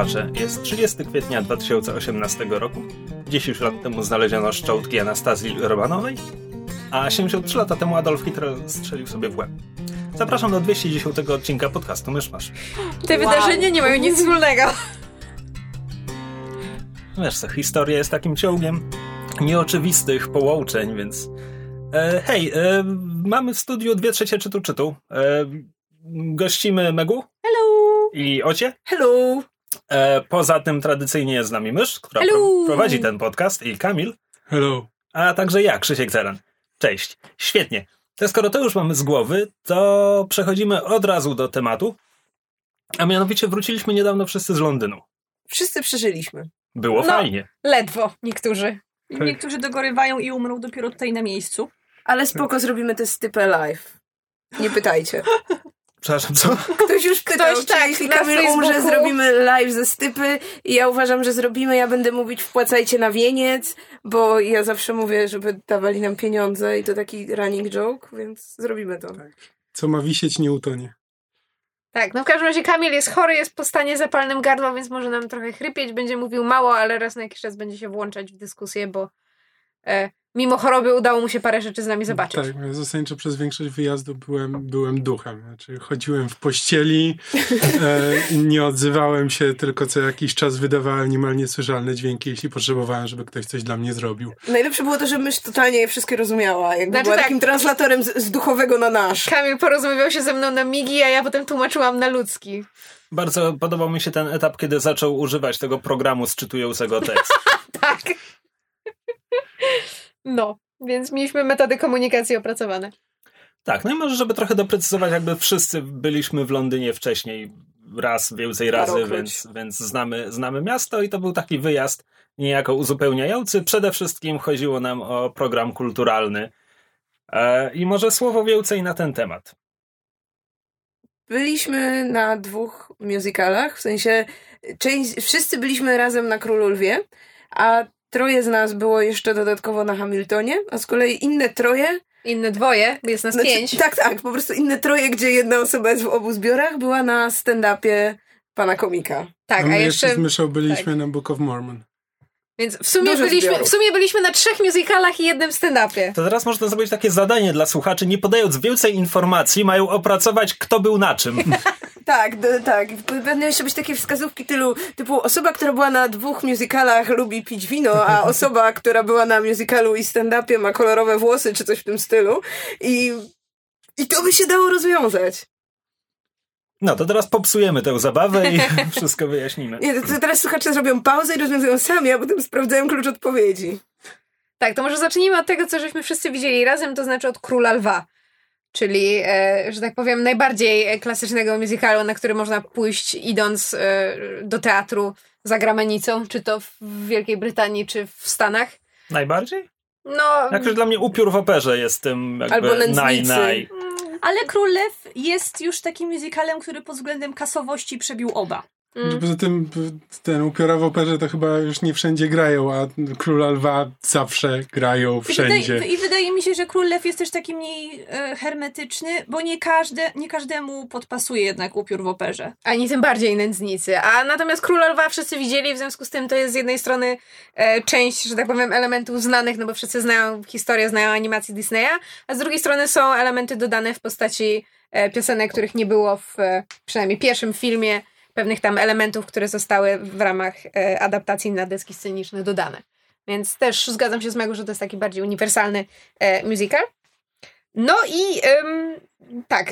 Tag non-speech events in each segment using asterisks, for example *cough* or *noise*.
Słuchacze, jest 30 kwietnia 2018 roku. 10 lat temu znaleziono szczątki Anastazji Romanowej, a 73 lata temu Adolf Hitler strzelił sobie w łeb. Zapraszam do 210 odcinka podcastu Myszmasz. Te Wow. wydarzenia nie mają nic wspólnego. Wiesz co, historia jest takim ciągiem nieoczywistych połączeń, więc... E, hej, e, mamy w studiu dwie trzecie czytu czytu. E, gościmy Megu Hello! i Ocie. Hello! E, poza tym tradycyjnie jest z nami mysz, która Hello. pro, prowadzi ten podcast i Kamil. Hello. A także ja, Krzysiek Zeran. Cześć. Świetnie. To skoro to już mamy z głowy, to przechodzimy od razu do tematu. A mianowicie wróciliśmy niedawno wszyscy z Londynu. Wszyscy przeżyliśmy. Było No. fajnie. Ledwo niektórzy. Tak. Niektórzy dogorywają i umrą dopiero tutaj na miejscu. Ale spoko, zrobimy te stypy live. Nie pytajcie. *laughs* Przepraszam, co? *laughs* Ktoś już pytał, Ktoś czy tak, jeśli na Kamil umrze, zrobimy live ze stypy i ja uważam, że zrobimy. Ja będę mówić wpłacajcie na wieniec, bo ja zawsze mówię, żeby dawali nam pieniądze i to taki running joke, więc zrobimy to. Co ma wisieć, nie utonie. Tak, no w każdym razie Kamil jest chory, jest po stanie zapalnym gardła, więc może nam trochę chrypieć, będzie mówił mało, ale raz na jakiś czas będzie się włączać w dyskusję, bo e, mimo choroby udało mu się parę rzeczy z nami zobaczyć. Tak, ja zasadniczo przez większość wyjazdu byłem, byłem duchem. Znaczy chodziłem w pościeli, *laughs* e, nie odzywałem się, tylko co jakiś czas wydawałem niemal niesłyszalne dźwięki, jeśli potrzebowałem, żeby ktoś coś dla mnie zrobił. Najlepsze było to, że mysz totalnie je wszystkie rozumiała. Jakby Znaczy była tak. takim translatorem z, z duchowego na nasz. Kamil porozumiewał się ze mną na migi, a ja potem tłumaczyłam na ludzki. Bardzo podobał mi się ten etap, kiedy zaczął używać tego programu z czytującego tekst. *laughs* Tak. No, więc mieliśmy metody komunikacji opracowane. Tak, no i może, żeby trochę doprecyzować, jakby wszyscy byliśmy w Londynie wcześniej raz, więcej razy, więc, więc znamy, znamy miasto i to był taki wyjazd niejako uzupełniający. Przede wszystkim chodziło nam o program kulturalny. E, I może słowo więcej na ten temat. Byliśmy na dwóch musicalach, w sensie część, wszyscy byliśmy razem na Królu Lwie, a troje z nas było jeszcze dodatkowo na Hamiltonie, a z kolei inne troje, Inne dwoje, jest nas znaczy, pięć. tak, tak, po prostu inne troje, gdzie jedna osoba jest w obu zbiorach, była na stand-upie pana komika. Tak, a my jeszcze... z myszą byliśmy na Book of Mormon. Więc w sumie, Dużo byliśmy, zbiorów. w sumie byliśmy na trzech musicalach i jednym stand-upie. To teraz można zrobić takie zadanie dla słuchaczy, nie podając więcej informacji, mają opracować, kto był na czym. *laughs* Tak, d- tak. Będą jeszcze być takie wskazówki tylu, typu osoba, która była na dwóch musicalach lubi pić wino, a *laughs* osoba, która była na musicalu i stand-upie ma kolorowe włosy, czy coś w tym stylu. I, i to by się dało rozwiązać. No to teraz popsujemy tę zabawę i *laughs* wszystko wyjaśnimy. Nie, to, to teraz słuchacze zrobią pauzę i rozwiązują sami, a potem sprawdzają klucz odpowiedzi. Tak, to może zacznijmy od tego, co żeśmy wszyscy widzieli razem, to znaczy od Króla Lwa. Czyli, e, że tak powiem, najbardziej e, klasycznego musicalu, na który można pójść idąc e, do teatru za granicą, czy to w Wielkiej Brytanii, czy w Stanach. Najbardziej? No, Jakoś dla mnie upiór w operze jest tym Albo jakby Nędznicy. naj, naj. Ale Król Lew jest już takim musicalem, który pod względem kasowości przebił oba. Mm, Poza tym ten upiora w operze to chyba już nie wszędzie grają, a Króla Lwa zawsze grają I wydaje, wszędzie. I wydaje mi się, że Król Lew jest też taki mniej e, hermetyczny, bo nie, każde, nie każdemu podpasuje jednak upiór w operze. ani tym bardziej nędznicy. A natomiast Króla Lwa wszyscy widzieli, w związku z tym to jest z jednej strony e, część, że tak powiem, elementów znanych, no bo wszyscy znają historię, znają animację Disneya, a z drugiej strony są elementy dodane w postaci e, piosenek, których nie było w e, przynajmniej pierwszym filmie, pewnych tam elementów, które zostały w ramach e, adaptacji na deski sceniczne dodane. Więc też zgadzam się z Megu, że to jest taki bardziej uniwersalny e, musical. No i em, tak,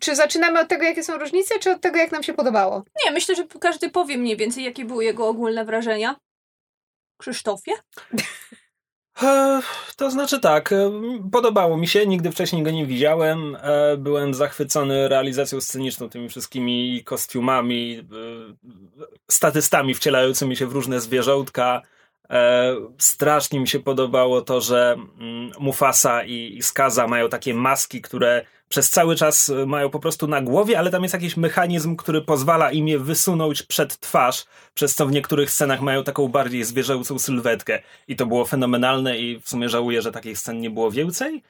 czy zaczynamy od tego, jakie są różnice, czy od tego, jak nam się podobało? Nie, myślę, że każdy powie mniej więcej, jakie były jego ogólne wrażenia. Krzysztofie? *laughs* E, To znaczy tak, e, podobało mi się, nigdy wcześniej go nie widziałem. e, Byłem zachwycony realizacją sceniczną, tymi wszystkimi kostiumami, statystami wcielającymi się w różne zwierzątka. Strasznie mi się podobało to, że mm, Mufasa i Skaza mają takie maski, które przez cały czas mają po prostu na głowie, ale tam jest jakiś mechanizm, który pozwala im je wysunąć przed twarz, przez co w niektórych scenach mają taką bardziej zwierzęcą sylwetkę. I to było fenomenalne i w sumie żałuję, że takich scen nie było więcej.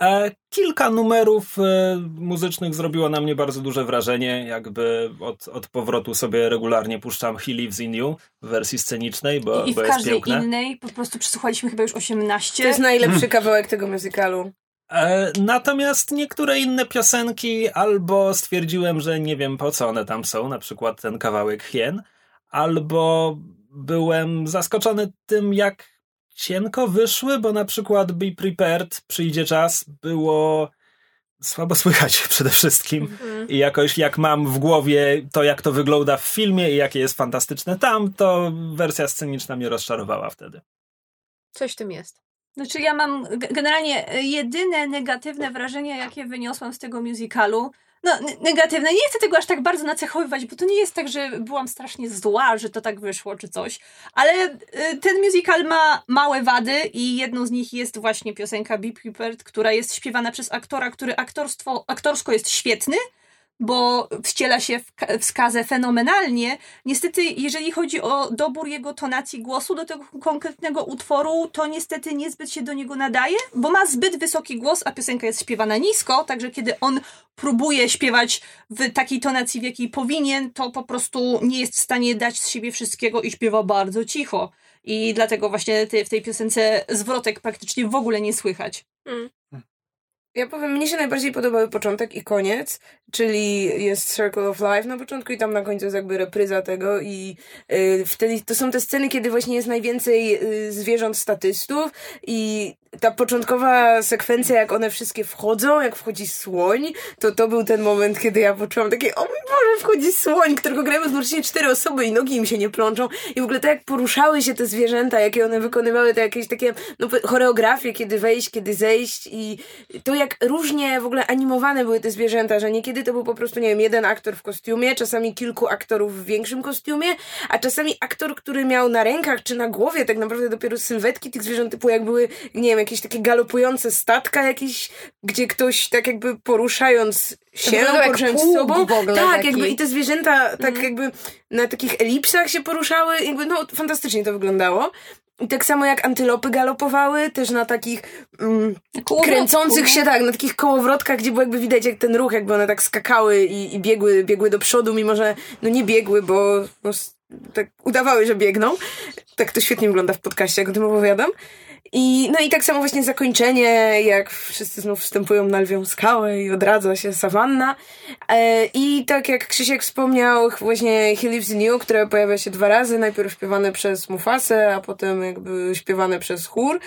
E, kilka numerów e, muzycznych zrobiło na mnie bardzo duże wrażenie. Jakby od, od powrotu sobie regularnie puszczam He Lives in You w wersji scenicznej, bo, I w bo jest każdej piękne. innej po prostu przesłuchaliśmy chyba już 18. To jest najlepszy kawałek tego musicalu. E, natomiast niektóre inne piosenki albo stwierdziłem, że nie wiem po co one tam są, na przykład ten kawałek Hien, albo byłem zaskoczony tym, jak cienko wyszły, bo na przykład Be Prepared, przyjdzie czas, było słabo słychać *laughs* przede wszystkim. I jakoś jak mam w głowie to, jak to wygląda w filmie i jakie jest fantastyczne tam, to wersja sceniczna mnie rozczarowała wtedy. Coś w tym jest. Znaczy ja mam generalnie e, jedyne negatywne wrażenie, jakie wyniosłam z tego musicalu, no negatywne, nie chcę tego aż tak bardzo nacechowywać, bo to nie jest tak, że byłam strasznie zła, że to tak wyszło czy coś, ale e, ten musical ma małe wady i jedną z nich jest właśnie piosenka Be Prepared, która jest śpiewana przez aktora, który aktorstwo, aktorsko jest świetny, bo wciela się w, ka- w skazę fenomenalnie. Niestety, jeżeli chodzi o dobór jego tonacji głosu do tego konkretnego utworu, to niestety niezbyt się do niego nadaje, bo ma zbyt wysoki głos, a piosenka jest śpiewana nisko, także kiedy on próbuje śpiewać w takiej tonacji, w jakiej powinien, to po prostu nie jest w stanie dać z siebie wszystkiego i śpiewa bardzo cicho. I dlatego właśnie te, w tej piosence zwrotek praktycznie w ogóle nie słychać. Ja powiem, mnie się najbardziej podobały początek i koniec, czyli jest Circle of Life na początku i tam na końcu jest jakby repryza tego i y, wtedy to są te sceny, kiedy właśnie jest najwięcej y, zwierząt statystów i ta początkowa sekwencja, jak one wszystkie wchodzą, jak wchodzi słoń, to to był ten moment, kiedy ja poczułam takie, o mój Boże, wchodzi słoń, którego grają jednocześnie cztery osoby i nogi im się nie plączą. I w ogóle tak jak poruszały się te zwierzęta, jakie one wykonywały, te jakieś takie no, choreografie, kiedy wejść, kiedy zejść i to jak różnie w ogóle animowane były te zwierzęta, że niekiedy to był po prostu, nie wiem, jeden aktor w kostiumie, czasami kilku aktorów w większym kostiumie, a czasami aktor, który miał na rękach czy na głowie tak naprawdę dopiero sylwetki tych zwierząt, typu jak były, nie wiem, jakieś takie galopujące statka jakieś, gdzie ktoś tak jakby poruszając się, poruszając sobą, tak, taki. jakby i te zwierzęta tak jakby na takich elipsach się poruszały, jakby no fantastycznie to wyglądało. I tak samo jak antylopy galopowały, też na takich mm, Kołowrotku, kręcących no. się, tak, na takich kołowrotkach, gdzie było jakby widać jak ten ruch, jakby one tak skakały i, i biegły, biegły do przodu, mimo że no nie biegły, bo, s- tak udawały, że biegną. Tak to świetnie wygląda w podcaście, jak o tym opowiadam. I, no i tak samo właśnie zakończenie, jak wszyscy znów wstępują na lwią skałę i odradza się sawanna. E, I tak jak Krzysiek wspomniał, właśnie He Lives in które pojawia się dwa razy, najpierw śpiewane przez Mufasę, a potem jakby śpiewane przez chór.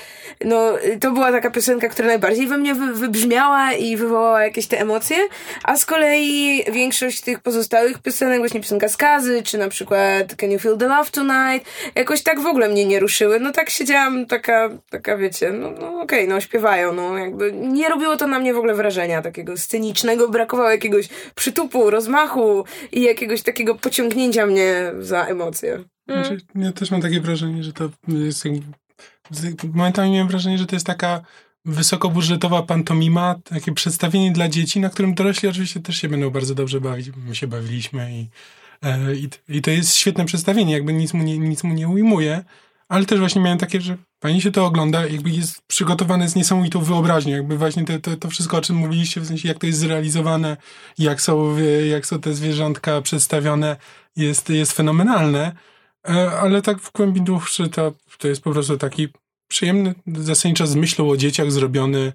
No, to była taka piosenka, która najbardziej we mnie wy, wybrzmiała i wywołała jakieś te emocje, a z kolei większość tych pozostałych piosenek, właśnie piosenka Skazy, czy na przykład Can You Feel the Love Tonight, jakoś tak w ogóle mnie nie ruszyły. No tak siedziałam, taka, taka wiecie, no, no okej, no śpiewają, no jakby nie robiło to na mnie w ogóle wrażenia takiego scenicznego, brakowało jakiegoś przytupu, rozmachu i jakiegoś takiego pociągnięcia mnie za emocje. Znaczy, ja też mam takie wrażenie, że to jest jakby, momentami miałem wrażenie, że to jest taka wysokobudżetowa pantomima, takie przedstawienie dla dzieci, na którym dorośli oczywiście też się będą bardzo dobrze bawić. My się bawiliśmy i, e, i, i to jest świetne przedstawienie, jakby nic mu, nie, nic mu nie ujmuje, ale też właśnie miałem takie, że fajnie się to ogląda, jakby jest przygotowane z niesamowitą wyobraźnią, jakby właśnie te, to, to wszystko, o czym mówiliście, w sensie jak to jest zrealizowane, jak są, jak są te zwierzątka przedstawione, jest, jest fenomenalne. E, Ale tak w głębi duszy to, to jest po prostu taki przyjemny, zasadniczo z myślą o dzieciach zrobiony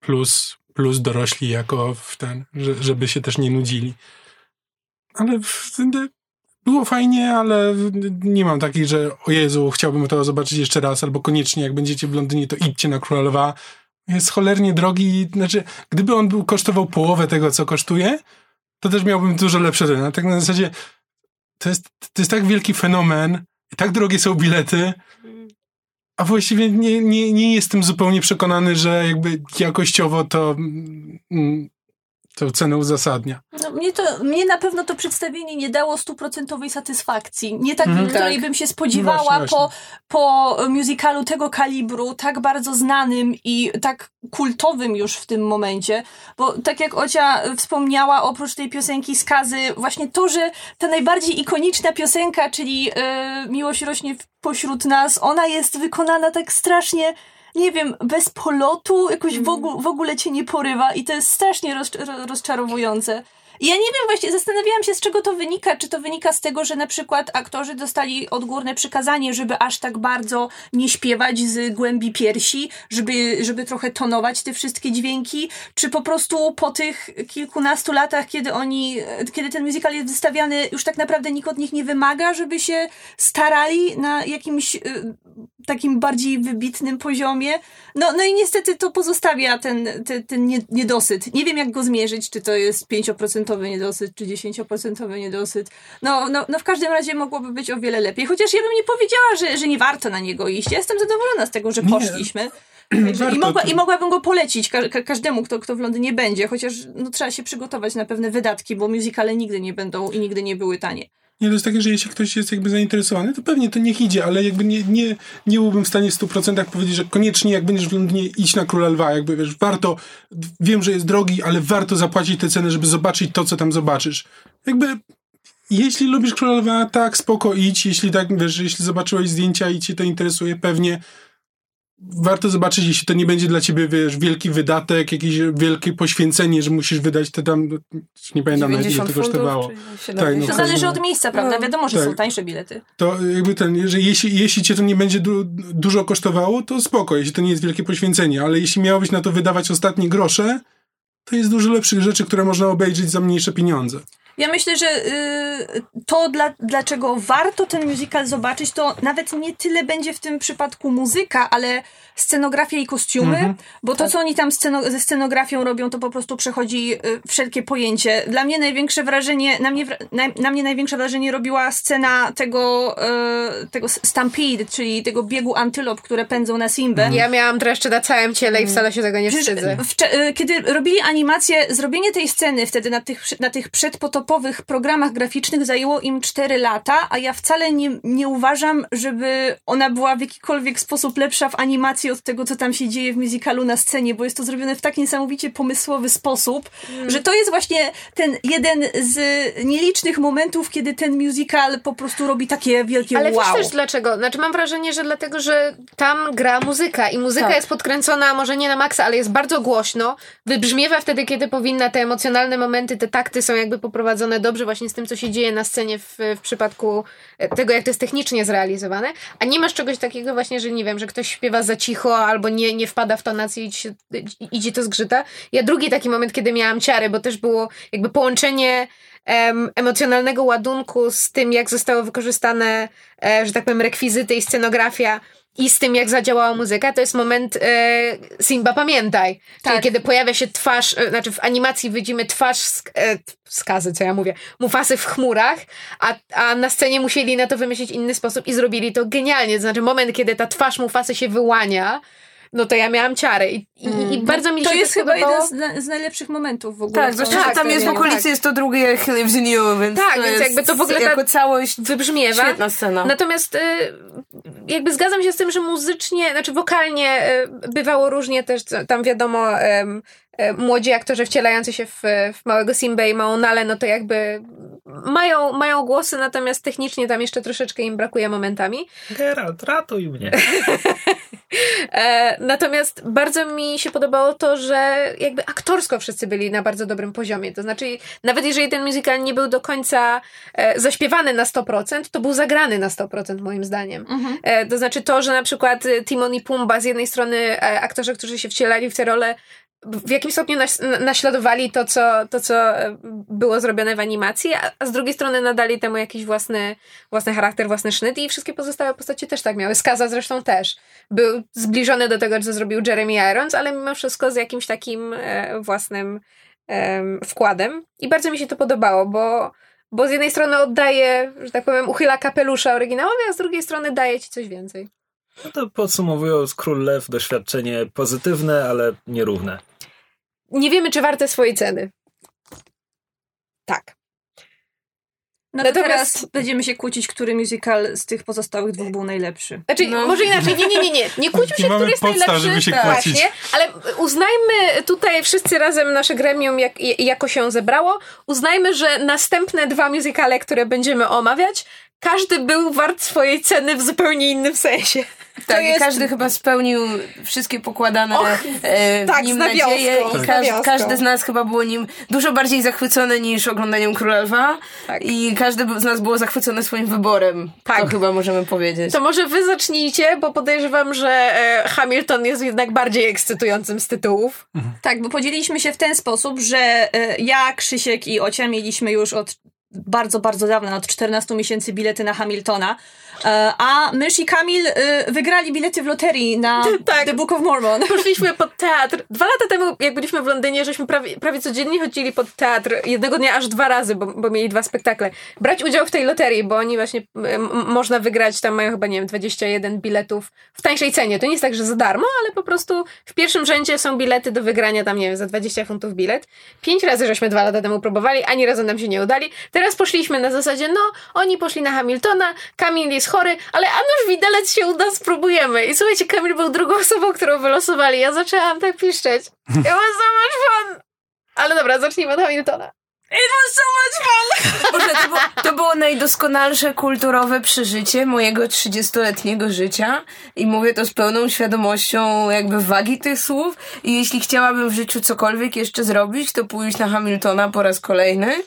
plus, plus dorośli jako w ten, że, żeby się też nie nudzili. Ale było fajnie, ale nie mam takiej, że o Jezu, chciałbym to zobaczyć jeszcze raz, albo koniecznie jak będziecie w Londynie, to idźcie na Króla. Jest cholernie drogi, znaczy, gdyby on był kosztował połowę tego, co kosztuje, to też miałbym dużo lepsze ceny. Tak na zasadzie to jest, to jest tak wielki fenomen, tak drogie są bilety, a właściwie nie, nie, nie jestem zupełnie przekonany, że jakby jakościowo to, mm, tę cenę uzasadnia. No, mnie, to, mnie na pewno to przedstawienie nie dało stuprocentowej satysfakcji. Nie takiej, Mhm. której Tak. bym się spodziewała No właśnie, po, po musicalu tego kalibru, tak bardzo znanym i tak kultowym już w tym momencie. Bo tak jak Ocia wspomniała, oprócz tej piosenki Skazy, właśnie to, że ta najbardziej ikoniczna piosenka, czyli e, Miłość rośnie pośród nas, ona jest wykonana tak strasznie nie wiem, bez polotu, jakoś w, ogóle, w ogóle cię nie porywa i to jest strasznie rozcz- ro- rozczarowujące. Ja nie wiem, właśnie zastanawiałam się, z czego to wynika. Czy to wynika z tego, że na przykład aktorzy dostali odgórne przykazanie, żeby aż tak bardzo nie śpiewać z głębi piersi, żeby, żeby trochę tonować te wszystkie dźwięki, czy po prostu po tych kilkunastu latach, kiedy oni, kiedy ten musical jest wystawiany, już tak naprawdę nikt od nich nie wymaga, żeby się starali na jakimś y, takim bardziej wybitnym poziomie. No, no i niestety to pozostawia ten, ten, ten nie- niedosyt. Nie wiem, jak go zmierzyć, czy to jest 5% niedosyt, czy 10% niedosyt. No, no, no w każdym razie mogłoby być o wiele lepiej. Chociaż ja bym nie powiedziała, że, że nie warto na niego iść. Ja jestem zadowolona z tego, że poszliśmy. *clears throat* I, mogła, I mogłabym go polecić ka- każdemu, kto, kto w Londynie będzie, chociaż no, trzeba się przygotować na pewne wydatki, bo musicale nigdy nie będą i nigdy nie były tanie. Nie, to jest takie, że jeśli ktoś jest jakby zainteresowany, to pewnie to niech idzie, ale jakby nie, nie, nie byłbym w stanie w 100% powiedzieć, że koniecznie jak będziesz w Londynie iść na Króla Lwa, jakby wiesz, warto, wiem, że jest drogi, ale warto zapłacić tę cenę, żeby zobaczyć to, co tam zobaczysz. Jakby jeśli lubisz Króla Lwa, tak, spoko, idź, jeśli tak, wiesz, jeśli zobaczyłeś zdjęcia i cię to interesuje, pewnie warto zobaczyć, jeśli to nie będzie dla ciebie, wiesz, wielki wydatek, jakieś wielkie poświęcenie, że musisz wydać te tam, nie pamiętam nawet ile 90 to kosztowało. Tak, 70? no To zależy od miejsca, prawda? No. Wiadomo, że Tak. są tańsze bilety. To jakby ten, że jeśli, jeśli cię to nie będzie du, dużo kosztowało, to spoko, jeśli to nie jest wielkie poświęcenie, ale jeśli miałbyś na to wydawać ostatnie grosze, to jest dużo lepszych rzeczy, które można obejrzeć za mniejsze pieniądze. Ja myślę, że y, to, dla, dlaczego warto ten musical zobaczyć, to nawet nie tyle będzie w tym przypadku muzyka, ale scenografia i kostiumy, Mhm. bo to, co oni tam sceno, ze scenografią robią, to po prostu przechodzi y, wszelkie pojęcie. Dla mnie największe wrażenie, na mnie, na, na mnie największe wrażenie robiła scena tego, y, tego stampede, czyli tego biegu antylop, które pędzą na Simbę. Ja miałam dreszcze na całym ciele i wcale się tego nie Przecież wstydzę. y, kiedy robili animację, zrobienie tej sceny wtedy na tych, na tych przedpotopowych programach graficznych zajęło im 4 lata, a ja wcale nie, nie uważam, żeby ona była w jakikolwiek sposób lepsza w animacji od tego, co tam się dzieje w musicalu na scenie, bo jest to zrobione w tak niesamowicie pomysłowy sposób, że to jest właśnie ten jeden z nielicznych momentów, kiedy ten musical po prostu robi takie wielkie Ale wow. wiesz też dlaczego? Znaczy mam wrażenie, że dlatego, że tam gra muzyka i muzyka Tak. jest podkręcona może nie na maksa, ale jest bardzo głośno. Wybrzmiewa wtedy, kiedy powinna. Te emocjonalne momenty, te takty są jakby poprowadzone dobrze właśnie z tym, co się dzieje na scenie w, w przypadku e, tego, jak to jest technicznie zrealizowane. A nie masz czegoś takiego właśnie, że nie wiem, że ktoś śpiewa za cicho albo nie, nie wpada w tonację i ci idzie to zgrzyta. Ja drugi taki moment, kiedy miałam ciary, bo też było jakby połączenie em, emocjonalnego ładunku z tym, jak zostały wykorzystane, e, że tak powiem, rekwizyty i scenografia i z tym, jak zadziałała muzyka, to jest moment e, Simba Pamiętaj. Czyli Tak. kiedy pojawia się twarz, e, znaczy w animacji widzimy twarz sk- e, skazy, co ja mówię, Mufasy w chmurach, a, a na scenie musieli na to wymyślić inny sposób i zrobili to genialnie. To znaczy moment, kiedy ta twarz Mufasy się wyłania, no to ja miałam ciary i, i, i bardzo mi To się jest to chyba podobało. jeden z, na, z najlepszych momentów w ogóle. Tak, w zwłaszcza, całym że tam jest w okolicy, jest to drugie Lives in You, więc Tak, to więc jest jakby to w ogóle ta- jako całość wybrzmiewa. świetna scena. Natomiast y, jakby zgadzam się z tym, że muzycznie, znaczy wokalnie y, bywało różnie też, co- tam wiadomo, e, młodzi aktorzy wcielający się w, w małego Simbę i małą Nalę, no to jakby mają, mają głosy, natomiast technicznie tam jeszcze troszeczkę im brakuje momentami. Geralt, ratuj mnie. *laughs* E, natomiast bardzo mi się podobało to, że jakby aktorsko wszyscy byli na bardzo dobrym poziomie. To znaczy, nawet jeżeli ten musical nie był do końca e, zaśpiewany na 100%, to był zagrany na 100% moim zdaniem. Mhm. E, to znaczy to, że na przykład Timon i Pumba z jednej strony aktorzy, którzy się wcielali w te role w jakimś stopniu naśladowali to co, to, co e, było zrobione w animacji, a, a z drugiej strony nadali temu jakiś własny, własny charakter, własny sznyt i wszystkie pozostałe postacie też tak miały. Skaza zresztą też. Był zbliżony do tego, co zrobił Jeremy Irons, ale mimo wszystko z jakimś takim e, własnym em, wkładem. I bardzo mi się to podobało, bo, bo z jednej strony oddaje, że tak powiem, uchyla kapelusza oryginałowi, a z drugiej strony daje ci coś więcej. No to podsumowując, Król Lew doświadczenie pozytywne, ale nierówne. Nie wiemy, czy warte swojej ceny. Tak. No to Natomiast- teraz będziemy się kłócić, który musical z tych pozostałych dwóch był najlepszy. Znaczy, No. może inaczej, nie, nie, nie, nie. Nie kłóćmy się, który jest podstaw, najlepszy. żeby się tak, kłócić. Właśnie, ale uznajmy tutaj wszyscy razem nasze gremium, jak, jako się zebrało, uznajmy, że następne dwa musicale, które będziemy omawiać, każdy był wart swojej ceny w zupełnie innym sensie. Tak, jest- i każdy chyba spełnił wszystkie pokładane Och, e, w tak, nim nadzieje i każdy, nawiązką. każdy z nas chyba było nim dużo bardziej zachwycony niż oglądaniem Króla Lwa Tak. i każdy z nas było zachwycony swoim wyborem. Tak. To chyba możemy powiedzieć. To może wy zacznijcie, bo podejrzewam, że e, Hamilton jest jednak bardziej ekscytującym z tytułów. Tak, bo podzieliliśmy się w ten sposób, że e, ja, Krzysiek i Ocia mieliśmy już od bardzo, bardzo dawna, od 14 miesięcy bilety na Hamiltona, a Mysz i Kamil e, wygrali bilety w loterii na *laughs* Tak. The Book of Mormon. *laughs* Poszliśmy pod teatr. Dwa lata temu, jak byliśmy w Londynie, żeśmy prawie, prawie codziennie chodzili pod teatr. Jednego dnia aż dwa razy, bo, bo mieli dwa spektakle. Brać udział w tej loterii, bo oni właśnie m, można wygrać, tam mają chyba, nie wiem, 21 biletów w tańszej cenie. To nie jest tak, że za darmo, ale po prostu w pierwszym rzędzie są bilety do wygrania tam, nie wiem, za 20 funtów bilet. Pięć razy żeśmy dwa lata temu próbowali, ani razu nam się nie udali. Teraz poszliśmy na zasadzie, no, oni poszli na Hamiltona, Kamil jest chory, ale a nuż widelec się uda, spróbujemy. I słuchajcie, Kamil był drugą osobą, którą wylosowali. Ja zaczęłam tak piszczeć. Ja mam so much fun! Ale dobra, zacznijmy od Hamiltona. Boże, to, było, to było najdoskonalsze kulturowe przeżycie mojego 30-letniego życia i mówię to z pełną świadomością jakby wagi tych słów i jeśli chciałabym w życiu cokolwiek jeszcze zrobić, to pójść na Hamiltona po raz kolejny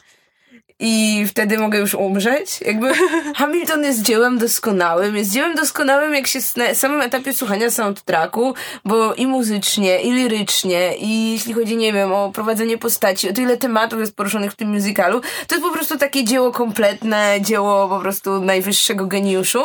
i wtedy mogę już umrzeć. Jakby *laughs* Hamilton jest dziełem doskonałym. Jest dziełem doskonałym, jak się na samym etapie słuchania soundtracku, bo i muzycznie, i lirycznie, i jeśli chodzi, nie wiem, o prowadzenie postaci, o tyle tematów jest poruszonych w tym musicalu, to jest po prostu takie dzieło kompletne, dzieło po prostu najwyższego geniuszu.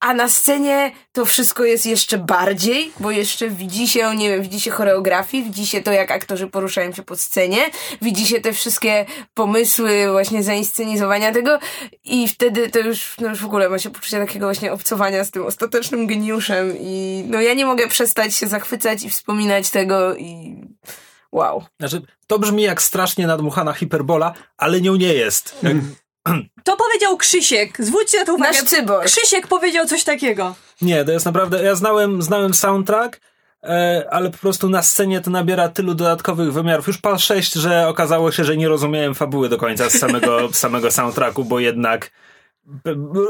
A na scenie to wszystko jest jeszcze bardziej, bo jeszcze widzi się, nie wiem, widzi się choreografii, widzi się to, jak aktorzy poruszają się po scenie, widzi się te wszystkie pomysły właśnie zainscenizowania tego i wtedy to już, no już w ogóle ma się poczucie takiego właśnie obcowania z tym ostatecznym geniuszem i no ja nie mogę przestać się zachwycać i wspominać tego i wow. Znaczy, to brzmi jak strasznie nadmuchana hiperbola, ale nią nie jest. Jak, *clears throat* To powiedział Krzysiek. Zwróćcie na to uwagę. Nasz cybor. Krzysiek powiedział coś takiego. nie, to jest naprawdę. Ja znałem, znałem soundtrack, e, ale po prostu na scenie to nabiera tylu dodatkowych wymiarów. Już pal 6, że okazało się, że nie rozumiałem fabuły do końca z samego, *laughs* samego soundtracku, bo jednak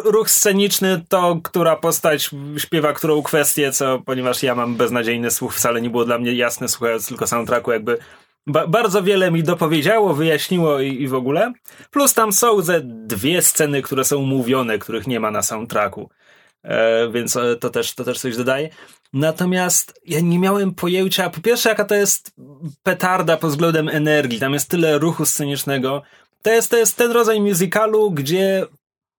ruch sceniczny to, która postać śpiewa którą kwestię, co ponieważ ja mam beznadziejny słuch, wcale nie było dla mnie jasne słuchając tylko soundtracku, jakby ba- bardzo wiele mi dopowiedziało, wyjaśniło i, i w ogóle. Plus tam są ze dwie sceny, które są mówione, których nie ma na soundtracku. E, więc e, to też, to też coś dodaje. Natomiast ja nie miałem pojęcia, po pierwsze, jaka to jest petarda pod względem energii. Tam jest tyle ruchu scenicznego. To jest, to jest ten rodzaj musicalu, gdzie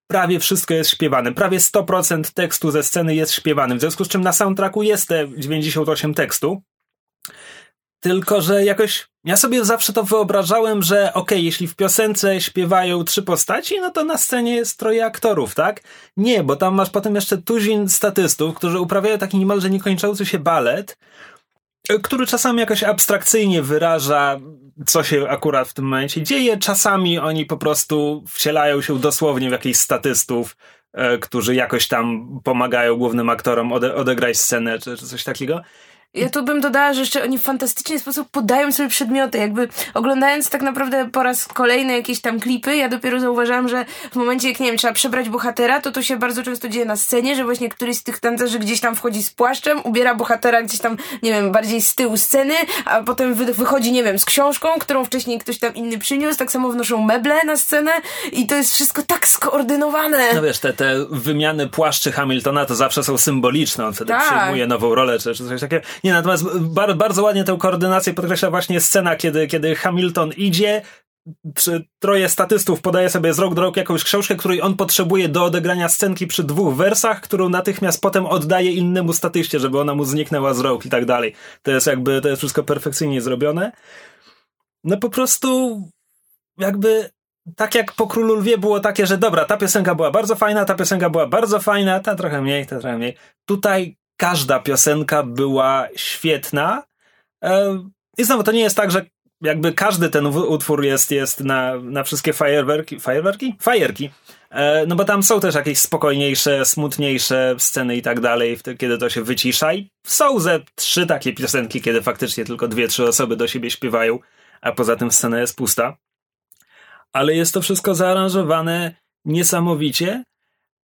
prawie wszystko jest śpiewane. Prawie 100% tekstu ze sceny jest śpiewany. W związku z czym na soundtracku jest te 98 tekstu. Tylko, że jakoś ja sobie zawsze to wyobrażałem, że okej, jeśli w piosence śpiewają trzy postaci, no to na scenie jest troje aktorów, tak? Nie, bo tam masz potem jeszcze tuzin statystów, którzy uprawiają taki niemalże niekończący się balet, e, który czasami jakoś abstrakcyjnie wyraża, co się akurat w tym momencie dzieje. Czasami oni po prostu wcielają się dosłownie w jakichś statystów, e, którzy jakoś tam pomagają głównym aktorom ode- odegrać scenę, czy, czy coś takiego. Ja tu bym dodała, że jeszcze oni w fantastyczny sposób podają sobie przedmioty. Jakby oglądając tak naprawdę po raz kolejny jakieś tam klipy, ja dopiero zauważyłam, że w momencie, jak nie wiem, trzeba przebrać bohatera, to to się bardzo często dzieje na scenie, że właśnie któryś z tych tancerzy gdzieś tam wchodzi z płaszczem, ubiera bohatera gdzieś tam, nie wiem, bardziej z tyłu sceny, a potem wy, wychodzi, nie wiem, z książką, którą wcześniej ktoś tam inny przyniósł, tak samo wnoszą meble na scenę i to jest wszystko tak skoordynowane. No wiesz, te, te wymiany płaszczy Hamiltona to zawsze są symboliczne. On wtedy Tak. przyjmuje nową rolę, czy, czy coś takiego. Nie, natomiast bar, bardzo ładnie tę koordynację podkreśla właśnie scena, kiedy, kiedy Hamilton idzie, troje statystów podaje sobie z rok do roku jakąś książkę, której on potrzebuje do odegrania scenki przy dwóch wersach, którą natychmiast potem oddaje innemu statyście, żeby ona mu zniknęła z rąk i tak dalej. To jest jakby, to jest wszystko perfekcyjnie zrobione. No po prostu jakby tak jak po Królu Lwie było takie, że dobra, ta piosenka była bardzo fajna, ta piosenka była bardzo fajna, ta trochę mniej, ta trochę mniej. Tutaj każda piosenka była świetna. E, I znowu, to nie jest tak, że jakby każdy ten utwór jest, jest na, na wszystkie fajerwerki, fajerwerki? Fajerki. E, no bo tam są też jakieś spokojniejsze, smutniejsze sceny i tak dalej, kiedy to się wycisza i są ze trzy takie piosenki, kiedy faktycznie tylko dwie, trzy osoby do siebie śpiewają, a poza tym scena jest pusta. Ale jest to wszystko zaaranżowane niesamowicie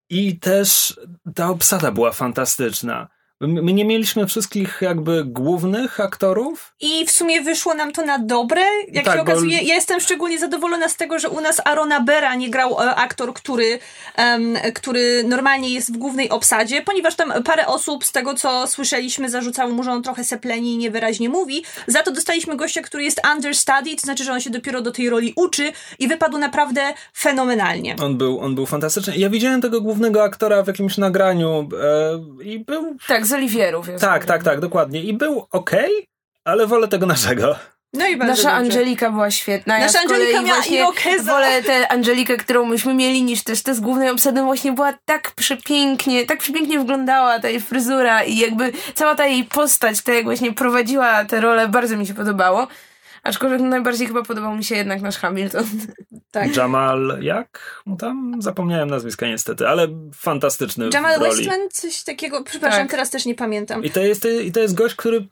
i też ta obsada była fantastyczna. My nie mieliśmy wszystkich jakby głównych aktorów, I w sumie wyszło nam to na dobre. Jak Tak, się bo- okazuje, ja jestem szczególnie zadowolona z tego, że u nas Arona Bera nie grał e, aktor, który, em, który normalnie jest w głównej obsadzie, ponieważ tam parę osób z tego, co słyszeliśmy, zarzucało mu, że on trochę sepleni i niewyraźnie mówi. Za to dostaliśmy gościa, który jest understudy, to znaczy, że on się dopiero do tej roli uczy i wypadł naprawdę fenomenalnie. On był, on był fantastyczny. Ja widziałem tego głównego aktora w jakimś nagraniu e, i był. Tak, z Oliwierów. jest. Tak, tak, tak, dokładnie. I był okej, ale wolę tego naszego. No i bardzo Nasza dobrze. Angelika była świetna. Nasza ja Angelika miała irokeza. wolę tę Angelikę, którą myśmy mieli, niż też te z głównej obsady właśnie była tak przepięknie, tak przepięknie wyglądała ta jej fryzura i jakby cała ta jej postać, to jak właśnie prowadziła tę rolę, bardzo mi się podobało. Aczkolwiek najbardziej chyba podobał mi się jednak nasz Hamilton. Tak. Jamal, jak mu tam? Zapomniałem nazwiska niestety, ale fantastyczny Jamal. Westman, coś takiego, przepraszam, Tak. teraz też nie pamiętam. I to jest, I to jest gość, który...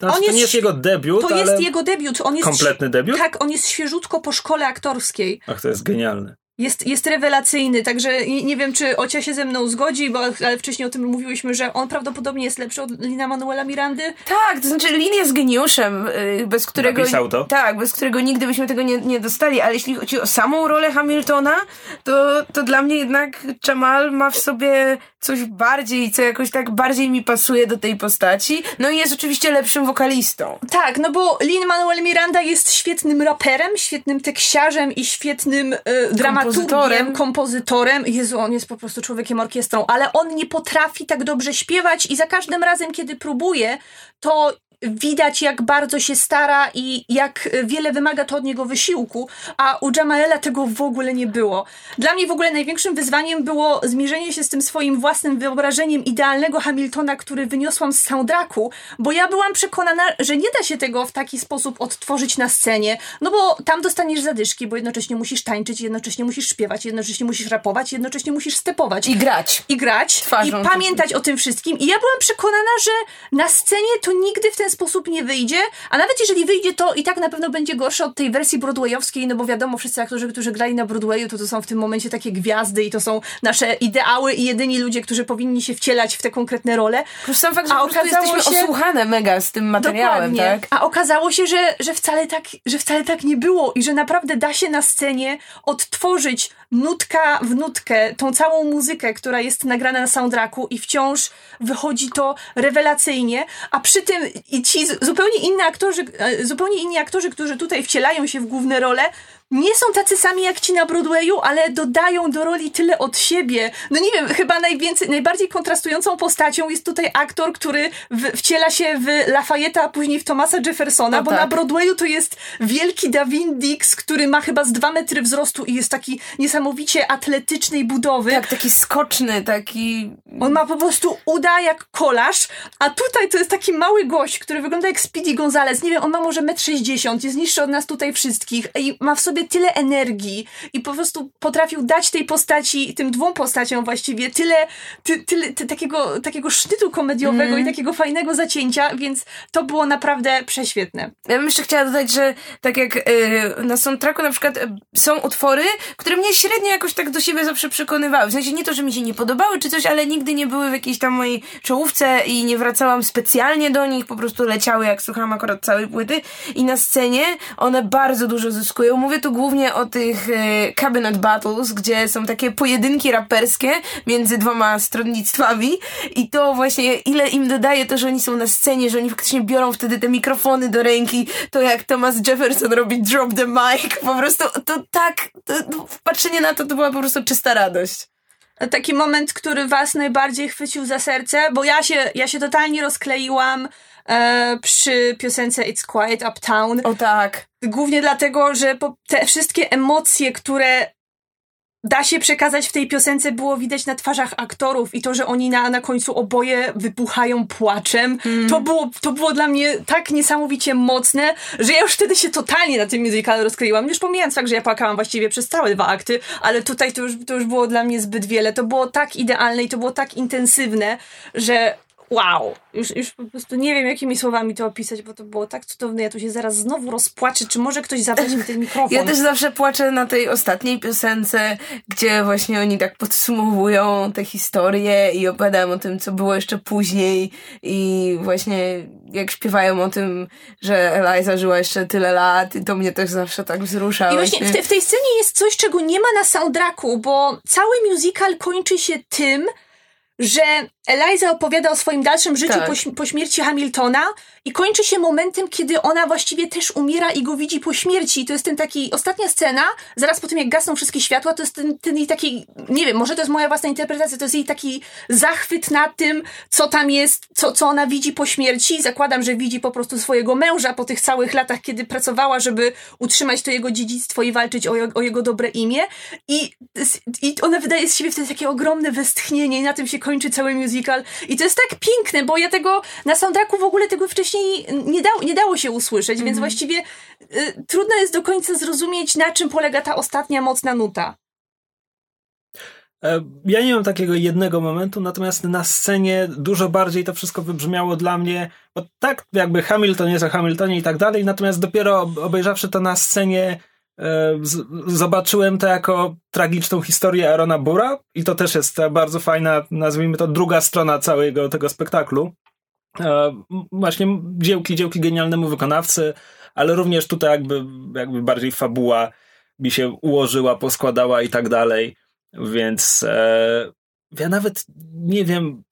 Znaczy, On to jest nie jest jego debiut, To ale jest jego debiut. On jest kompletny debiut? Tak, on jest świeżutko po szkole aktorskiej. Ach, to jest genialny. Jest, jest rewelacyjny, także nie, nie wiem, czy Ocia się ze mną zgodzi, bo ale wcześniej o tym mówiłyśmy, że on prawdopodobnie jest lepszy od Lina Manuela Mirandy. Tak, to znaczy Lin jest geniuszem, y, bez którego... Napisał to. Tak, bez którego nigdy byśmy tego nie, nie dostali, ale jeśli chodzi o samą rolę Hamiltona, to, to dla mnie jednak Jamal ma w sobie coś bardziej, co jakoś tak bardziej mi pasuje do tej postaci. No i jest oczywiście lepszym wokalistą. Tak, no bo Lin Manuel Miranda jest świetnym raperem, świetnym tekściarzem i świetnym y, dramaturgiem, Kompozytorem. kompozytorem. Jezu, on jest po prostu człowiekiem orkiestrą, ale on nie potrafi tak dobrze śpiewać i za każdym razem, kiedy próbuje, to widać, jak bardzo się stara i jak y, wiele wymaga to od niego wysiłku, a u Jamaela tego w ogóle nie było. Dla mnie w ogóle największym wyzwaniem było zmierzenie się z tym swoim własnym wyobrażeniem idealnego Hamiltona, który wyniosłam z soundtracku, bo ja byłam przekonana, że nie da się tego w taki sposób odtworzyć na scenie, no bo tam dostaniesz zadyszki, bo jednocześnie musisz tańczyć, jednocześnie musisz śpiewać, jednocześnie musisz rapować, jednocześnie musisz stepować I grać. i grać Twarzą i pamiętać o tym wszystkim. I ja byłam przekonana, że na scenie to nigdy w ten sposób nie wyjdzie, a nawet jeżeli wyjdzie, to i tak na pewno będzie gorsze od tej wersji broadwayowskiej, no bo wiadomo, wszyscy aktorzy, którzy grali na Broadwayu, to to są w tym momencie takie gwiazdy i to są nasze ideały i jedyni ludzie, którzy powinni się wcielać w te konkretne role. Sam fakt, że A okazało jesteśmy się- osłuchane mega z tym materiałem, Dokładnie. tak? A okazało się, że, że, wcale tak, że wcale tak nie było i że naprawdę da się na scenie odtworzyć nutka w nutkę tą całą muzykę, która jest nagrana na soundtracku i wciąż wychodzi to rewelacyjnie, a przy tym ci zupełnie inni aktorzy, e, zupełnie inni aktorzy, którzy tutaj wcielają się w główne role, nie są tacy sami jak ci na Broadwayu, ale dodają do roli tyle od siebie. No nie wiem, chyba najwięcej, najbardziej kontrastującą postacią jest tutaj aktor, który w, wciela się w Lafayette, a później w Thomasa Jeffersona, No bo tak. na Broadwayu to jest wielki Davin Dix, który ma chyba z dwa metry wzrostu i jest taki niesamowicie atletycznej budowy. Tak, taki skoczny, taki... On ma po prostu uda jak kolarz, a tutaj to jest taki mały gość, który wygląda jak Speedy Gonzales. Nie wiem, on ma może 1,60 m, jest niższy od nas tutaj wszystkich i ma w sobie tyle energii i po prostu potrafił dać tej postaci, tym dwóm postaciom właściwie tyle, ty, tyle ty, takiego, takiego sznytu komediowego i takiego fajnego zacięcia, więc to było naprawdę prześwietne. Ja bym jeszcze chciała dodać, że tak jak y, na soundtracku na przykład y, są utwory, które mnie średnio jakoś tak do siebie zawsze przekonywały. W sensie nie to, że mi się nie podobały czy coś, ale nigdy nie były w jakiejś tam mojej czołówce i nie wracałam specjalnie do nich, po prostu leciały jak słuchałam akurat całej płyty i na scenie one bardzo dużo zyskują. Mówię tu głównie o tych y, cabinet battles, gdzie są takie pojedynki raperskie między dwoma stronnictwami i to właśnie ile im dodaje to, że oni są na scenie, że oni faktycznie biorą wtedy te mikrofony do ręki, to jak Thomas Jefferson robi drop the mic, po prostu to tak, to, no, patrzenie na to to była po prostu czysta radość. Taki moment, który was najbardziej chwycił za serce, bo ja się, ja się totalnie rozkleiłam e, przy piosence It's Quiet Uptown. O tak. Głównie dlatego, że te wszystkie emocje, które da się przekazać w tej piosence, było widać na twarzach aktorów i to, że oni na, na końcu oboje wypuchają płaczem, Mm. to, było, to było dla mnie tak niesamowicie mocne, że ja już wtedy się totalnie na tym musicalu rozkleiłam. Już pomijając fakt, że ja płakałam właściwie przez całe dwa akty, ale tutaj to już, to już było dla mnie zbyt wiele. To było tak idealne i to było tak intensywne, że wow, już, już po prostu nie wiem, jakimi słowami to opisać, bo to było tak cudowne. Ja tu się zaraz znowu rozpłaczę. Czy może ktoś zabrać mi ten mikrofon? Ja też zawsze płaczę na tej ostatniej piosence, gdzie właśnie oni tak podsumowują te historie i opowiadają o tym, co było jeszcze później i właśnie jak śpiewają o tym, że Eliza żyła jeszcze tyle lat i to mnie też zawsze tak wzrusza. I właśnie w, te, w tej scenie jest coś, czego nie ma na soundtracku, bo cały musical kończy się tym, że Eliza opowiada o swoim dalszym życiu Tak. po, śm- po śmierci Hamiltona i kończy się momentem, kiedy ona właściwie też umiera i go widzi po śmierci. I to jest ten taki, ostatnia scena, zaraz po tym jak gasną wszystkie światła, to jest ten, ten jej taki, nie wiem, może to jest moja własna interpretacja, to jest jej taki zachwyt nad tym, co tam jest, co, co ona widzi po śmierci. Zakładam, że widzi po prostu swojego męża po tych całych latach, kiedy pracowała, żeby utrzymać to jego dziedzictwo i walczyć o, o jego dobre imię. I, I ona wydaje z siebie wtedy takie ogromne westchnienie i na tym się kończy cały musical. I to jest tak piękne, bo ja tego na soundtracku w ogóle tego wcześniej nie, dało nie dało się usłyszeć, więc właściwie y, trudno jest do końca zrozumieć, na czym polega ta ostatnia mocna nuta. E, Ja nie mam takiego jednego momentu, natomiast na scenie dużo bardziej to wszystko wybrzmiało dla mnie, bo tak jakby Hamilton jest o Hamiltonie i tak dalej, natomiast dopiero ob- obejrzawszy to na scenie zobaczyłem to jako tragiczną historię Arona Bura i to też jest ta bardzo fajna, nazwijmy to druga strona całego tego spektaklu. E, Właśnie dziełki, dziełki genialnemu wykonawcy, ale również tutaj jakby, jakby bardziej fabuła mi się ułożyła, poskładała i tak dalej. Więc e, ja nawet nie wiem.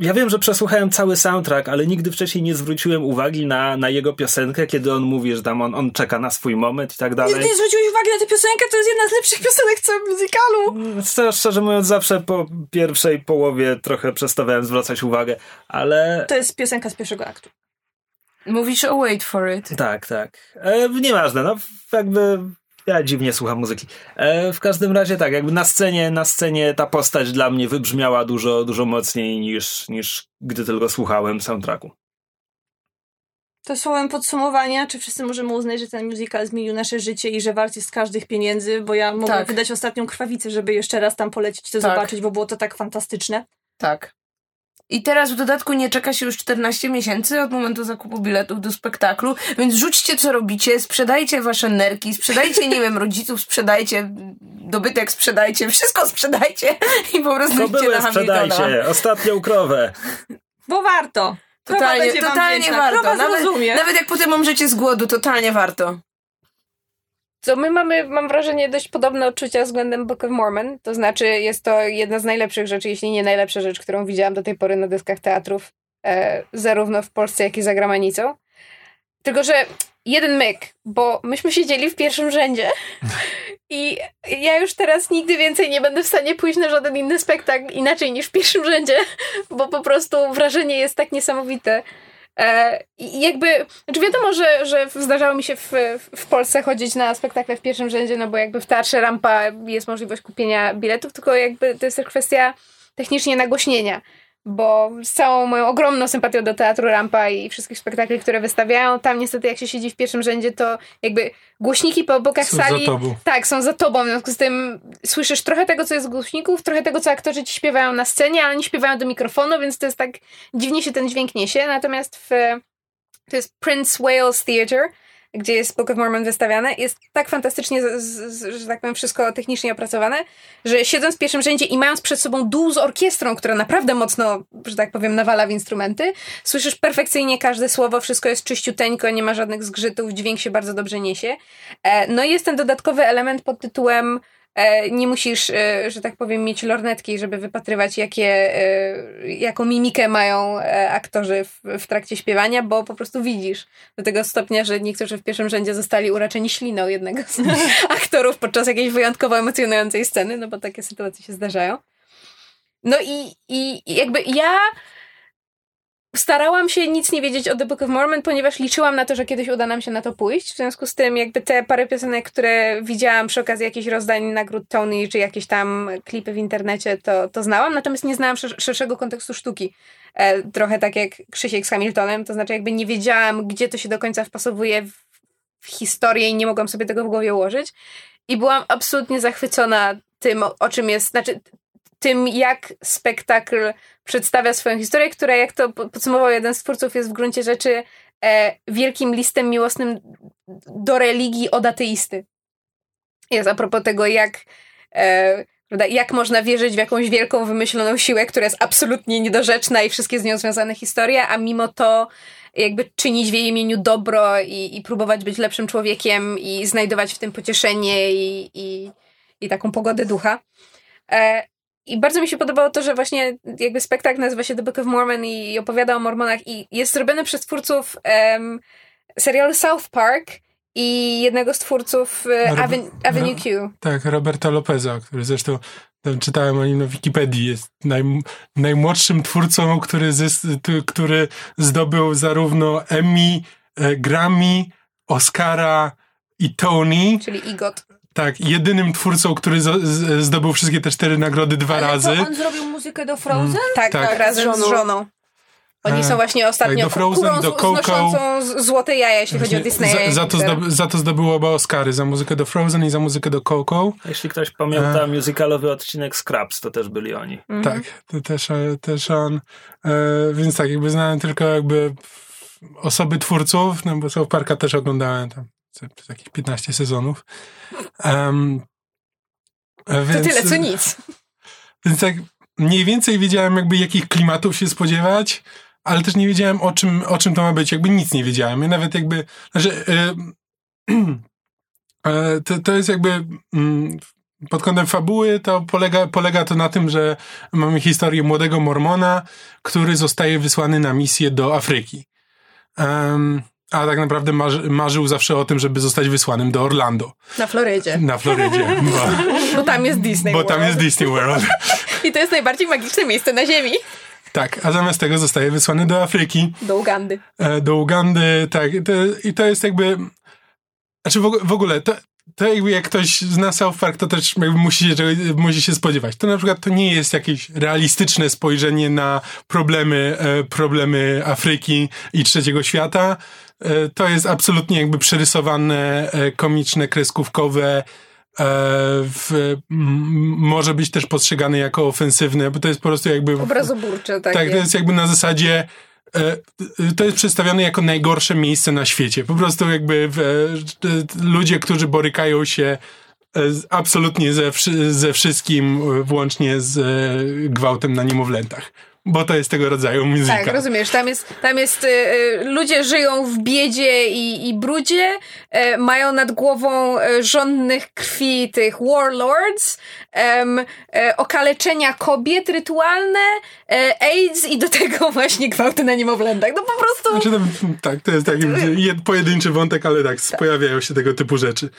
Ja wiem, że przesłuchałem cały soundtrack, ale nigdy wcześniej nie zwróciłem uwagi na, na jego piosenkę, kiedy on mówi, że tam on, on czeka na swój moment i tak dalej. Nie, nie zwróciłeś uwagi na tę piosenkę, to jest jedna z lepszych piosenek w całym musicalu. Szczerze, szczerze mówiąc, zawsze po pierwszej połowie trochę przestawałem zwracać uwagę, ale To jest piosenka z pierwszego aktu. Mówisz o Wait For It. tak, tak. E, nieważne, no jakby ja dziwnie słucham muzyki. E, w każdym razie tak, jakby na scenie, na scenie ta postać dla mnie wybrzmiała dużo, dużo mocniej niż, niż gdy tylko słuchałem soundtracku. To słowem podsumowania, czy wszyscy możemy uznać, że ten musical zmienił nasze życie i że wart jest każdych pieniędzy, bo ja mogę Tak. wydać ostatnią krwawicę, żeby jeszcze raz tam polecieć to Tak. zobaczyć, bo było to tak fantastyczne. Tak. I teraz w dodatku nie czeka się już 14 miesięcy od momentu zakupu biletów do spektaklu, więc rzućcie co robicie, sprzedajcie wasze nerki, sprzedajcie, nie wiem, rodziców, sprzedajcie, dobytek sprzedajcie, wszystko sprzedajcie i po prostu idźcie na Hamiltona. sprzedajcie, ostatnią krowę. Bo warto. Totalnie, totalnie warto. Krowa Nawet, nawet jak potem umrzecie z głodu, totalnie warto. Co my mamy, mam wrażenie, dość podobne odczucia względem Book of Mormon. To znaczy, jest to jedna z najlepszych rzeczy, jeśli nie najlepsza rzecz, którą widziałam do tej pory na dyskach teatrów, e, zarówno w Polsce, jak i za granicą. Tylko, że jeden myk, bo myśmy siedzieli w pierwszym rzędzie *laughs* i ja już teraz nigdy więcej nie będę w stanie pójść na żaden inny spektakl inaczej niż w pierwszym rzędzie, bo po prostu wrażenie jest tak niesamowite. E, I jakby, znaczy wiadomo, że, że zdarzało mi się w, w Polsce chodzić na spektakle w pierwszym rzędzie, no bo jakby w Teatrze Rampa jest możliwość kupienia biletów, tylko jakby to jest też kwestia technicznie nagłośnienia, bo z całą moją ogromną sympatią do Teatru Rampa i wszystkich spektakli, które wystawiają, tam niestety jak się siedzi w pierwszym rzędzie, to jakby głośniki po bokach Są sali tak, są za tobą, w związku z tym słyszysz trochę tego, co jest z głośników, trochę tego, co aktorzy ci śpiewają na scenie, ale nie śpiewają do mikrofonu, więc to jest tak, dziwnie się ten dźwięk niesie. Natomiast w, to jest Prince Wales Theatre, gdzie jest Book of Mormon wystawiane, jest tak fantastycznie, z, z, że tak powiem, wszystko technicznie opracowane, że siedząc w pierwszym rzędzie i mając przed sobą dół z orkiestrą, która naprawdę mocno, że tak powiem, nawala w instrumenty, słyszysz perfekcyjnie każde słowo, wszystko jest czyściuteńko, nie ma żadnych zgrzytów, dźwięk się bardzo dobrze niesie. E, No i jest ten dodatkowy element pod tytułem nie musisz, e, że tak powiem, mieć lornetki, żeby wypatrywać, jakie, e, jaką mimikę mają e, aktorzy w, w trakcie śpiewania, bo po prostu widzisz. Do tego stopnia, że niektórzy w pierwszym rzędzie zostali uraczeni śliną jednego z *laughs* aktorów podczas jakiejś wyjątkowo emocjonującej sceny, no bo takie sytuacje się zdarzają. No i i jakby ja starałam się nic nie wiedzieć o The Book of Mormon, ponieważ liczyłam na to, że kiedyś uda nam się na to pójść. W związku z tym jakby te parę piosenek, które widziałam przy okazji jakichś rozdań nagród Tony, czy jakieś tam klipy w internecie, to, to znałam, natomiast nie znałam szer- szerszego kontekstu sztuki. E, trochę tak jak Krzysiek z Hamiltonem, to znaczy jakby nie wiedziałam, gdzie to się do końca wpasowuje w, w historię i nie mogłam sobie tego w głowie ułożyć. I byłam absolutnie zachwycona tym, o czym jest, znaczy tym, jak spektakl przedstawia swoją historię, która, jak to podsumował jeden z twórców, jest w gruncie rzeczy e, wielkim listem miłosnym do religii od ateisty. Jest a propos tego, jak, e, jak można wierzyć w jakąś wielką, wymyśloną siłę, która jest absolutnie niedorzeczna i wszystkie z nią związane historie, a mimo to jakby czynić w jej imieniu dobro i, i próbować być lepszym człowiekiem i znajdować w tym pocieszenie i, i, i taką pogodę ducha. E, i bardzo mi się podobało to, że właśnie jakby spektakl nazywa się The Book of Mormon i, opowiada o mormonach i jest zrobiony przez twórców um, serialu South Park i jednego z twórców e, Robert, Aven Avenue Q. Tak, Roberta Lopeza, który zresztą tam czytałem o nim na Wikipedii, jest naj, najmłodszym twórcą, który, zys, który zdobył zarówno Emmy, e, Grammy, Oscara i Tony. Czyli IGOT. Tak, jedynym twórcą, który zdobył wszystkie te cztery nagrody dwa Ale razy. To on zrobił muzykę do Frozen? Mm. Tak, tak, razem z żoną. Z żoną. Oni są właśnie ostatnio tak, do Frozen, do Coco. złote jaja, jeśli chodzi o Disney. Za, za, to zdoby, za to zdobyło oba Oscary, za muzykę do Frozen i za muzykę do Coco. Jeśli ktoś pamięta e... musicalowy odcinek Scraps, to też byli oni. Mhm. Tak, to też, też on. E, więc tak, jakby znałem tylko jakby osoby twórców, no bo South Parka też oglądałem tam przez jakieś 15 sezonów. Um, więc, to tyle, co nic. *laughs* Więc tak mniej więcej wiedziałem jakby jakich klimatów się spodziewać, ale też nie wiedziałem o czym, o czym to ma być. Jakby nic nie wiedziałem. Ja nawet jakby, znaczy, yy, *clears throat* to, to jest jakby yy, pod kątem fabuły to polega, polega to na tym, że mamy historię młodego Mormona, który zostaje wysłany na misję do Afryki. Um, a tak naprawdę marzy, marzył zawsze o tym, żeby zostać wysłanym do Orlando. Na Florydzie. Na Florydzie. Bo, *laughs* bo tam jest Disney bo World. Bo tam jest Disney World. *laughs* I to jest najbardziej magiczne miejsce na Ziemi. Tak, a zamiast tego zostaje wysłany do Afryki. Do Ugandy. Do Ugandy, tak. I to jest jakby... Znaczy w, w ogóle, to, to jakby jak ktoś zna South Park, to też jakby musi się, musi się spodziewać. To na przykład to nie jest jakieś realistyczne spojrzenie na problemy, problemy Afryki i trzeciego świata. To jest absolutnie jakby przerysowane, komiczne, kreskówkowe, w, może być też postrzegane jako ofensywne, bo to jest po prostu jakby... Obrazoburcze, tak. Tak, to jest jakby na zasadzie to jest przedstawione jako najgorsze miejsce na świecie. Po prostu jakby ludzie, którzy borykają się absolutnie ze, ze wszystkim, włącznie z gwałtem na niemowlętach bo to jest tego rodzaju muzyka. Tak, rozumiesz. Tam jest, tam jest y, y, ludzie żyją w biedzie i, i brudzie, y, mają nad głową y, żądnych krwi tych warlords, y, okaleczenia kobiet rytualne, AIDS i do tego *laughs* właśnie gwałty na niemowlętach. No po prostu... Znaczy, to, tak, to jest taki *laughs* pojedynczy wątek, ale tak, tak, pojawiają się tego typu rzeczy.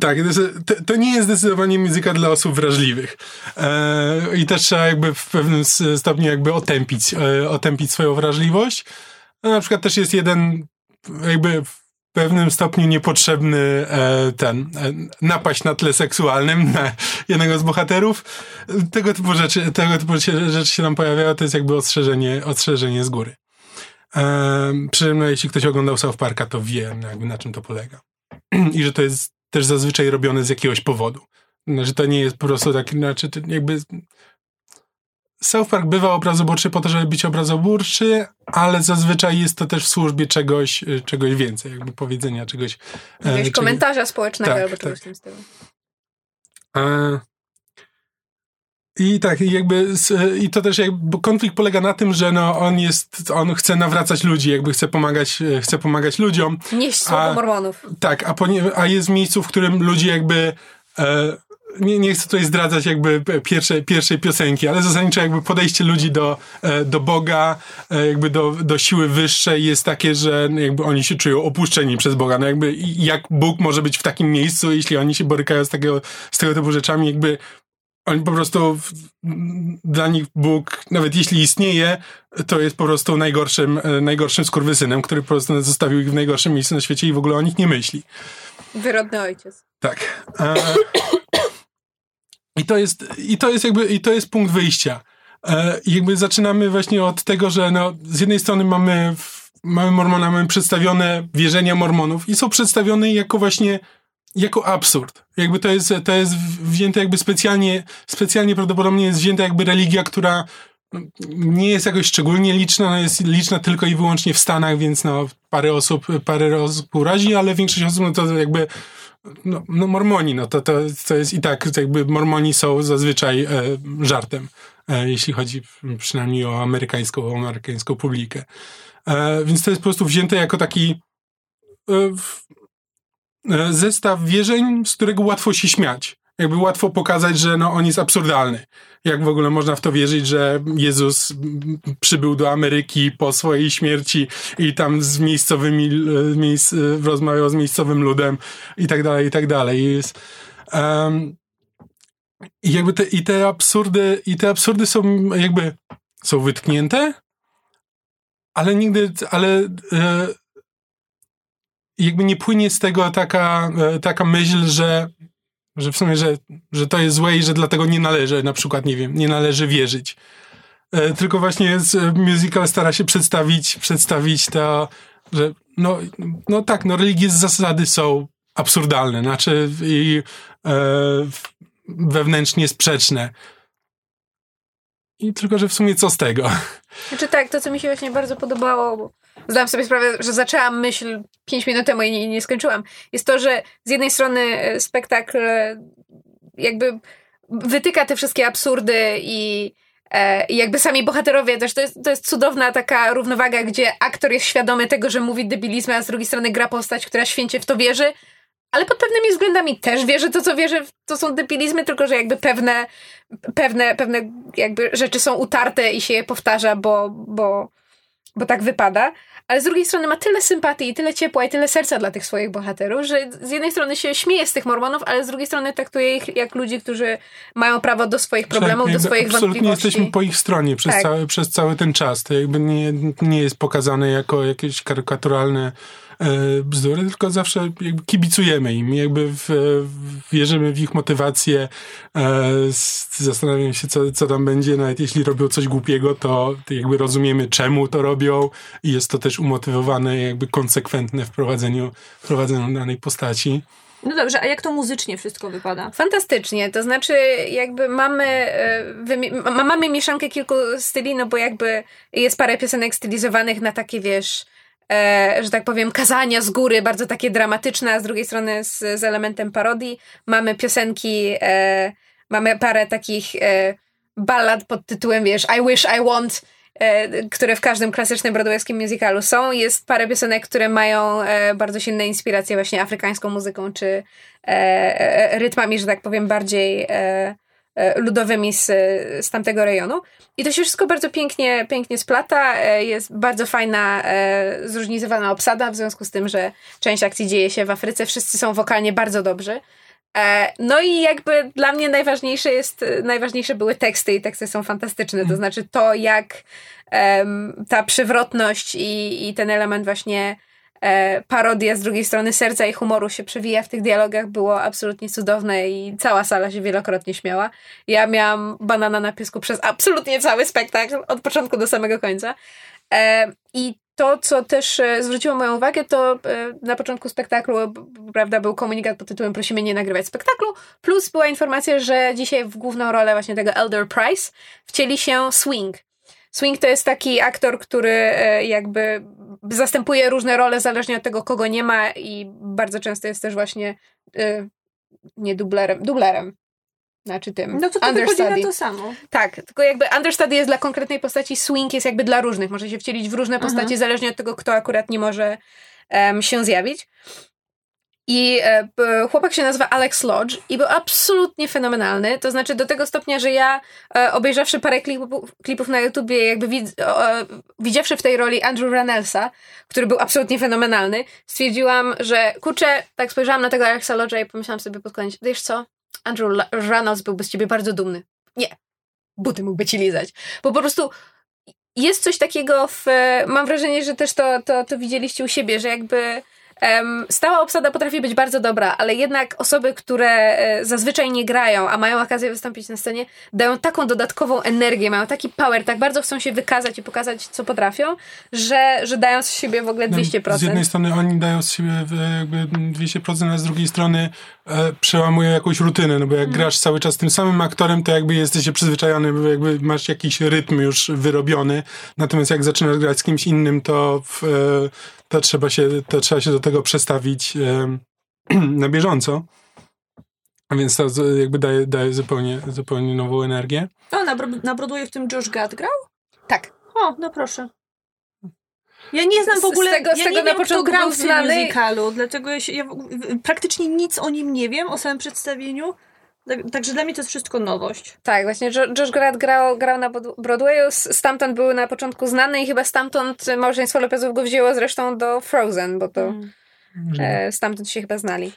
Tak, to, to, nie jest zdecydowanie muzyka dla osób wrażliwych. E, I też trzeba jakby w pewnym stopniu jakby otępić, e, otępić swoją wrażliwość. Na przykład też jest jeden jakby w pewnym stopniu niepotrzebny e, ten e, napaść na tle seksualnym na jednego z bohaterów. Tego typu rzeczy, tego typu rzeczy się nam pojawiają, to jest jakby ostrzeżenie, ostrzeżenie z góry. E, przy no, jeśli ktoś oglądał South Parka, to wie jakby na czym to polega. *clears throat* I że to jest też zazwyczaj robione z jakiegoś powodu. Znaczy to nie jest po prostu tak, znaczy jakby South Park bywa obrazoburczy po to, żeby być obrazoburczy, ale zazwyczaj jest to też w służbie czegoś, y, czegoś więcej, jakby powiedzenia czegoś. E, Jakiegoś komentarza społecznego tak, albo czegoś tak. w tym stylu. E, i tak, i jakby, i to też jakby konflikt polega na tym, że no on jest, on chce nawracać ludzi, jakby chce pomagać, chce pomagać ludziom. Nieść słowo mormonów. Tak, a, a jest miejscu, w którym ludzie jakby, e, nie, nie chcę tutaj zdradzać jakby pierwszej, pierwszej piosenki, ale zasadniczo jakby podejście ludzi do, e, do Boga, e, jakby do, do siły wyższej jest takie, że jakby oni się czują opuszczeni przez Boga. No jakby jak Bóg może być w takim miejscu, jeśli oni się borykają z tego, z tego typu rzeczami, jakby oni po prostu, dla nich Bóg, nawet jeśli istnieje, to jest po prostu najgorszym, e, najgorszym skurwysynem, który po prostu zostawił ich w najgorszym miejscu na świecie i w ogóle o nich nie myśli. Wyrodny ojciec. Tak. E, I to jest, i to jest jakby, i to jest punkt wyjścia. E, jakby zaczynamy właśnie od tego, że no, z jednej strony mamy, mamy Mormona, mamy przedstawione wierzenia Mormonów i są przedstawione jako właśnie jako absurd. Jakby to jest, to jest wzięte jakby specjalnie, specjalnie prawdopodobnie jest wzięta jakby religia, która no, nie jest jakoś szczególnie liczna, no jest liczna tylko i wyłącznie w Stanach, więc no parę osób, parę osób urazi, ale większość osób no to jakby no, no mormoni, no to, to, to jest i tak jakby mormoni są zazwyczaj e, żartem, e, jeśli chodzi przynajmniej o amerykańską, o amerykańską publikę. E, więc to jest po prostu wzięte jako taki e, zestaw wierzeń, z którego łatwo się śmiać. Jakby łatwo pokazać, że no, on jest absurdalny. Jak w ogóle można w to wierzyć, że Jezus przybył do Ameryki po swojej śmierci i tam z miejscowymi, e, miejsc, e, rozmawiał z miejscowym ludem i tak dalej, i tak dalej. Jest, um, i jakby te, i te absurdy, i te absurdy są jakby, są wytknięte, ale nigdy, ale jakby nie płynie z tego taka, e, taka myśl, że, że w sumie, że, że to jest złe i że dlatego nie należy, na przykład, nie wiem, nie należy wierzyć. E, tylko właśnie musical stara się przedstawić, przedstawić to, że no, no tak, no religie z zasady są absurdalne, znaczy i e, wewnętrznie sprzeczne. I tylko, że w sumie co z tego? Znaczy tak, to co mi się właśnie bardzo podobało, zdałam sobie sprawę, że zaczęłam myśl 5 minut temu i nie, nie skończyłam, jest to, że z jednej strony e, spektakl e, jakby wytyka te wszystkie absurdy i e, i jakby sami bohaterowie też, to jest, to jest cudowna taka równowaga, gdzie aktor jest świadomy tego, że mówi debilizmy, a z drugiej strony gra postać, która święcie w to wierzy, ale pod pewnymi względami też wierzy to, co wierzy, to są debilizmy, tylko że jakby pewne, pewne, pewne jakby rzeczy są utarte i się je powtarza, bo, bo, bo tak wypada. Ale z drugiej strony ma tyle sympatii, i tyle ciepła i tyle serca dla tych swoich bohaterów, że z jednej strony się śmieje z tych mormonów, ale z drugiej strony traktuje ich jak ludzi, którzy mają prawo do swoich problemów, do swoich absolutnie wątpliwości. jesteśmy po ich stronie przez, Tak. cały, przez cały ten czas. To jakby nie, nie jest pokazane jako jakieś karykaturalne bzdury, tylko zawsze jakby kibicujemy im, jakby w, w, wierzymy w ich motywację, e, s- zastanawiam się, co, co tam będzie, nawet jeśli robią coś głupiego, to jakby rozumiemy, czemu to robią i jest to też umotywowane, jakby konsekwentne w prowadzeniu, w prowadzeniu danej postaci. No dobrze, a jak to muzycznie wszystko wypada? Fantastycznie, to znaczy jakby mamy, e, mamy mieszankę kilku styli, no bo jakby jest parę piosenek stylizowanych na takie, wiesz, e, że tak powiem, kazania z góry, bardzo takie dramatyczne, a z drugiej strony z, z elementem parodii. Mamy piosenki, e, mamy parę takich e, ballad pod tytułem, wiesz, I wish I want, e, które w każdym klasycznym broadwayskim musicalu są. Jest parę piosenek, które mają e, bardzo silne inspiracje właśnie afrykańską muzyką, czy e, rytmami, że tak powiem, bardziej ludowymi z, z tamtego rejonu. I to się wszystko bardzo pięknie, pięknie splata. E, Jest bardzo fajna, e, zróżnicowana obsada, w związku z tym, że część akcji dzieje się w Afryce. Wszyscy są wokalnie bardzo dobrzy. E, No i jakby dla mnie najważniejsze jest, najważniejsze były teksty i teksty są fantastyczne, to znaczy to jak em, ta przywrotność i, i ten element właśnie e, parodia z drugiej strony serca i humoru się przewija w tych dialogach było absolutnie cudowne i cała sala się wielokrotnie śmiała. Ja miałam banana na piesku przez absolutnie cały spektakl, od początku do samego końca. E, I to, co też e, zwróciło moją uwagę, to e, na początku spektaklu, prawda, był komunikat pod tytułem prosimy nie nagrywać spektaklu, plus była informacja, że dzisiaj w główną rolę właśnie tego Elder Price wcieli się Swing. Swing to jest taki aktor, który e, jakby zastępuje różne role zależnie od tego, kogo nie ma i bardzo często jest też właśnie e, nie dublerem, dublerem. Znaczy tym. No to to na understudy. to samo. Tak, tylko jakby understudy jest dla konkretnej postaci, swing jest jakby dla różnych. Może się wcielić w różne Mhm. postacie, zależnie od tego, kto akurat nie może em, się zjawić. I e, chłopak się nazywa Alex Lodge i był absolutnie fenomenalny. To znaczy do tego stopnia, że ja e, obejrzawszy parę klipów, klipów na YouTubie, jakby widz, e, widziawszy w tej roli Andrew Ranelsa, który był absolutnie fenomenalny, stwierdziłam, że kurczę, tak spojrzałam na tego Alexa Lodge'a i pomyślałam sobie pod koniec, wiesz co, Andrew Reynolds byłby z ciebie bardzo dumny. Nie. Buty mógłby ci lizać. Bo po prostu jest coś takiego w... Mam wrażenie, że też to, to, to widzieliście u siebie, że jakby stała obsada potrafi być bardzo dobra, ale jednak osoby, które e, zazwyczaj nie grają, a mają okazję wystąpić na scenie, dają taką dodatkową energię, mają taki power, tak bardzo chcą się wykazać i pokazać, co potrafią, że, że dają z siebie w ogóle 200%. No, Z jednej strony oni dają z siebie jakby 200%, a z drugiej strony e, przełamują jakąś rutynę, no bo jak grasz cały czas tym samym aktorem, to jakby jesteś przyzwyczajony, bo jakby masz jakiś rytm już wyrobiony, natomiast jak zaczynasz grać z kimś innym, to, w, e, to, trzeba, się, to trzeba się do tego przestawić e, *clears throat* na bieżąco. A więc to jakby daje, daje zupełnie, zupełnie nową energię. O, na, Bro- na Broadwayu w tym Josh Gad grał? Tak. O, no proszę. Ja nie znam w Z- z ogóle, tego- z tego nie na wiem, kto początku grał w znany. musicalu, dlatego ja, się, ja praktycznie nic o nim nie wiem, o samym przedstawieniu. Tak- Także dla mnie to jest wszystko nowość. Tak, właśnie Jo- Josh Grad grał, grał na Broadwayu, stamtąd był na początku znany i chyba stamtąd małżeństwo Lopezów go wzięło zresztą do Frozen, bo to Mm. stamtąd się chyba znali.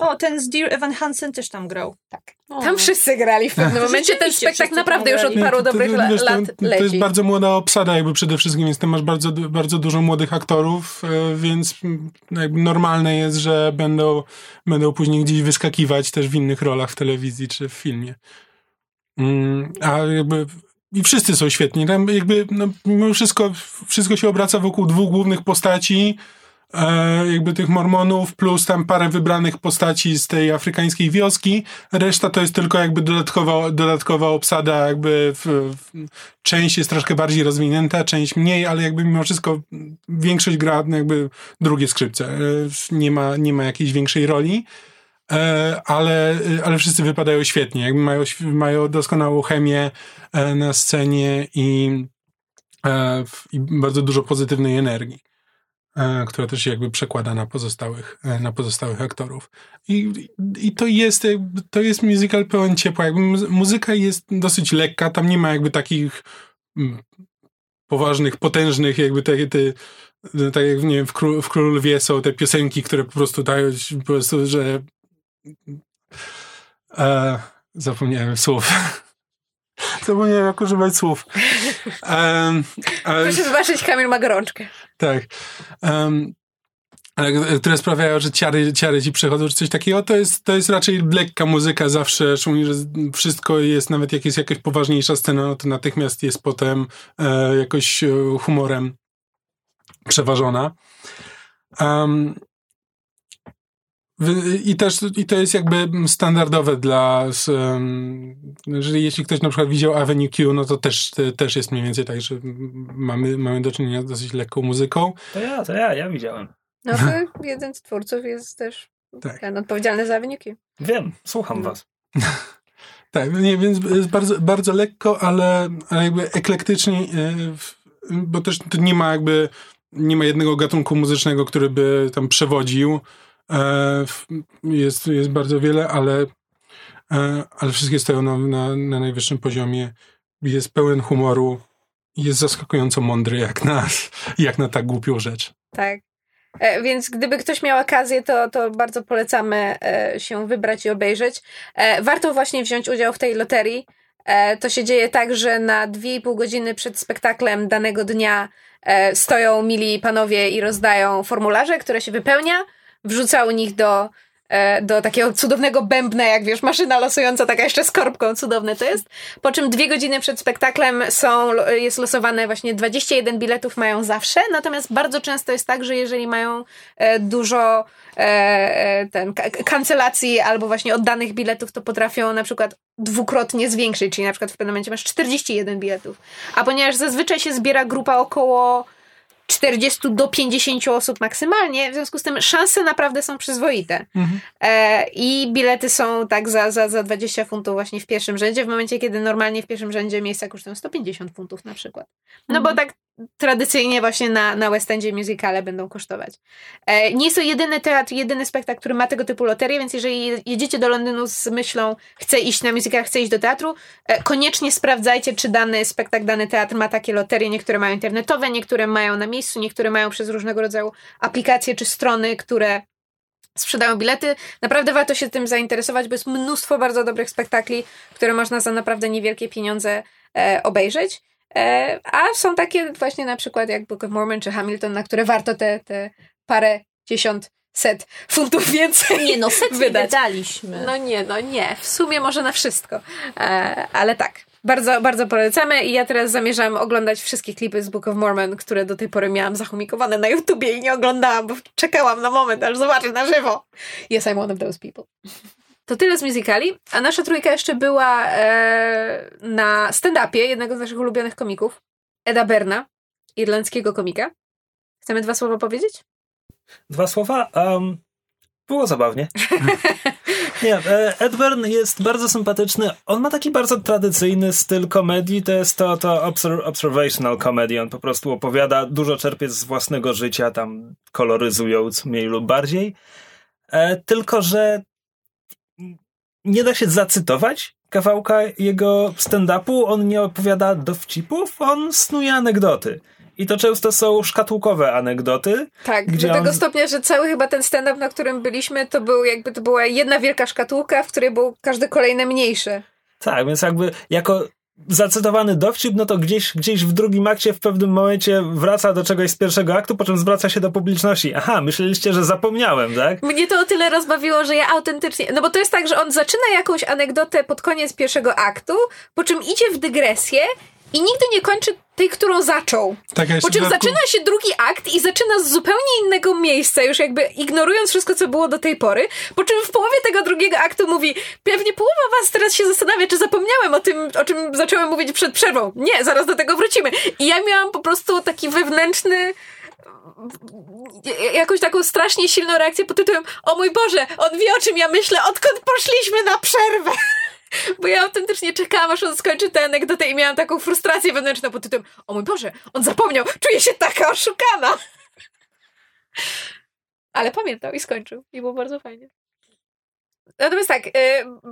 O, ten z Dear Evan Hansen też tam grał. Tak. O. Tam wszyscy grali w pewnym momencie. Ten spektakl naprawdę już od paru To- dobrych to- wiesz, to- lat To jest leci. bardzo młoda obsada jakby przede wszystkim, więc tam masz bardzo, bardzo dużo młodych aktorów, e, więc jakby normalne jest, że będą, będą później gdzieś wyskakiwać też w innych rolach w telewizji czy w filmie. Mm, A jakby i wszyscy są świetni. Tam jakby no, mimo wszystko, wszystko się obraca wokół dwóch głównych postaci, e, jakby tych mormonów, plus tam parę wybranych postaci z tej afrykańskiej wioski. Reszta to jest tylko jakby dodatkowa, dodatkowa obsada, jakby w, w, część jest troszkę bardziej rozwinięta, część mniej, ale jakby mimo wszystko większość gra jakby drugie skrzypce. E, Nie ma, nie ma jakiejś większej roli. E, ale, ale wszyscy wypadają świetnie, jakby mają, mają doskonałą chemię e, na scenie i, e, i bardzo dużo pozytywnej energii, e, która też się jakby przekłada na pozostałych, e, na pozostałych aktorów. I, i to, jest, jakby- to jest musical pełen ciepła. Jakby muzy- muzyka jest dosyć lekka, tam nie ma jakby takich mm, poważnych, potężnych, jakby te, te, tak jak nie wiem, w, Król, w Królu Lwie są te piosenki, które po prostu dają po prostu, że e, zapomniałem słów. *laughs* zapomniałem jak używać słów. Um, Proszę wybaczyć, Kamil ma gorączkę. tak. Um, ale które sprawiają, że ciary, ciary ci przechodzą, czy coś takiego, to jest, to jest raczej lekka muzyka zawsze, szczególnie, że wszystko jest, nawet jak jest jakaś poważniejsza scena, no to natychmiast jest potem e, jakoś e, humorem przeważona. Um, i, też, I to jest jakby standardowe dla. Jeżeli jeśli ktoś na przykład widział Avenue Q, no to też, te, też jest mniej więcej tak, że mamy, mamy do czynienia z dosyć lekką muzyką. To ja, to ja, ja widziałem. No to *laughs* jeden z twórców jest też Tak. ten odpowiedzialny za wyniki. Wiem, słucham was. *laughs* Tak, nie, więc jest bardzo, bardzo lekko, ale, ale jakby eklektycznie, e, bo też nie ma jakby, nie ma jednego gatunku muzycznego, który by tam przewodził. E, Jest, jest bardzo wiele, ale, e, ale wszystkie stoją na, na, na najwyższym poziomie. Jest pełen humoru jest zaskakująco mądry jak na, *laughs* jak na tak głupią rzecz. Tak. E, Więc gdyby ktoś miał okazję, to, to bardzo polecamy się wybrać i obejrzeć. Warto właśnie wziąć udział w tej loterii. To się dzieje tak, że na 2,5 godziny przed spektaklem danego dnia stoją mili panowie i rozdają formularze, które się wypełnia, wrzuca u nich do, e, do takiego cudownego bębna, jak wiesz, maszyna losująca, taka jeszcze z korbką, cudowne to jest. Po czym dwie godziny przed spektaklem są, jest losowane właśnie 21 biletów mają zawsze, natomiast bardzo często jest tak, że jeżeli mają e, dużo e, ten, ka- kancelacji albo właśnie oddanych biletów, to potrafią na przykład dwukrotnie zwiększyć, czyli na przykład w pewnym momencie masz 41 biletów. A ponieważ zazwyczaj się zbiera grupa około 40 do 50 osób maksymalnie, w związku z tym szanse naprawdę są przyzwoite. E, I bilety są tak za, za, za 20 funtów właśnie w pierwszym rzędzie, w momencie, kiedy normalnie w pierwszym rzędzie miejsca kosztują 150 funtów na przykład. No bo tak tradycyjnie właśnie na, na West Endzie musicale będą kosztować. E, nie jest to jedyny teatr, jedyny spektakl, który ma tego typu loterię, więc jeżeli je- jedziecie do Londynu z myślą chcę iść na musical, chcę iść do teatru, e, koniecznie sprawdzajcie, czy dany spektakl, dany teatr ma takie loterie. Niektóre mają internetowe, niektóre mają na miejscu, niektóre mają przez różnego rodzaju aplikacje czy strony, które sprzedają bilety. Naprawdę warto się tym zainteresować, bo jest mnóstwo bardzo dobrych spektakli, które można za naprawdę niewielkie pieniądze e, obejrzeć. E, a są takie właśnie na przykład jak Book of Mormon czy Hamilton, na które warto te, te parę dziesiąt set funtów więcej Nie no, set nie wydać. wydaliśmy. No nie, no nie. W sumie może na wszystko. E, ale tak. Bardzo, bardzo polecamy i ja teraz zamierzam oglądać wszystkie klipy z Book of Mormon, które do tej pory miałam zachomikowane na YouTubie i nie oglądałam, bo czekałam na moment, aż zobaczę na żywo. Yes, I'm one of those people. To tyle z musicali, a nasza trójka jeszcze była e, na stand-upie jednego z naszych ulubionych komików, Eda Berna, irlandzkiego komika. Chcemy dwa słowa powiedzieć? Dwa słowa. Um, było zabawnie. *laughs* Nie, e, Ed Byrne jest bardzo sympatyczny. On ma taki bardzo tradycyjny styl komedii. To jest to, to obser- observational comedy. On po prostu opowiada, dużo czerpie z własnego życia, tam koloryzując mniej lub bardziej. E, tylko, że nie da się zacytować kawałka jego stand-upu. On nie opowiada dowcipów, on snuje anegdoty. I to często są szkatułkowe anegdoty. Tak, do tego on- stopnia, że cały chyba ten stand-up, na którym byliśmy, to był jakby to była jedna wielka szkatułka, w której był każdy kolejne mniejsze. Tak, więc jakby jako zacytowany dowcip, no to gdzieś, gdzieś w drugim akcie w pewnym momencie wraca do czegoś z pierwszego aktu, po czym zwraca się do publiczności. Aha, myśleliście, że zapomniałem, tak? Mnie to o tyle rozbawiło, że ja autentycznie. No bo to jest tak, że on zaczyna jakąś anegdotę pod koniec pierwszego aktu, po czym idzie w dygresję i nigdy nie kończy tej, którą zaczął. Tak, ja Po czym dodatku- zaczyna się drugi akt i zaczyna z zupełnie innego miejsca, już jakby ignorując wszystko, co było do tej pory. Po czym w połowie tego drugiego aktu mówi: Pewnie połowa was teraz się zastanawia, czy zapomniałem o tym, o czym zacząłem mówić przed przerwą. Nie, zaraz do tego wrócimy. I ja miałam po prostu taki wewnętrzny jakąś taką strasznie silną reakcję pod tytułem o mój Boże, on wie o czym ja myślę, odkąd poszliśmy na przerwę. *laughs* Bo ja autentycznie czekałam, aż on skończy tę anegdotę i miałam taką frustrację wewnętrzną pod tytułem o mój Boże, on zapomniał, czuję się taka oszukana. Ale pamiętał i skończył i było bardzo fajnie. Natomiast tak, y,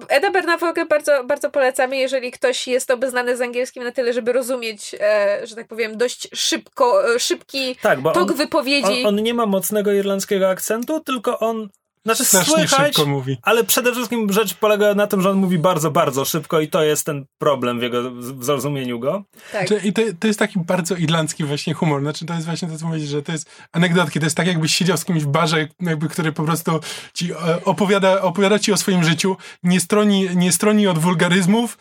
Eda Bernafogę bardzo, bardzo polecamy, jeżeli ktoś jest obeznany z angielskim na tyle, żeby rozumieć, e, że tak powiem, dość szybko, e, szybki Tak, bo tok on, wypowiedzi. on, on nie ma mocnego irlandzkiego akcentu, tylko on znaczy Strasznie słychać, szybko mówi. ale przede wszystkim rzecz polega na tym, że on mówi bardzo, bardzo szybko i to jest ten problem w jego w zrozumieniu go. tak. I to, to jest taki bardzo irlandzki właśnie humor. Znaczy to jest właśnie to, co mówisz, że to jest anegdotki. To jest tak, jakbyś siedział z kimś w barze, jakby, który po prostu ci e, opowiada, opowiada ci o swoim życiu, nie stroni, nie stroni od wulgaryzmów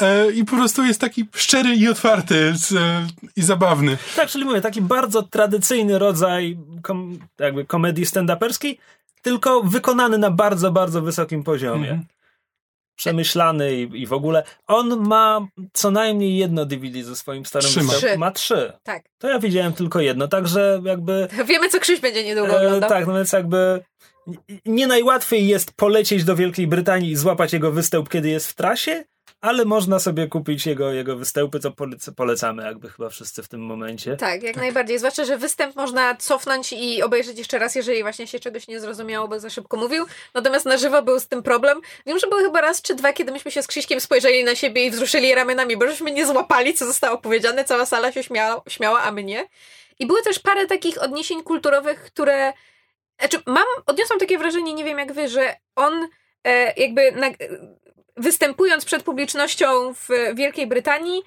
e, i po prostu jest taki szczery i otwarty z, e, i zabawny. Tak, czyli mówię, taki bardzo tradycyjny rodzaj kom, jakby komedii stand-uperskiej, tylko wykonany na bardzo, bardzo wysokim poziomie. Mhm. Przemyślany i, i w ogóle. On ma co najmniej jedno DVD ze swoim starym Trzy ma. występem. Trzy. Ma trzy. tak. To ja widziałem tylko jedno, także jakby... Wiemy, co Krzyś będzie niedługo E, tak, no więc jakby nie najłatwiej jest polecieć do Wielkiej Brytanii i złapać jego występ, kiedy jest w trasie, ale można sobie kupić jego, jego występy, co polec- polecamy jakby chyba wszyscy w tym momencie. Tak, jak najbardziej. Zwłaszcza, że występ można cofnąć i obejrzeć jeszcze raz, jeżeli właśnie się czegoś nie zrozumiało, bo za szybko mówił. Natomiast na żywo był z tym problem. Wiem, że były chyba raz czy dwa, kiedy myśmy się z Krzyśkiem spojrzeli na siebie i wzruszyli ramionami, bo żeśmy nie złapali, co zostało powiedziane. Cała sala się śmiała, śmiała a my nie. I były też parę takich odniesień kulturowych, które... Znaczy, mam, odniosłam takie wrażenie, nie wiem jak wy, że on e, jakby na, występując przed publicznością w Wielkiej Brytanii,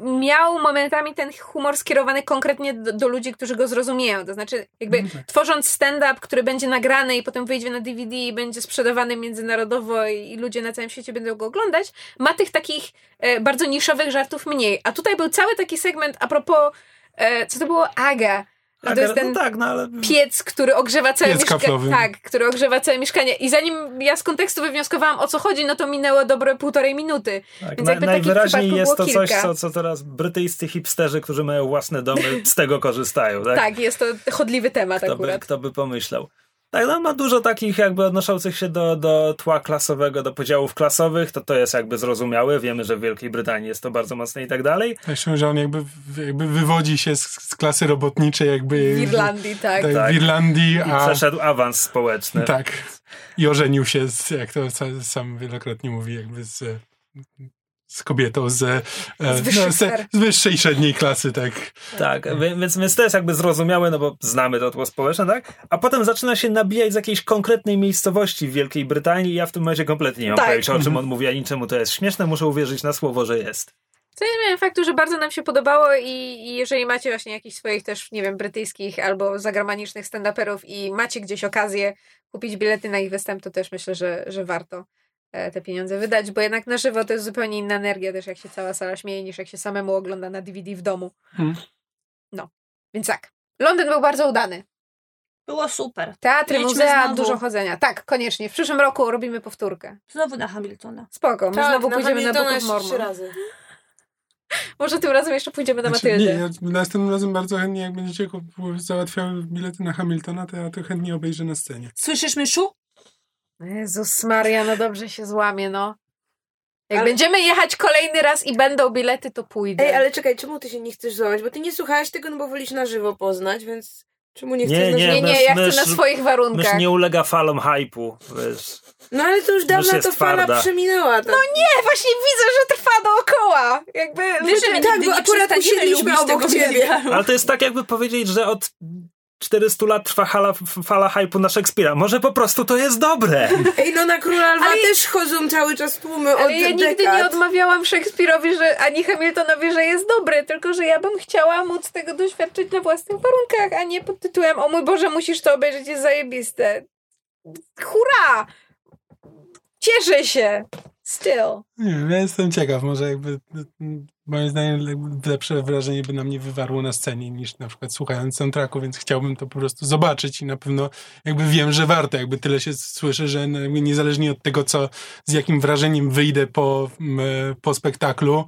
miał momentami ten humor skierowany konkretnie do, do ludzi, którzy go zrozumieją. To znaczy, jakby tworząc stand-up, który będzie nagrany i potem wyjdzie na DVD i będzie sprzedawany międzynarodowo i, i ludzie na całym świecie będą go oglądać, ma tych takich e, bardzo niszowych żartów mniej. A tutaj był cały taki segment a propos, e, co to było? Aga. A, to jest ten no tak, no ale... piec, który ogrzewa całe mieszkanie. Tak, który ogrzewa całe mieszkanie. I zanim ja z kontekstu wywnioskowałam o co chodzi, no to minęło dobre półtorej minuty. Tak, Więc na, najwyraźniej jest to było coś, kilka. co, co teraz brytyjscy hipsterzy, którzy mają własne domy, z tego korzystają, tak? Tak, jest to chodliwy temat Kto by, akurat. kto by pomyślał. Tak, no ma dużo takich jakby odnoszących się do, do tła klasowego, do podziałów klasowych, to to jest jakby zrozumiałe, wiemy, że w Wielkiej Brytanii jest to bardzo mocne i tak dalej. Zresztą, że on jakby, jakby wywodzi się z, z klasy robotniczej, jakby W Irlandii, tak. tak, Tak. w Irlandii, I a przeszedł awans społeczny. tak. I ożenił się, z, jak to sa- sam wielokrotnie mówi, jakby z, z kobietą z, e, Z wyższych no, sfer. z wyższej średniej klasy, tak. Tak, więc, więc to jest jakby zrozumiałe, no bo znamy to tło społeczne, tak? A potem zaczyna się nabijać z jakiejś konkretnej miejscowości w Wielkiej Brytanii i ja w tym momencie kompletnie nie mam Tak. pojęcia, o czym on mówi, ani czemu to jest śmieszne, muszę uwierzyć na słowo, że jest. Co nie zmienia faktu, że bardzo nam się podobało i, i jeżeli macie właśnie jakichś swoich też, nie wiem, brytyjskich albo zagranicznych stand-uperów i macie gdzieś okazję kupić bilety na ich występ, to też myślę, że, że warto te pieniądze wydać, bo jednak na żywo to jest zupełnie inna energia też jak się cała sala śmieje, niż jak się samemu ogląda na DVD w domu. Hmm. No, więc tak. Londyn był bardzo udany. Było super. Teatry, Jedźmy muzea, znowu. dużo chodzenia. Tak, koniecznie. W przyszłym roku robimy powtórkę. Znowu na Hamiltona. Spoko, my Tak, znowu na pójdziemy na Hamiltona Book of jeszcze trzy Mormon. razy. *laughs* Może tym razem jeszcze pójdziemy na Znaczy, Matyldę. nie, ja następnym razem bardzo chętnie, jak będziecie załatwiały bilety na Hamiltona, to ja to chętnie obejrzę na scenie. Słyszysz, Myszu? Jezus Maria, no dobrze się złamie, no. Jak Ale- będziemy jechać kolejny raz i będą bilety, to pójdę. Ej, ale czekaj, czemu ty się nie chcesz złamać? Bo ty nie słuchałeś tego, no bo wolisz na żywo poznać, więc czemu nie Nie, chcesz na nie, żywo? nie, nie, mysz- ja chcę mysz- na swoich Mysz warunkach. nie ulega falom hypu, wiesz. No ale to już dawno to fala twarda. przeminęła. Tak. No nie, właśnie widzę, że trwa dookoła. Jakby Wiesz, my tak, nigdy bo nie akurat usiedliśmy obok ciebie. musicalu. Ale to jest tak, jakby powiedzieć, że od 400 lat trwa hala, fala hypu na Szekspira. Może po prostu to jest dobre. Ej, no na Króla Lwa też chodzą cały czas tłumy od Ale ja nigdy dekad. nie odmawiałam Szekspirowi, że ani Hamiltonowi, że jest dobry, tylko że ja bym chciała móc tego doświadczyć na własnych warunkach, a nie pod tytułem o mój Boże, musisz to obejrzeć, jest zajebiste. Hurra! Cieszę się. Still. Nie wiem, ja jestem ciekaw, może jakby mm, moim zdaniem lepsze wrażenie by na mnie wywarło na scenie niż na przykład słuchając soundtracku, więc chciałbym to po prostu zobaczyć i na pewno jakby wiem, że warto, jakby tyle się słyszy, że no niezależnie od tego, co, z jakim wrażeniem wyjdę po, po spektaklu,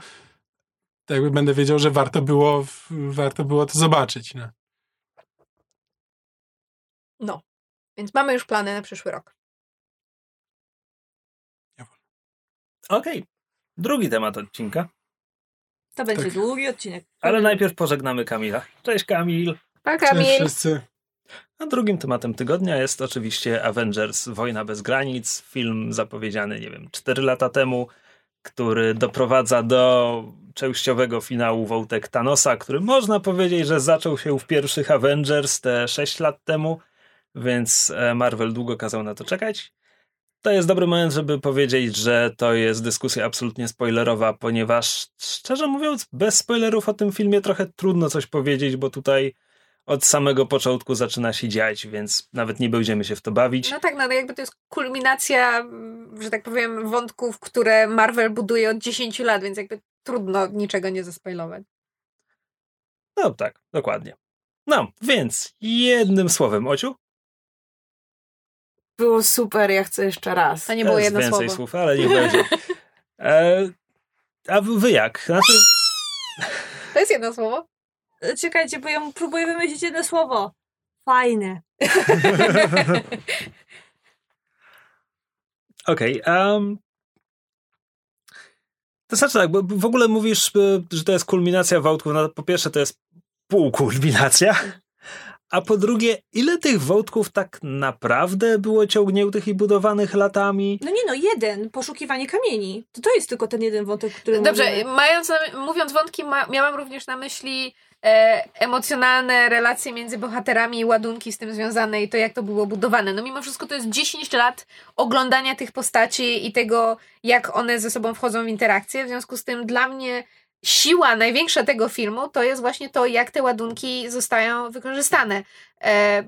to jakby będę wiedział, że warto było, warto było to zobaczyć. No. No. Więc mamy już plany na przyszły rok. Okej. Drugi temat odcinka. To będzie Tak. długi odcinek. Ale najpierw pożegnamy Kamila. Cześć Kamil. Pa, Cześć Kamil. wszyscy. A drugim tematem tygodnia jest oczywiście Avengers Wojna bez granic, film zapowiedziany, nie wiem, 4 lata temu, który doprowadza do częściowego finału wątek Thanosa, który można powiedzieć, że zaczął się w pierwszych Avengers te 6 lat temu, więc e, Marvel długo kazał na to czekać. To jest dobry moment, żeby powiedzieć, że to jest dyskusja absolutnie spoilerowa, ponieważ szczerze mówiąc, bez spoilerów o tym filmie trochę trudno coś powiedzieć, bo tutaj od samego początku zaczyna się dziać, więc nawet nie będziemy się w to bawić. No tak, no jakby to jest kulminacja, mm, że tak powiem, wątków, które Marvel buduje od 10 lat, więc jakby trudno niczego nie zaspoilować. No tak, dokładnie. No, więc jednym słowem, Ociu, Było super, ja chcę jeszcze raz. To nie było jest jedno więcej słowo. słów, ale nie będzie. *laughs* E, a wy jak? Znaczy, *laughs* To jest jedno słowo? E, Czekajcie, bo ja próbuję wymyślić jedno słowo. Fajne. *laughs* Okej. em, to znaczy tak, bo w ogóle mówisz, e, że to jest kulminacja wątków. No, po pierwsze, to jest półkulminacja. A po drugie, ile tych wątków tak naprawdę było ciągniętych i budowanych latami? No nie no, jeden. Poszukiwanie kamieni. To, to jest tylko ten jeden wątek, który Dobrze, mówimy. mając na, mówiąc wątki, ma, miałam również na myśli e, emocjonalne relacje między bohaterami i ładunki z tym związane i to, jak to było budowane. No mimo wszystko to jest 10 lat oglądania tych postaci i tego, jak one ze sobą wchodzą w interakcję. W związku z tym dla mnie siła największa tego filmu to jest właśnie to, jak te ładunki zostają wykorzystane. E,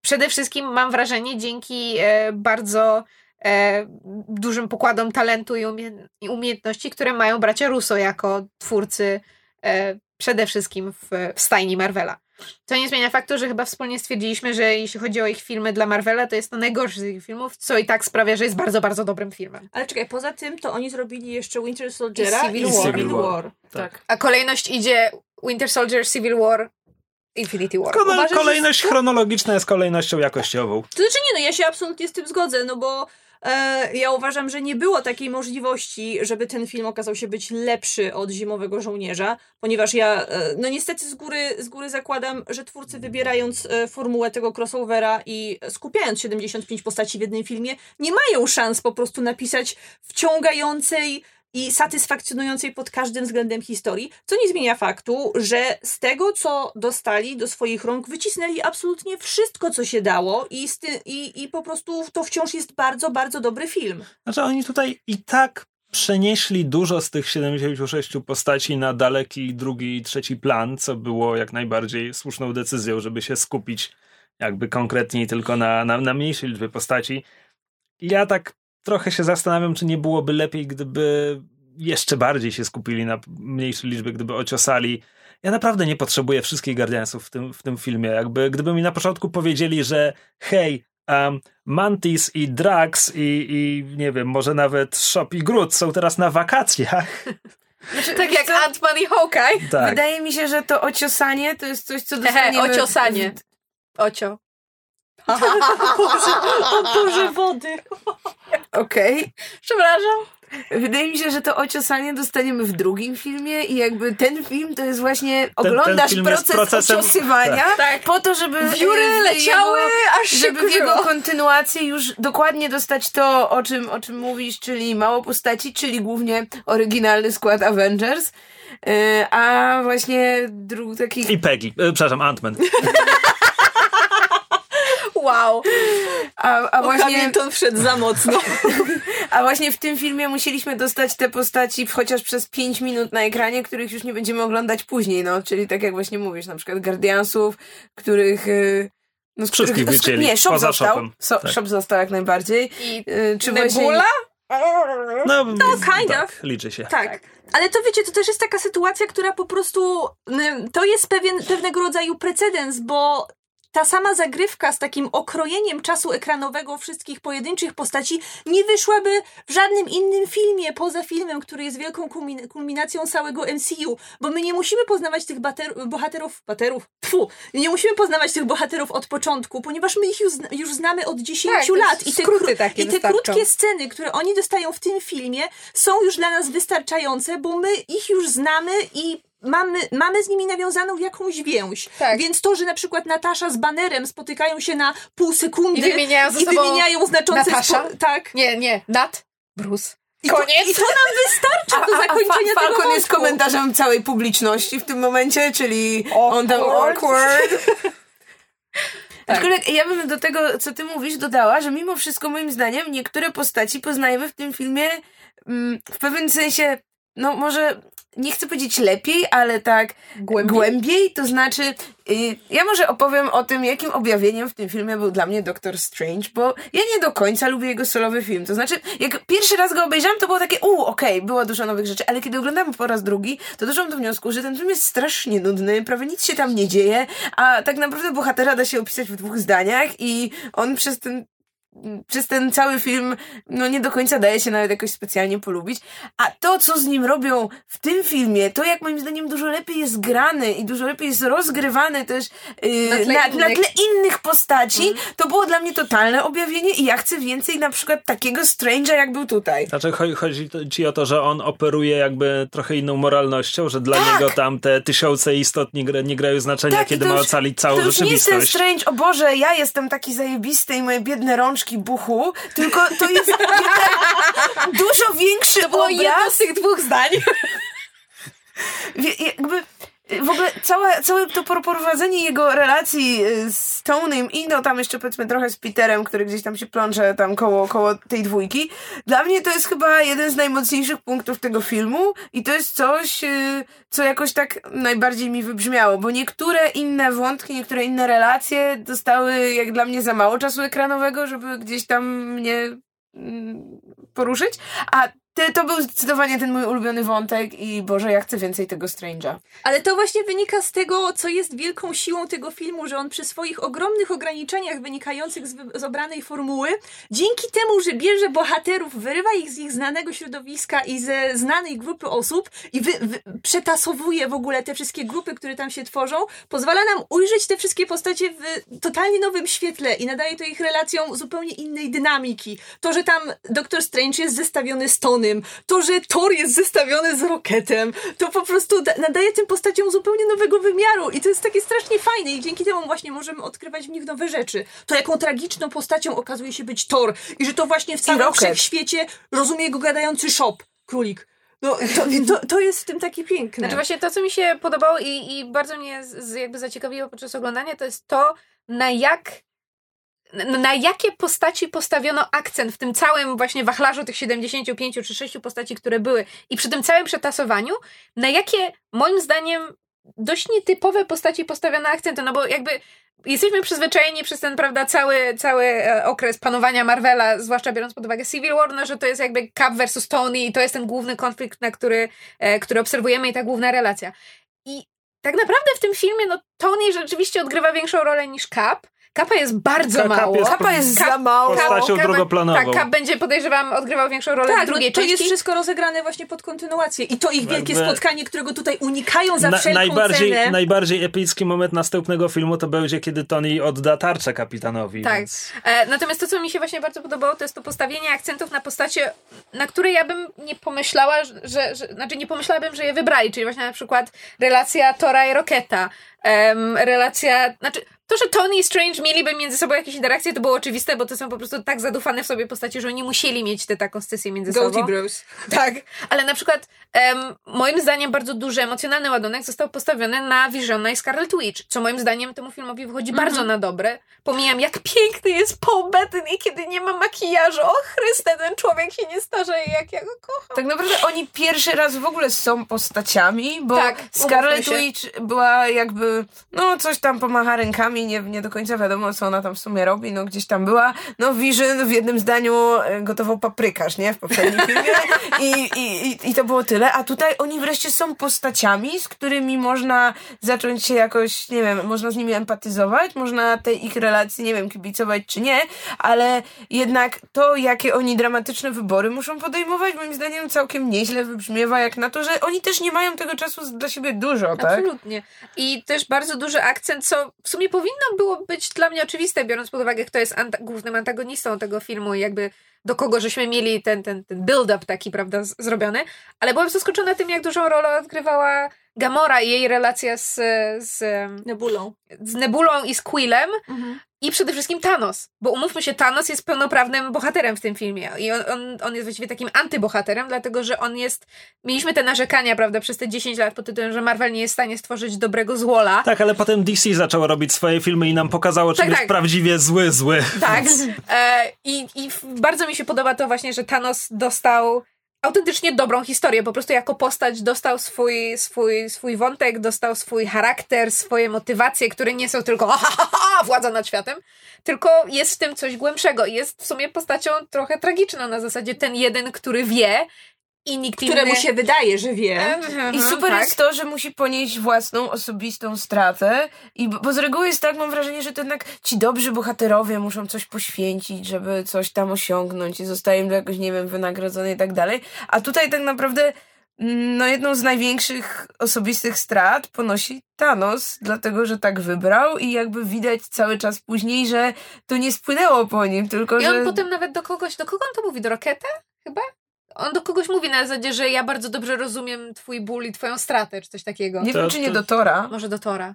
przede wszystkim mam wrażenie, dzięki e, bardzo e, dużym pokładom talentu i, umie- i umiejętności, które mają bracia Russo jako twórcy przede wszystkim w stajni Marvela. Co nie zmienia faktu, że chyba wspólnie stwierdziliśmy, że jeśli chodzi o ich filmy dla Marvela, to jest to najgorszy z ich filmów, co i tak sprawia, że jest bardzo, bardzo dobrym filmem. Ale czekaj, poza tym to oni zrobili jeszcze Winter Soldiera I Civil i War. Civil War. Tak. A kolejność idzie Winter Soldier, Civil War, Infinity War. Kole- Uważasz, że kolejność chronologiczna jest kolejnością jakościową. To znaczy nie, no ja się absolutnie z tym zgodzę, no bo ja uważam, że nie było takiej możliwości, żeby ten film okazał się być lepszy od Zimowego Żołnierza, ponieważ ja, e, no niestety z góry, z góry zakładam, że twórcy wybierając e, formułę tego crossovera i skupiając 75 postaci w jednym filmie, nie mają szans po prostu napisać wciągającej i satysfakcjonującej pod każdym względem historii, co nie zmienia faktu, że z tego, co dostali do swoich rąk, wycisnęli absolutnie wszystko, co się dało i, i, i po prostu to wciąż jest bardzo, bardzo dobry film. Znaczy oni tutaj i tak przenieśli dużo z tych 76 postaci na daleki drugi i trzeci plan, co było jak najbardziej słuszną decyzją, żeby się skupić jakby konkretniej tylko na, na, na mniejszej liczbie postaci. Ja tak trochę się zastanawiam, czy nie byłoby lepiej, gdyby jeszcze bardziej się skupili na mniejszej liczbie, gdyby ociosali. Ja naprawdę nie potrzebuję wszystkich Guardiansów w tym, w tym filmie. Jakby, gdyby mi na początku powiedzieli, że hej, um, Mantis i Drax i, i nie wiem, może nawet Shop i Groot są teraz na wakacjach. *laughs* Znaczy, Tak jak co? Ant-Man i Hawkeye. Tak. Wydaje mi się, że to ociosanie to jest coś, co dostaniemy... ociosanie. Ocio. O Boże, wody! Okej. Przepraszam. Wydaje mi się, że to ociosanie dostaniemy w drugim filmie i jakby ten film to jest właśnie oglądasz film jest proces procesem- ociosywania Tak. po to, żeby Wióry leciały, jego, aż się żeby w jego kurzyło. kontynuacji już dokładnie dostać to, o czym, o czym mówisz, czyli mało postaci, czyli głównie oryginalny skład Avengers. E, A właśnie dru- taki I Peggy, e, przepraszam, Ant-Man. *laughs* Wow. a, a właśnie Hamilton wszedł za mocno. *laughs* A właśnie w tym filmie musieliśmy dostać te postaci chociaż przez 5 minut na ekranie, których już nie będziemy oglądać później, no, czyli tak jak właśnie mówisz, na przykład Guardiansów, których... y, No, z Wszystkich których, wycięli, Nie, Shop poza został. Shopem. So, Tak. Shop został jak najbardziej. I Y, Czy właśnie... Nebula? No, kind tak, of. liczy się. Tak. Ale to wiecie, to też jest taka sytuacja, która po prostu ym, to jest pewien, pewnego rodzaju precedens, bo ta sama zagrywka z takim okrojeniem czasu ekranowego wszystkich pojedynczych postaci nie wyszłaby w żadnym innym filmie poza filmem, który jest wielką kulmin- kulminacją całego MCU, bo my nie musimy poznawać tych bater- bohaterów, baterów, tfu, nie musimy poznawać tych bohaterów od początku, ponieważ my ich już, zna- już znamy od 10 Tak, lat. skróty takie I te krótkie sceny, które oni dostają w tym filmie, są już dla nas wystarczające, bo my ich już znamy i mamy, mamy z nimi nawiązaną jakąś więź. Tak. Więc to, że na przykład Natasza z banerem spotykają się na pół sekundy I wymieniają ze i sobą wymieniają znaczące Natasza? spo- tak. Nie, nie. Nat. Bruce. I to. I to nam wystarcza do A, a, a zakończenia Fa- tego Falcon jest wątku. komentarzem całej publiczności w tym momencie, czyli on tam Awkward. awkward. *laughs* Tak. Aczkolwiek ja bym do tego, co ty mówisz, dodała, że mimo wszystko moim zdaniem niektóre postaci poznajemy w tym filmie mm, w pewnym sensie, no może nie chcę powiedzieć lepiej, ale tak Głębiej. głębiej to znaczy y, ja może opowiem o tym, jakim objawieniem w tym filmie był dla mnie Doctor Strange, bo ja nie do końca lubię jego solowy film. To znaczy, jak pierwszy raz go obejrzałam, to było takie, u, okej, było dużo nowych rzeczy, ale kiedy oglądam po raz drugi, to doszłam do wniosku, że ten film jest strasznie nudny, prawie nic się tam nie dzieje, a tak naprawdę bohatera da się opisać w dwóch zdaniach i on przez ten przez ten cały film no nie do końca daje się nawet jakoś specjalnie polubić. A to, co z nim robią w tym filmie, to jak moim zdaniem dużo lepiej jest grany i dużo lepiej jest rozgrywany też yy, Na tle na, na innych. tle innych postaci, to było dla mnie totalne objawienie i ja chcę więcej na przykład takiego Strange'a, jak był tutaj. Znaczy cho- chodzi to- ci o to, że on operuje jakby trochę inną moralnością, że dla Tak. niego tam te tysiące istot nie, gra, nie grają znaczenia, Tak, kiedy to ma już- ocalić całą to już nie jest ten rzeczywistość. Strange, o Boże, ja jestem taki zajebisty i moje biedne rączki buchu, tylko to jest dużo większy To było obraz. jedno z tych dwóch zdań. Wie- jakby w ogóle całe, całe to prowadzenie jego relacji y, z Tonym i no tam jeszcze powiedzmy trochę z Peterem, który gdzieś tam się plącze tam koło, koło tej dwójki. Dla mnie to jest chyba jeden z najmocniejszych punktów tego filmu i to jest coś, y, co jakoś tak najbardziej mi wybrzmiało, bo niektóre inne wątki, niektóre inne relacje dostały jak dla mnie za mało czasu ekranowego, żeby gdzieś tam mnie mm, poruszyć, a te, to był zdecydowanie ten mój ulubiony wątek i Boże, ja chcę więcej tego Strange'a. Ale to właśnie wynika z tego, co jest wielką siłą tego filmu, że on przy swoich ogromnych ograniczeniach wynikających z, z obranej formuły, dzięki temu, że bierze bohaterów, wyrywa ich z ich znanego środowiska i ze znanej grupy osób i wy, wy, przetasowuje w ogóle te wszystkie grupy, które tam się tworzą, pozwala nam ujrzeć te wszystkie postacie w totalnie nowym świetle i nadaje to ich relacjom zupełnie innej dynamiki. To, że tam Doctor Strange jest zestawiony z To, że Thor jest zestawiony z Rocketem, to po prostu da- nadaje tym postaciom zupełnie nowego wymiaru i to jest takie strasznie fajne i dzięki temu właśnie możemy odkrywać w nich nowe rzeczy. To, jaką tragiczną postacią okazuje się być Thor i że to właśnie w całym wszechświecie rozumie go gadający shop, królik. No, to, to, to jest w tym takie piękne. Znaczy właśnie to, co mi się podobało i, i bardzo mnie z jakby zaciekawiło podczas oglądania, to jest to, na jak na, jakie postaci postawiono akcent w tym całym właśnie wachlarzu tych 75 czy 6 postaci, które były i przy tym całym przetasowaniu, na jakie moim zdaniem dość nietypowe postaci postawiono akcenty, no bo jakby jesteśmy przyzwyczajeni przez ten, prawda, cały, cały e, okres panowania Marvela, zwłaszcza biorąc pod uwagę Civil War, no, że to jest jakby Cap versus Tony i to jest ten główny konflikt, na który, e, który obserwujemy i ta główna relacja. I tak naprawdę w tym filmie, no, Tony rzeczywiście odgrywa większą rolę niż Cap, Kapa jest bardzo Ka- mało. jest Kapa jest Kap- za mało. postacią Kap- drugoplanową. Tak, Kap będzie, podejrzewam, odgrywał większą rolę w Tak, drugiej to części. jest wszystko rozegrane właśnie pod kontynuację. I to ich wielkie Jakby- spotkanie, którego tutaj unikają za Na, wszelką najbardziej, cenę. najbardziej epicki moment następnego filmu to będzie, kiedy Tony odda tarczę kapitanowi. Tak. Więc... E, natomiast to, co mi się właśnie bardzo podobało, to jest to postawienie akcentów na postacie, na które ja bym nie pomyślała, że, że znaczy nie pomyślałabym, że je wybrali, czyli właśnie na przykład relacja Tora i Roketa, em, relacja, znaczy to, że Tony i Strange mieliby między sobą jakieś interakcje, to było oczywiste, bo to są po prostu tak zadufane w sobie postacie, że oni musieli mieć tę taką scysję między Goatee sobą. Bros. *laughs* Tak, ale na przykład em, moim zdaniem bardzo duży emocjonalny ładunek został postawiony na Visiona i Scarlet Witch, co moim zdaniem temu filmowi wychodzi bardzo na dobre. Pomijam, jak piękny jest Paul Bettany, kiedy nie ma makijażu. O Chryste, ten człowiek się nie starzeje, jak ja go kocham. Tak naprawdę oni pierwszy raz w ogóle są postaciami, bo Tak, Scarlet. Witch była jakby, no coś tam pomacha rękami, nie, nie do końca wiadomo, co ona tam w sumie robi, no gdzieś tam była. No Vision w jednym zdaniu e, gotował paprykarz, nie? W poprzednim filmie I, i, i, i to było tyle, a tutaj oni wreszcie są postaciami, z którymi można zacząć się jakoś, nie wiem, można z nimi empatyzować, można tej ich relacji, nie wiem, kibicować czy nie, ale jednak to, jakie oni dramatyczne wybory muszą podejmować, moim zdaniem całkiem nieźle wybrzmiewa, jak na to, że oni też nie mają tego czasu dla siebie dużo, tak? Absolutnie. I też bardzo duży akcent, co w sumie powinno było być dla mnie oczywiste, biorąc pod uwagę, kto jest anta- głównym antagonistą tego filmu i jakby do kogo żeśmy mieli ten, ten, ten build-up taki, prawda, zrobiony. Ale byłam zaskoczona tym, jak dużą rolę odgrywała Gamora i jej relacja z, z, Nebulą. z Nebulą i z Quillem. Mhm. I przede wszystkim Thanos, bo umówmy się, Thanos jest pełnoprawnym bohaterem w tym filmie i on, on, on jest właściwie takim antybohaterem, dlatego że on jest, mieliśmy te narzekania, prawda, przez te 10 lat pod tytułem, że Marvel nie jest w stanie stworzyć dobrego złola. Tak, ale potem DC zaczęło robić swoje filmy i nam pokazało, czym Tak, jest tak. prawdziwie zły, zły. Tak. E, i, I bardzo mi się podoba to właśnie, że Thanos dostał autentycznie dobrą historię. Po prostu jako postać dostał swój, swój, swój wątek, dostał swój charakter, swoje motywacje, które nie są tylko ha, ha, ha, władza nad światem, tylko jest w tym coś głębszego. Jest w sumie postacią trochę tragiczną na zasadzie ten jeden, który wie i nikt Któremu inny... się wydaje, że wie. Mhm, I super tak. jest to, że musi ponieść własną osobistą stratę. I bo z reguły jest tak, mam wrażenie, że to jednak ci dobrzy bohaterowie muszą coś poświęcić, żeby coś tam osiągnąć i zostaje im to jakoś, nie wiem, wynagrodzone i tak dalej. A tutaj tak naprawdę mm, no jedną z największych osobistych strat ponosi Thanos, dlatego że tak wybrał i jakby widać cały czas później, że to nie spłynęło po nim, tylko I że... on potem nawet do kogoś, do kogo on to mówi? Do Roketa? Chyba? On do kogoś mówi na zasadzie, że ja bardzo dobrze rozumiem twój ból i twoją stratę, czy coś takiego. Nie To- wiem, czy nie to- do Tora, Może do Tora.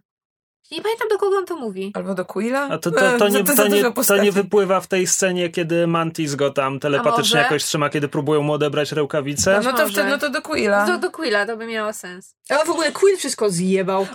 Nie pamiętam, do kogo on to mówi. albo do Quilla. A to, to, to, *laughs* nie, to, nie, to nie wypływa w tej scenie, kiedy Mantis go tam telepatycznie jakoś trzyma, kiedy próbują mu odebrać rękawice. No to Może. wtedy, no to do Quilla. Do, do Quilla, to by miało sens. A w ogóle Quill wszystko zjebał.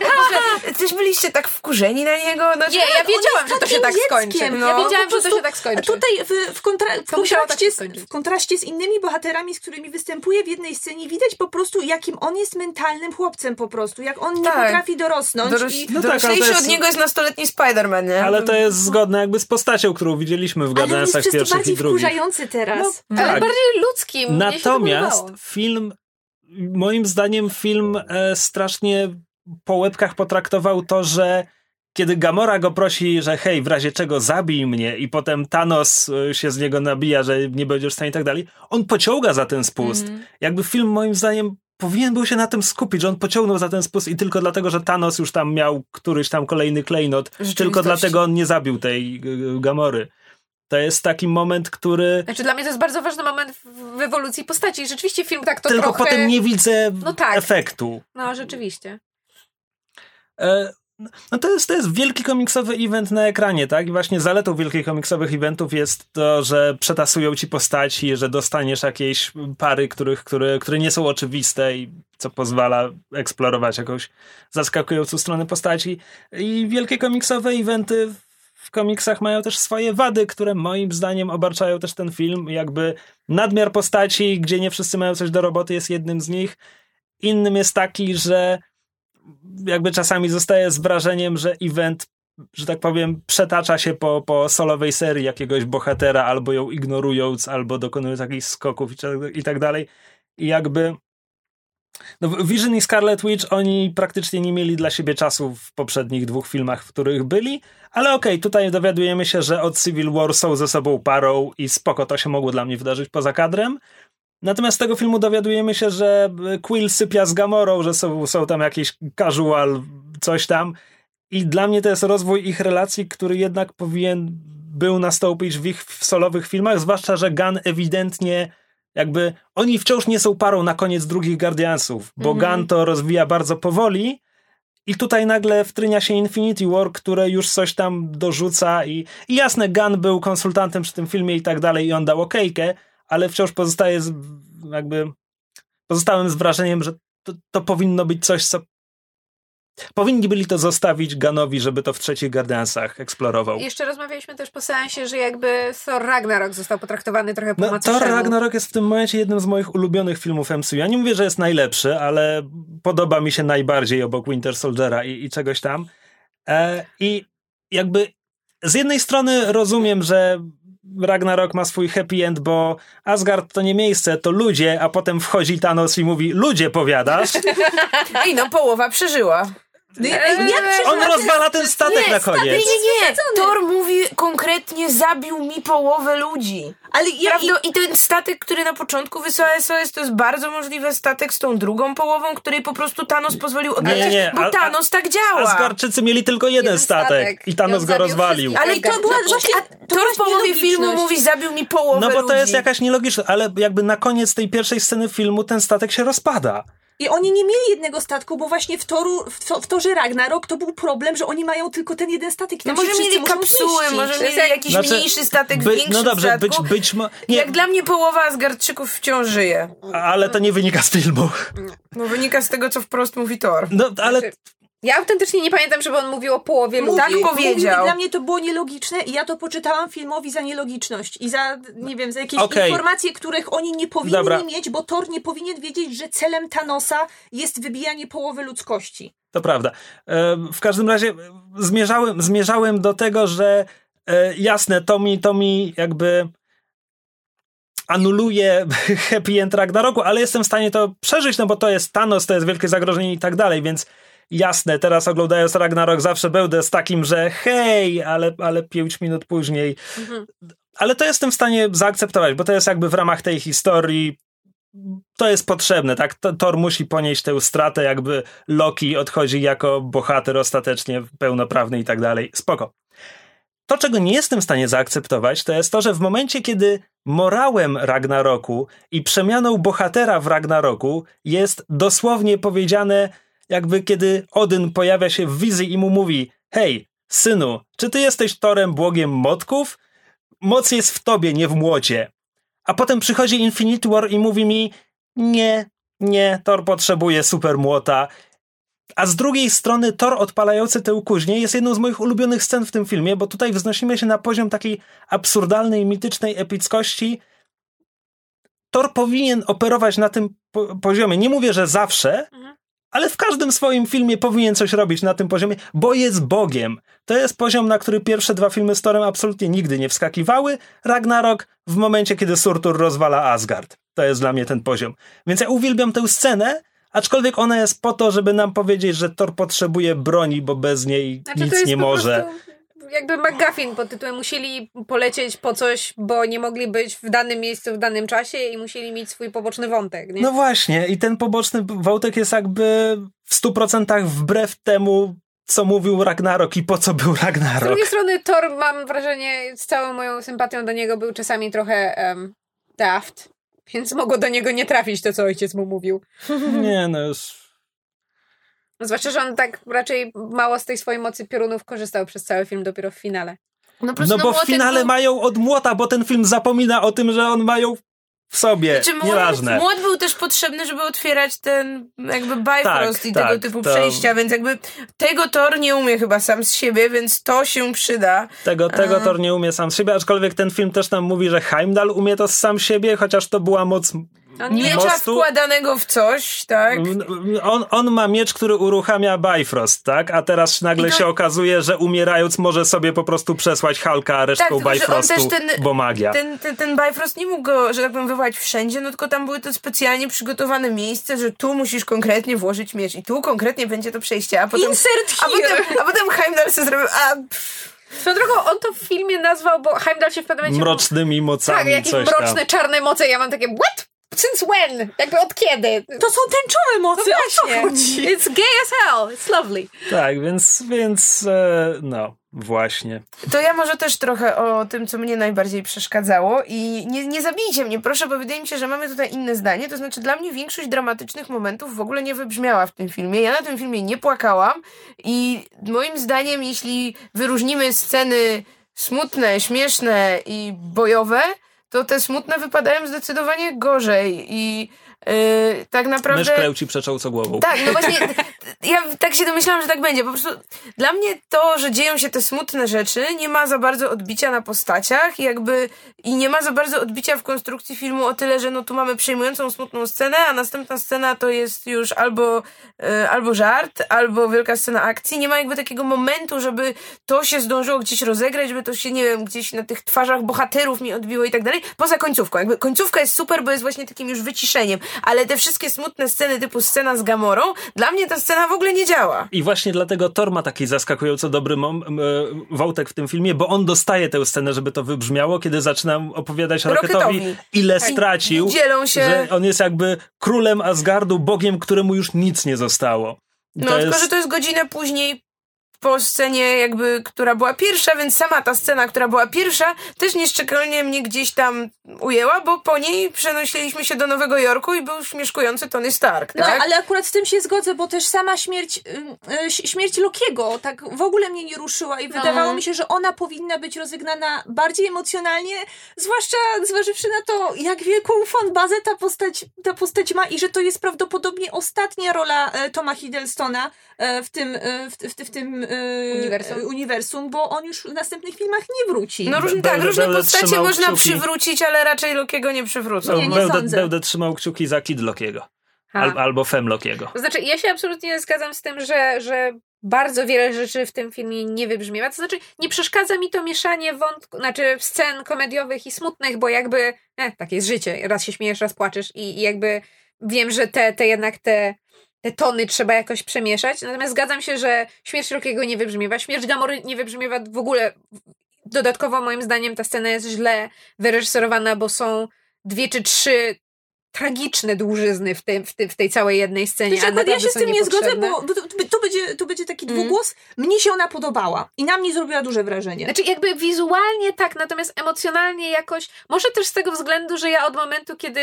Też *laughs* byliście tak wkurzeni na niego? Znaczy, Nie, ja wiedziałam, że to się tak skończy. dzieckiem, Ja no. wiedziałam, że to się tak skończy. Tutaj w, w, kontra, w, To tak kontraście się z, w kontraście z innymi bohaterami, z którymi występuje w jednej scenie, widać po prostu, jakim on jest mentalnym chłopcem po prostu. Jak on nie Tak. potrafi dorosnąć. Doroś, i, No tak, ale doroślejszy jest- od niego jest nastoletni Spider-Man, nie? Ale to jest zgodne jakby z postacią, którą widzieliśmy w ale jest Guardiansach pierwszych bardziej i drugich. wkurzający teraz. Ale tak. bardziej ludzkim. Mnie się to Natomiast film, moim zdaniem film e, strasznie po łebkach potraktował to, że kiedy Gamora go prosi, że hej, w razie czego zabij mnie i potem Thanos e, się z niego nabija, że nie będziesz w stanie i tak dalej, on pociąga za ten spust. Mhm. Jakby film moim zdaniem powinien był się na tym skupić, że on pociągnął za ten spust i tylko dlatego, że Thanos już tam miał któryś tam kolejny klejnot, tylko dlatego on nie zabił tej y, Gamory. To jest taki moment, który Znaczy dla mnie to jest bardzo ważny moment w, w ewolucji postaci. I Rzeczywiście film tak to tylko trochę... potem nie widzę No tak. efektu. No rzeczywiście. E, no to jest, to jest wielki komiksowy event na ekranie, tak? I właśnie zaletą wielkich komiksowych eventów jest to, że przetasują ci postaci, że dostaniesz jakieś pary, których, które, które nie są oczywiste i co pozwala eksplorować jakąś zaskakującą stronę postaci. I wielkie komiksowe eventy w komiksach mają też swoje wady, które moim zdaniem obarczają też ten film. Jakby nadmiar postaci, gdzie nie wszyscy mają coś do roboty, jest jednym z nich. Innym jest taki, że jakby czasami zostaje z wrażeniem, że event, że tak powiem, przetacza się po, po solowej serii jakiegoś bohatera, albo ją ignorując, albo dokonując jakichś skoków i, i tak dalej. I jakby no, Vision i Scarlet Witch oni praktycznie nie mieli dla siebie czasu w poprzednich dwóch filmach, w których byli, ale okej, okay, tutaj dowiadujemy się, że od Civil War są ze sobą parą i spoko, to się mogło dla mnie wydarzyć poza kadrem. Natomiast z tego filmu dowiadujemy się, że Quill sypia z Gamorą, że są, są tam jakieś casual, coś tam. I dla mnie to jest rozwój ich relacji, który jednak powinien był nastąpić w ich solowych filmach, zwłaszcza, że Gunn ewidentnie jakby oni wciąż nie są parą na koniec drugich Guardiansów, bo -hmm. Gunn to rozwija bardzo powoli i tutaj nagle wtrynia się Infinity War, które już coś tam dorzuca i, i jasne, Gunn był konsultantem przy tym filmie i tak dalej i on dał okejkę, ale wciąż pozostaje z, jakby pozostałem z wrażeniem, że to, to powinno być coś, co Powinni byli to zostawić Ganowi, żeby to w trzecich Guardiansach eksplorował. Jeszcze rozmawialiśmy też po seansie, że jakby Thor Ragnarok został potraktowany trochę po no. Thor Ragnarok jest w tym momencie jednym z moich ulubionych filmów MCU. Ja nie mówię, że jest najlepszy, ale podoba mi się najbardziej obok Winter Soldiera i, i czegoś tam. E, I jakby z jednej strony rozumiem, że Ragnarok ma swój happy end, bo Asgard to nie miejsce, to ludzie, a potem wchodzi Thanos i mówi, ludzie powiadasz? *laughs* I no, połowa przeżyła. No, jak On rozwala ten statek nie, na koniec. Nie, nie, nie. Thor mówi konkretnie zabił mi połowę ludzi. Ale ja, Prawda? I... I ten statek, który na początku wysłał SOS, to jest bardzo możliwe statek z tą drugą połową, której po prostu Thanos pozwolił odlecieć, bo Thanos tak działa. Asgardczycy mieli tylko jeden, jeden statek, statek, i Thanos go rozwalił. Ale to była właśnie... A Thor w połowie filmu mówi zabił mi połowę No bo ludzi. to jest jakaś nielogiczna, ale jakby na koniec tej pierwszej sceny filmu ten statek się rozpada. I oni nie mieli jednego statku, bo właśnie w, toru, w, to, w torze Ragnarok to był problem, że oni mają tylko ten jeden statek. I no może mieli kapsuły, może mieli jakiś znaczy, mniejszy statek by, w większym No dobrze, statku. być, być mo- nie. Jak dla mnie połowa Asgardczyków wciąż żyje. Ale to nie wynika z filmu. No wynika z tego, co wprost mówi Thor. No ale znaczy, ja autentycznie nie pamiętam, żeby on mówił o połowie ludzi. Tak powiedział. Dla mnie to było nielogiczne i ja to poczytałam filmowi za nielogiczność i za, nie wiem, za jakieś okay. informacje, których oni nie powinni Dobra. mieć, bo Thor nie powinien wiedzieć, że celem Thanosa jest wybijanie połowy ludzkości. To prawda. E, w każdym razie zmierzałem, zmierzałem do tego, że e, jasne, to mi, to mi jakby anuluje *laughs* happy end Ragnaroku, ale jestem w stanie to przeżyć, no bo to jest Thanos, to jest wielkie zagrożenie i tak dalej, więc jasne, teraz oglądając Ragnarok zawsze będę z takim, że hej, ale, ale pięć minut później. Mhm. Ale to jestem w stanie zaakceptować, bo to jest jakby w ramach tej historii to jest potrzebne, tak? Thor musi ponieść tę stratę, jakby Loki odchodzi jako bohater ostatecznie pełnoprawny i tak dalej. Spoko. To, czego nie jestem w stanie zaakceptować, to jest to, że w momencie, kiedy morałem Ragnaroku i przemianą bohatera w Ragnaroku jest dosłownie powiedziane jakby kiedy Odyn pojawia się w wizji i mu mówi: Hej, synu, czy ty jesteś torem błogiem motków? Moc jest w tobie, nie w młocie. A potem przychodzi Infinity War i mówi mi: Nie, nie, Thor potrzebuje super młota. A z drugiej strony Thor odpalający tę kuźnię jest jedną z moich ulubionych scen w tym filmie, bo tutaj wznosimy się na poziom takiej absurdalnej, mitycznej epickości. Thor powinien operować na tym po poziomie. Nie mówię, że zawsze, mhm ale w każdym swoim filmie powinien coś robić na tym poziomie, bo jest Bogiem. To jest poziom, na który pierwsze dwa filmy z Torem absolutnie nigdy nie wskakiwały. Ragnarok w momencie, kiedy Surtur rozwala Asgard. To jest dla mnie ten poziom. Więc ja uwielbiam tę scenę, aczkolwiek ona jest po to, żeby nam powiedzieć, że Thor potrzebuje broni, bo bez niej znaczy, nic nie może. Prostu jakby McGuffin pod tytułem musieli polecieć po coś, bo nie mogli być w danym miejscu w danym czasie i musieli mieć swój poboczny wątek. Nie? No właśnie, i ten poboczny wątek jest jakby w 100% wbrew temu, co mówił Ragnarok i po co był Ragnarok. Z drugiej strony Thor, mam wrażenie, z całą moją sympatią do niego był czasami trochę um, daft, więc mogło do niego nie trafić to, co ojciec mu mówił. Nie, no już Zwłaszcza, że on tak raczej mało z tej swojej mocy piorunów korzystał przez cały film dopiero w finale. No, prostu, No bo w finale był- mają od młota, bo ten film zapomina o tym, że on mają w sobie. Znaczy, młot, Nieważne. młot był też potrzebny, żeby otwierać ten jakby Bifrost Tak, i tak, tego typu to- przejścia, więc jakby tego Thor nie umie chyba sam z siebie, więc to się przyda. Tego, tego A. Thor nie umie sam z siebie, aczkolwiek ten film też nam mówi, że Heimdall umie to sam z siebie, chociaż to była moc On nie Miecza mostu. wkładanego w coś, tak? On, on ma miecz, który uruchamia Bifrost, tak? A teraz nagle to- się okazuje, że umierając może sobie po prostu przesłać Hulka resztką Tak, tylko że on Bifrostu, też ten- bo magia. Ten, ten, ten Bifrost nie mógł go, że tak powiem, wywołać wszędzie, no tylko tam były to specjalnie przygotowane miejsce, że tu musisz konkretnie włożyć miecz i tu konkretnie będzie to przejście, a potem... Insert a here! potem, a potem Heimdall sobie zrobił, a pff, Swoją drogą, on to w filmie nazwał, bo Heimdall się w pewnym momencie... Mrocznymi mocami, Tak, jakieś coś mroczne, tam. czarne moce. Ja mam takie, what? Since when? Jakby od kiedy? To są tęczowe mocy, o co Właśnie. chodzi? It's gay as hell. It's lovely. Tak, więc, więc e, no, właśnie. To ja może też trochę o tym, co mnie najbardziej przeszkadzało i nie, nie zabijcie mnie, proszę, bo wydaje mi się, że mamy tutaj inne zdanie. To znaczy, dla mnie większość dramatycznych momentów w ogóle nie wybrzmiała w tym filmie. Ja na tym filmie nie płakałam i moim zdaniem, jeśli wyróżnimy sceny smutne, śmieszne i bojowe, to te smutne wypadają zdecydowanie gorzej i yy, tak naprawdę... Mysz kleł ci przeczą co głową. Tak, no właśnie, *laughs* ja tak się domyślałam, że tak będzie. Po prostu dla mnie to, że dzieją się te smutne rzeczy, nie ma za bardzo odbicia na postaciach, jakby i nie ma za bardzo odbicia w konstrukcji filmu o tyle, że no tu mamy przejmującą smutną scenę, a następna scena to jest już albo, e, albo żart, albo wielka scena akcji. Nie ma jakby takiego momentu, żeby to się zdążyło gdzieś rozegrać, żeby to się, nie wiem, gdzieś na tych twarzach bohaterów mi odbiło i tak dalej. Poza końcówką. Jakby końcówka jest super, bo jest właśnie takim już wyciszeniem, ale te wszystkie smutne sceny typu scena z Gamorą, dla mnie ta scena w ogóle nie działa. I właśnie dlatego Thor ma taki zaskakująco dobry e, wątek w tym filmie, bo on dostaje tę scenę, żeby to wybrzmiało, kiedy zaczyna opowiadać Rocketowi, Rocketowi. ile stracił, I dzielą się... że on jest jakby królem Asgardu, bogiem, któremu już nic nie zostało. No, tylko, że to jest godzinę później po scenie jakby, która była pierwsza, więc sama ta scena, która była pierwsza, też nieszczególnie mnie gdzieś tam ujęła, bo po niej przenosiliśmy się do Nowego Jorku i był śmieszkujący Tony Stark, No, tak? ale akurat z tym się zgodzę, bo też sama śmierć, y, ś- śmierć Lokiego tak w ogóle mnie nie ruszyła i wydawało mi się, że ona powinna być rozegnana bardziej emocjonalnie, zwłaszcza zważywszy na to, jak wielką fanbazę ta postać, ta postać ma i że to jest prawdopodobnie ostatnia rola e, Toma Hiddlestona e, w tym, e, w, w, w tym e, Uniwersum. e, uniwersum, bo on już w następnych filmach nie wróci. No różne, tak, różne postacie można kciuki. przywrócić, ale raczej Lokiego nie przywrócą. Nie, nie będę, sądzę. będę trzymał kciuki za Kid Lokiego. Al, albo Fem Lokiego. To znaczy, ja się absolutnie nie zgadzam z tym, że, że bardzo wiele rzeczy w tym filmie nie wybrzmiewa. To znaczy, nie przeszkadza mi to mieszanie wątku, znaczy scen komediowych i smutnych, bo jakby, e, takie jest życie. Raz się śmiejesz, raz płaczesz i, i jakby wiem, że te, te jednak te, te tony trzeba jakoś przemieszać. Natomiast zgadzam się, że śmierć Lokiego nie wybrzmiewa. Śmierć Gamory nie wybrzmiewa w ogóle. Dodatkowo moim zdaniem ta scena jest źle wyreżyserowana, bo są dwie czy trzy tragiczne dłużyzny w, tym, w, tym, w tej całej jednej scenie. Wiesz, a ja się z tym nie zgodzę, bo bo to, to, będzie, to będzie taki Mhm. dwugłos. Mnie się ona podobała i na mnie zrobiła duże wrażenie. Znaczy jakby wizualnie tak, natomiast emocjonalnie jakoś, może też z tego względu, że ja od momentu, kiedy,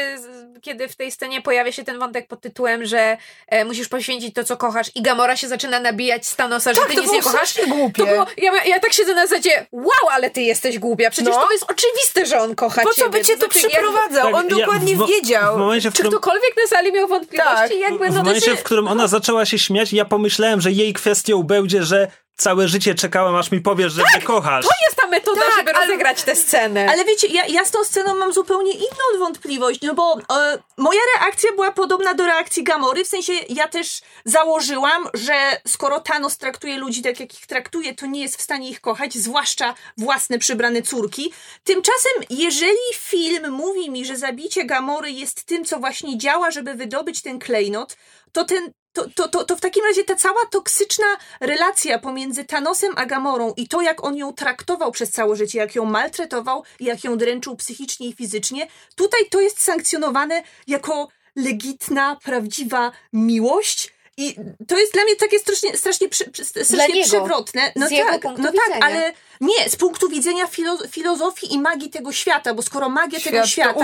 kiedy w tej scenie pojawia się ten wątek pod tytułem, że e, musisz poświęcić to, co kochasz i Gamora się zaczyna nabijać z Thanosa, że Tak, ty to nic nie kochasz, głupie. to było, ja, ja tak siedzę na zasadzie, wow, ale ty jesteś głupia, przecież No. to jest oczywiste, że on kocha Po ciebie. co by cię to znaczy, przyprowadzał? Tak, On ja dokładnie w mo- wiedział. W momencie, w Czy którym, ktokolwiek na sali miał wątpliwości? Tak. Jakby, no w momencie, w którym ona zaczęła się śmiać, ja pomyślałem, że jej kwestią będzie, że całe życie czekałem, aż mi powiesz, że mnie kochasz. To jest ta metoda, Tak, żeby ale- rozegrać tę scenę. Ale wiecie, ja, ja z tą sceną mam zupełnie inną wątpliwość, no bo e, moja reakcja była podobna do reakcji Gamory, w sensie ja też założyłam, że skoro Thanos traktuje ludzi tak, jak ich traktuje, to nie jest w stanie ich kochać, zwłaszcza własne przybrane córki. Tymczasem, jeżeli film mówi mi, że zabicie Gamory jest tym, co właśnie działa, żeby wydobyć ten klejnot, to ten to, to, to, to w takim razie ta cała toksyczna relacja pomiędzy Thanosem a Gamorą i to, jak on ją traktował przez całe życie, jak ją maltretował, jak ją dręczył psychicznie i fizycznie, tutaj to jest sankcjonowane jako legitna, prawdziwa miłość. I to jest dla mnie takie strasznie, strasznie, przy, strasznie niego. przewrotne. No tak, no tak, widzenia. ale nie, z punktu widzenia filo, filozofii i magii tego świata, bo skoro magia tego Świat to świata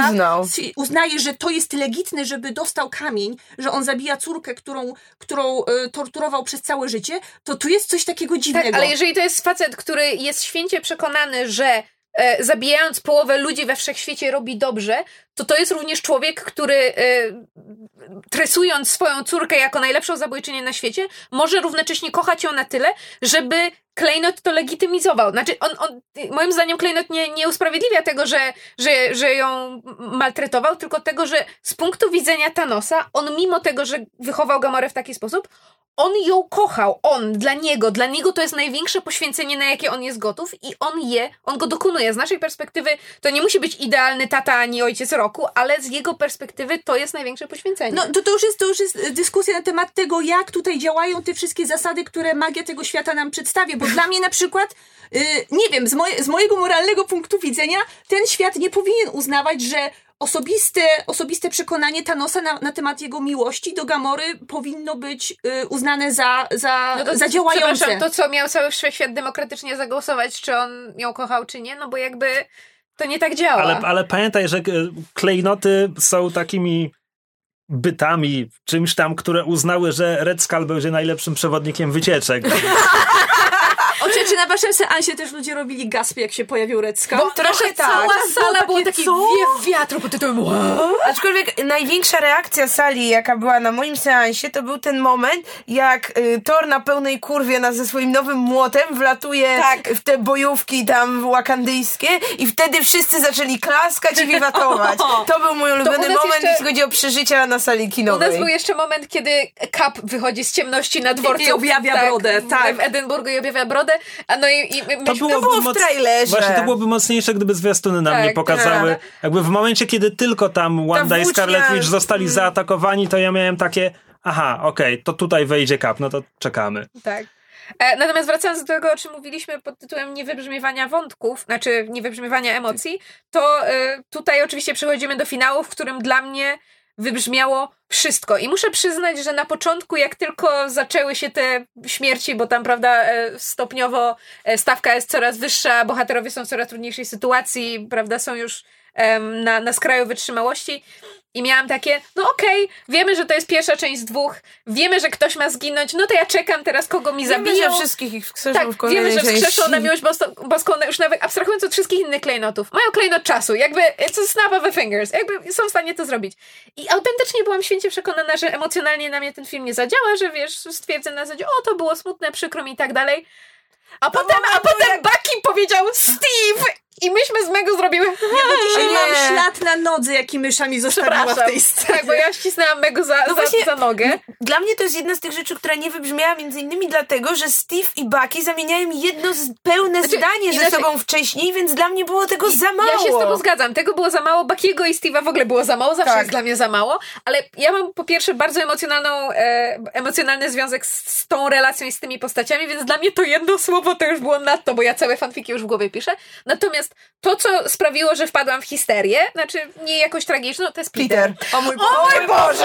uznaje, że to jest legitne, żeby dostał kamień, że on zabija córkę, którą, którą e, torturował przez całe życie, to tu jest coś takiego dziwnego. Tak, ale jeżeli to jest facet, który jest święcie przekonany, że e, zabijając połowę ludzi we wszechświecie robi dobrze, to to jest również człowiek, który e, tresując swoją córkę jako najlepszą zabójczynię na świecie, może równocześnie kochać ją na tyle, żeby Klejnot to legitymizował. Znaczy, on, on, moim zdaniem Klejnot nie, nie usprawiedliwia tego, że, że, że ją maltretował, tylko tego, że z punktu widzenia Thanosa, on mimo tego, że wychował Gamorę w taki sposób, on ją kochał, on, dla niego, dla niego to jest największe poświęcenie, na jakie on jest gotów i on je, on go dokonuje. Z naszej perspektywy to nie musi być idealny tata ani ojciec roku, ale z jego perspektywy to jest największe poświęcenie. No to, to, już jest, to już jest dyskusja na temat tego, jak tutaj działają te wszystkie zasady, które magia tego świata nam przedstawia, bo dla mnie na przykład, y, nie wiem, z, moje, z mojego moralnego punktu widzenia, ten świat nie powinien uznawać, że osobiste, osobiste przekonanie Thanosa na, na temat jego miłości do Gamory powinno być y, uznane za, za, No to, za działające. To co, miał cały wszechświat demokratycznie zagłosować, czy on ją kochał, czy nie? No bo jakby to nie tak działa. Ale, ale pamiętaj, że e, klejnoty są takimi bytami, czymś tam, które uznały, że Red Skull będzie najlepszym przewodnikiem wycieczek. *laughs* Czy na waszym seansie też ludzie robili gaspy, jak się pojawił Skull? Bo trochę cała tak. sala była Takie taki wiew wiatru pod tytułem wow. Aczkolwiek największa reakcja sali, jaka była na moim seansie, to był ten moment, jak y, Thor na pełnej kurwie na, ze swoim nowym młotem wlatuje Tak. w te bojówki tam wakandyjskie i wtedy wszyscy zaczęli klaskać i wiwatować. *laughs* To był mój ulubiony u nas moment, jeszcze- jeśli chodzi o przeżycia na sali U kinowej. nas był jeszcze moment, kiedy Kap wychodzi z ciemności na dworcu. I objawia brodę, w- tak. W Edynburgu i objawia brodę. A no i, i To myśmy- było, było w moc- trailerze. Właśnie to byłoby mocniejsze, gdyby zwiastuny nam Tak, nie pokazały. tak. Jakby w momencie, kiedy tylko tam Wanda i Scarlet Witch zostali Mm. zaatakowani, to ja miałem takie aha, okej, to tutaj wejdzie kap, no to czekamy. Tak. E, natomiast wracając do tego, o czym mówiliśmy pod tytułem niewybrzmiewania wątków, znaczy niewybrzmiewania emocji, to e, tutaj oczywiście przechodzimy do finału, w którym dla mnie wybrzmiało wszystko. I muszę przyznać, że na początku, jak tylko zaczęły się te śmierci, bo tam, prawda, e, stopniowo e, stawka jest coraz wyższa, bohaterowie są w coraz trudniejszej sytuacji, prawda, są już na, na skraju wytrzymałości. I miałam takie, no okej, wiemy, że to jest pierwsza część z dwóch, wiemy, że ktoś ma zginąć, no to ja czekam teraz, kogo mi Wiemy, zabiją. że wszystkich ich wskrzeszą Tak, w wiemy, kolejnej że części. wskrzeszą na miłość boską, boską, już nawet abstrahując od wszystkich innych klejnotów. Mają klejnot czasu, jakby it's a snap of a fingers, jakby są w stanie to zrobić. I autentycznie byłam święcie przekonana, że emocjonalnie na mnie ten film nie zadziała, że wiesz, stwierdzę na zasadzie, o to było smutne, przykro mi i tak dalej. A potem, a potem Bucky powiedział Steve! I myśmy z Mego zrobiły. Dzisiaj Nie. mam ślad na nodze, jaki mysza mi zostawiła w tej scenie. Tak, bo ja ścisnęłam Mego za, No za, właśnie- za nogę. Dla mnie to jest jedna z tych rzeczy, która nie wybrzmiała między innymi dlatego, że Steve i Bucky zamieniają jedno z, pełne Znaczy, zdanie ze sobą wcześniej, więc dla mnie było tego za mało. Ja się z tobą zgadzam. Tego było za mało. Bakiego i Steve'a w ogóle było za mało. Zawsze Tak. jest dla mnie za mało. Ale ja mam po pierwsze bardzo emocjonalną, e, emocjonalny związek z, z tą relacją i z tymi postaciami, więc dla mnie to jedno słowo to już było nadto, bo ja całe fanfiki już w głowie piszę. Natomiast to, co sprawiło, że wpadłam w histerię, znaczy nie jakoś tragiczną, to jest Peter. Peter. O mój, o mój Boże!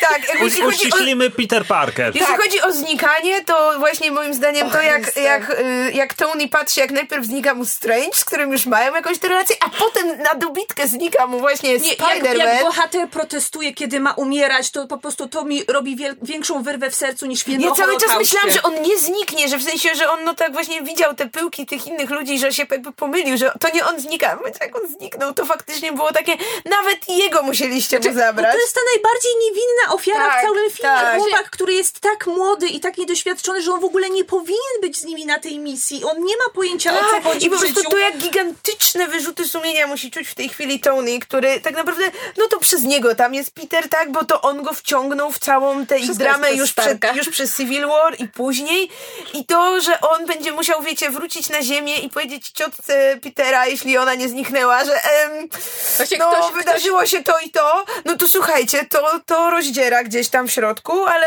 Tak, chodzi o, Uściślimy Peter Parker. jeśli chodzi o znikanie, to właśnie moim zdaniem to jak, jak, y, jak Tony patrzy, jak najpierw znika mu Strange, z którym już mają jakąś tę relację, a potem na dobitkę znika mu właśnie Nie, jak, Spider-Man. jak bohater protestuje, kiedy ma umierać, to po prostu to mi robi wiel- większą wyrwę w sercu niż film Ja cały czas myślałam, że on nie zniknie, że w sensie, że on no tak właśnie widział te pyłki tych innych ludzi, że się jakby pomylił, że to nie on znika. Więc jak on zniknął, to faktycznie było takie, nawet jego musieliście mu No zabrać. to jest ta najbardziej niewinna ofiara Tak, w całym filmie. tak. Chłopak, który jest tak młody i tak niedoświadczony, że on w ogóle nie powinien być z nimi na tej misji. On nie ma pojęcia, o co Tak, chodzi I po prostu to jak gigantyczne wyrzuty sumienia musi czuć w tej chwili Tony, który tak naprawdę, no to przez niego tam jest Peter, tak, bo to on go wciągnął w całą tę ich dramę już, przez przed, już przez Civil War i później. I to, że on będzie musiał, wiecie, wrócić na ziemię i powiedzieć ciotce Petera, jeśli ona nie zniknęła, że em, Właśnie no ktoś- wydarzyło się to i to, no to słuchajcie, to, to rozdziera gdzieś tam w środku, ale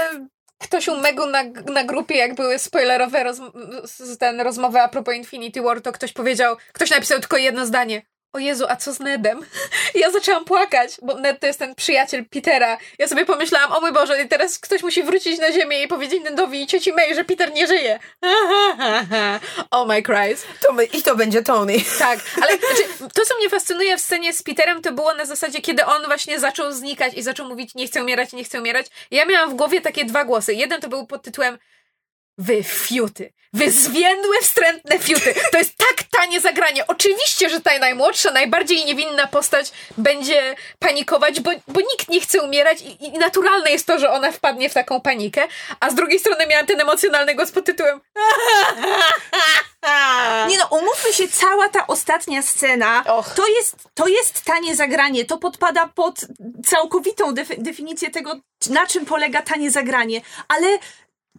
Ktoś u Megu na, na grupie, jak były spoilerowe roz, ten rozmowy a propos Infinity War, to ktoś powiedział, ktoś napisał tylko jedno zdanie. O Jezu, a co z Nedem? I *laughs* ja zaczęłam płakać, bo Ned to jest ten przyjaciel Petera. Ja sobie pomyślałam, o mój Boże, i teraz ktoś musi wrócić na ziemię i powiedzieć Nedowi i cioci May, że Peter nie żyje. *laughs* oh my Christ. To my, I to będzie Tony. *laughs* Tak, ale znaczy, to, co mnie fascynuje w scenie z Peterem, to było na zasadzie, kiedy on właśnie zaczął znikać i zaczął mówić, nie chcę umierać, nie chcę umierać. Ja miałam w głowie takie dwa głosy. Jeden to był pod tytułem Wy fiuty, wy zwiędłe, wstrętne fiuty. To jest tak tanie zagranie. Oczywiście, że ta najmłodsza, najbardziej niewinna postać będzie panikować, bo, bo nikt nie chce umierać i, i naturalne jest to, że ona wpadnie w taką panikę. A z drugiej strony miałam ten emocjonalny głos pod tytułem *laughs* Nie no, umówmy się, cała ta ostatnia scena, Och. to jest, to jest tanie zagranie, to podpada pod całkowitą defi- definicję tego, na czym polega tanie zagranie, ale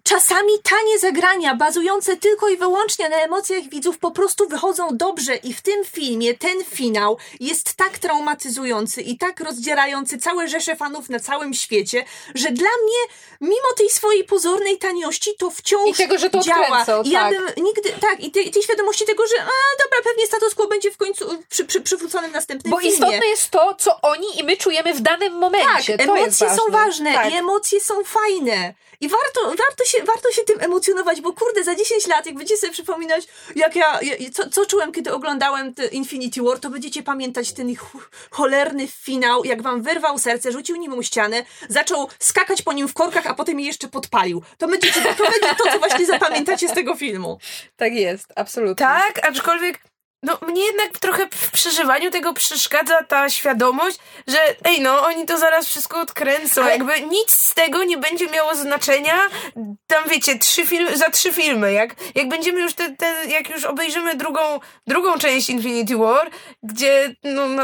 czasami tanie zagrania bazujące tylko i wyłącznie na emocjach widzów po prostu wychodzą dobrze i w tym filmie ten finał jest tak traumatyzujący i tak rozdzierający całe rzesze fanów na całym świecie, że dla mnie, mimo tej swojej pozornej taniości, to wciąż I tego, że to działa. odkręcą, ja tak. bym nigdy, tak, i tej, tej świadomości tego, że a, dobra, pewnie status quo będzie w końcu przy, przy, przywrócony w następnym Bo filmie. istotne jest to, co oni i my czujemy w danym tak, momencie. to emocje jest są ważne Tak. i emocje są fajne. I warto, warto, się, warto się tym emocjonować, bo kurde, za 10 lat, jak będziecie sobie przypominać, jak ja, ja co, co czułem, kiedy oglądałem Infinity War, to będziecie pamiętać ten ich ch- cholerny finał, jak wam wyrwał serce, rzucił nim o ścianę, zaczął skakać po nim w korkach, a potem je jeszcze podpalił. To będziecie, to będzie to, co właśnie zapamiętacie z tego filmu. Tak jest, absolutnie. Tak, aczkolwiek no mnie jednak trochę w przeżywaniu tego przeszkadza ta świadomość, że ej no, oni to zaraz wszystko odkręcą. Ale- Jakby nic z tego nie będzie miało znaczenia tam wiecie, trzy filmy, za trzy filmy. Jak, jak będziemy już te, te, jak już obejrzymy drugą, drugą część Infinity War, gdzie no, no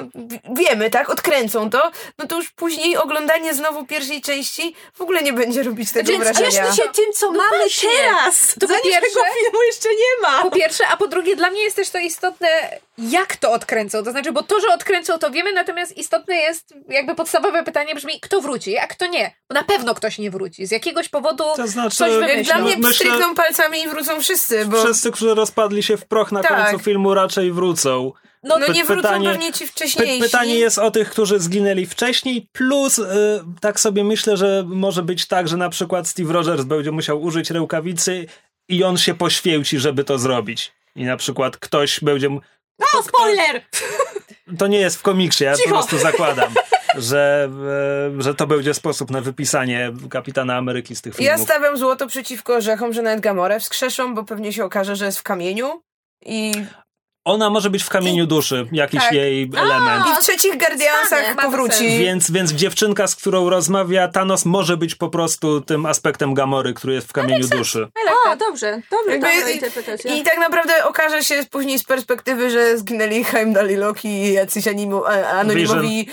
wiemy, tak, odkręcą to, no to już później oglądanie znowu pierwszej części w ogóle nie będzie robić tego Więc wrażenia. cieszmy się tym, co mamy właśnie. teraz. To po Zanim tego pierwsze- filmu jeszcze nie ma. Po pierwsze, a po drugie, dla mnie jest też to istotne, jak to odkręcą. To znaczy, bo to, że odkręcą, to wiemy, natomiast istotne jest, jakby podstawowe pytanie brzmi, kto wróci, a kto nie. Bo na pewno ktoś nie wróci. Z jakiegoś powodu To znaczy, coś wymyślą. dla mnie Myślę- strykną palcami i wrócą wszyscy, bo Wszyscy, którzy rozpadli się w proch na Tak. końcu filmu, raczej wrócą. No, no nie wrócą pytanie- pewnie ci Py- wcześniejsi. pytanie jest o tych, którzy zginęli wcześniej, plus y, tak sobie myślę, że może być tak, że na przykład Steve Rogers będzie musiał użyć rękawicy i on się poświęci, żeby to zrobić. I na przykład ktoś będzie... m- O, spoiler! To nie jest w komiksie, ja Cicho. po prostu zakładam, *laughs* że, e, że to będzie sposób na wypisanie Kapitana Ameryki z tych Ja filmów. stawiam złoto przeciwko orzechom, że nawet Gamorę wskrzeszą, bo pewnie się okaże, że jest w kamieniu. I, Ona może być w kamieniu duszy, jakiś Tak. jej element. I w trzecich Guardiansach powróci. Więc, więc dziewczynka, z którą rozmawia Thanos, może być po prostu tym aspektem Gamory, który jest w kamieniu duszy. O, dobrze, dobrze, dobra interpretacja. I tak naprawdę okaże się później z perspektywy, że zginęli Heimdall i Loki i jacyś animu, a- anonimowi...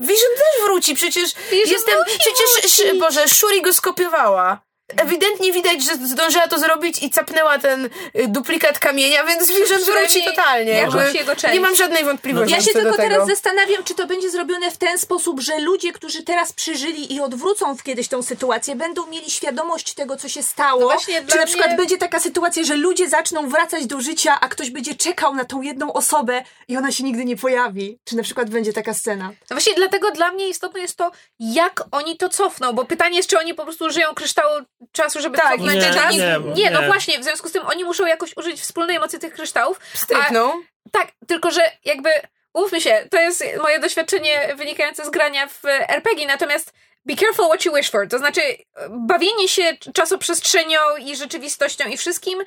Vision też wróci, przecież Vision jestem, musi przecież, Boże, Shuri go skopiowała. Ewidentnie widać, że zdążyła to zrobić i capnęła ten y, duplikat kamienia, więc Vision wróci totalnie. Jakby, nie mam żadnej wątpliwości Ja się tylko teraz zastanawiam, czy to będzie zrobione w ten sposób, że ludzie, którzy teraz przeżyli i odwrócą w kiedyś tą sytuację, będą mieli świadomość tego, co się stało. No właśnie czy na przykład mnie- będzie taka sytuacja, że ludzie zaczną wracać do życia, a ktoś będzie czekał na tą jedną osobę i ona się nigdy nie pojawi. Czy na przykład będzie taka scena. No właśnie dlatego dla mnie istotne jest to, jak oni to cofną, bo pytanie jest, czy oni po prostu użyją kryształu czasu, żeby Tak, cofnąć nie, czas. nie, nie, no nie. właśnie, w związku z tym oni muszą jakoś użyć wspólnej mocy tych kryształów. Strykną. Tak, tylko że jakby, umówmy się, to jest moje doświadczenie wynikające z grania w RPG, natomiast be careful what you wish for, to znaczy bawienie się czasoprzestrzenią i rzeczywistością i wszystkim,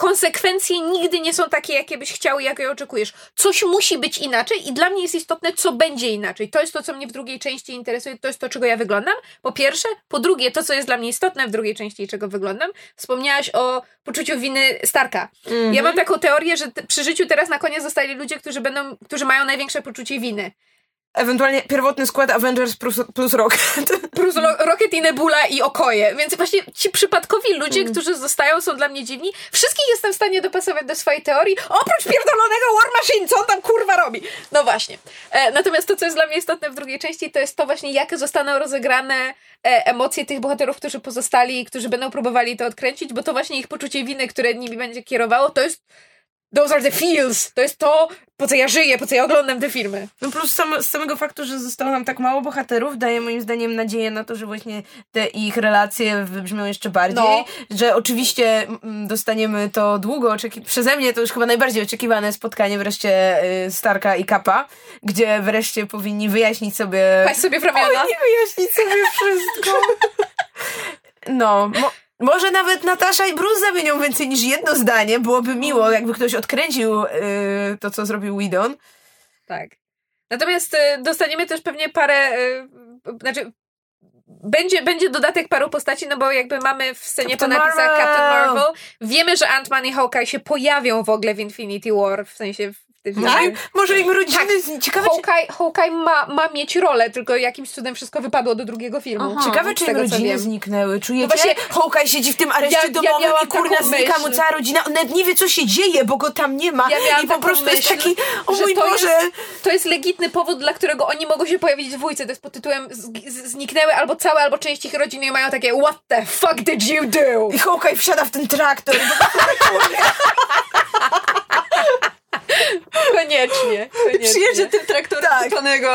konsekwencje nigdy nie są takie, jakie byś chciał i jakie oczekujesz. Coś musi być inaczej i dla mnie jest istotne, co będzie inaczej. To jest to, co mnie w drugiej części interesuje, to jest to, czego ja wyglądam, po pierwsze. Po drugie, to, co jest dla mnie istotne w drugiej części i czego wyglądam, wspomniałaś o poczuciu winy Starka. Ja mam taką teorię, że przy życiu teraz na koniec zostali ludzie, którzy będą, którzy mają największe poczucie winy. Ewentualnie pierwotny skład Avengers plus, plus Rocket. *laughs* Plus Ro- Rocket i Nebula i Okoje. Więc właśnie ci przypadkowi ludzie, którzy zostają, są dla mnie dziwni. Wszystkich jestem w stanie dopasować do swojej teorii, oprócz pierdolonego War Machine, co on tam kurwa robi? No właśnie. E, natomiast to, co jest dla mnie istotne w drugiej części, to jest to właśnie, jak zostaną rozegrane e, emocje tych bohaterów, którzy pozostali i którzy będą próbowali to odkręcić, bo to właśnie ich poczucie winy, które nimi będzie kierowało, to jest Those are the feels. To jest to, po co ja żyję, po co ja oglądam te filmy. No plus sam, z samego faktu, że zostało nam tak mało bohaterów, daje moim zdaniem nadzieję na to, że właśnie te ich relacje wybrzmią jeszcze bardziej. No. Że oczywiście mm, dostaniemy to długo, oczeki- przeze mnie to już chyba najbardziej oczekiwane spotkanie wreszcie y, Starka i Kapa, gdzie wreszcie powinni wyjaśnić sobie... Paść sobie w ramiona. Oni wyjaśnić sobie wszystko. *laughs* No, mo- może nawet Natasza i Bruce zamienią więcej niż jedno zdanie. Byłoby miło, jakby ktoś odkręcił y, to, co zrobił Widon. Tak. Natomiast e, dostaniemy też pewnie parę, e, znaczy będzie, będzie dodatek paru postaci, no bo jakby mamy w scenie Captain po napisach Marvel. Captain Marvel. Wiemy, że Ant-Man i Hawkeye się pojawią w ogóle w Infinity War, w sensie w tym Może, im- im rodziny... Tak. Ciekawe, czy, Hawkeye, Hawkeye ma, ma mieć rolę, tylko jakimś cudem wszystko wypadło do drugiego filmu. Aha. ciekawe, z czy im rodziny zniknęły. Czujecie? No właśnie- Hawkeye siedzi w tym areszcie Ja- ja domowym miałam i kurna znika mu myśl. cała rodzina. On nawet nie wie, co się dzieje, bo go tam nie ma. Ja I po prostu jest myśl, taki, o mój to Boże. Jest, to jest legitny powód, dla którego oni mogą się pojawić w dwójce. To jest pod tytułem z- z- zniknęły albo całe, albo część ich rodziny i mają takie What the fuck did you do? I Hawkeye wsiada w ten traktor. *laughs* *laughs* Koniecznie. koniecznie. Przyjedzie tym traktorem Tak.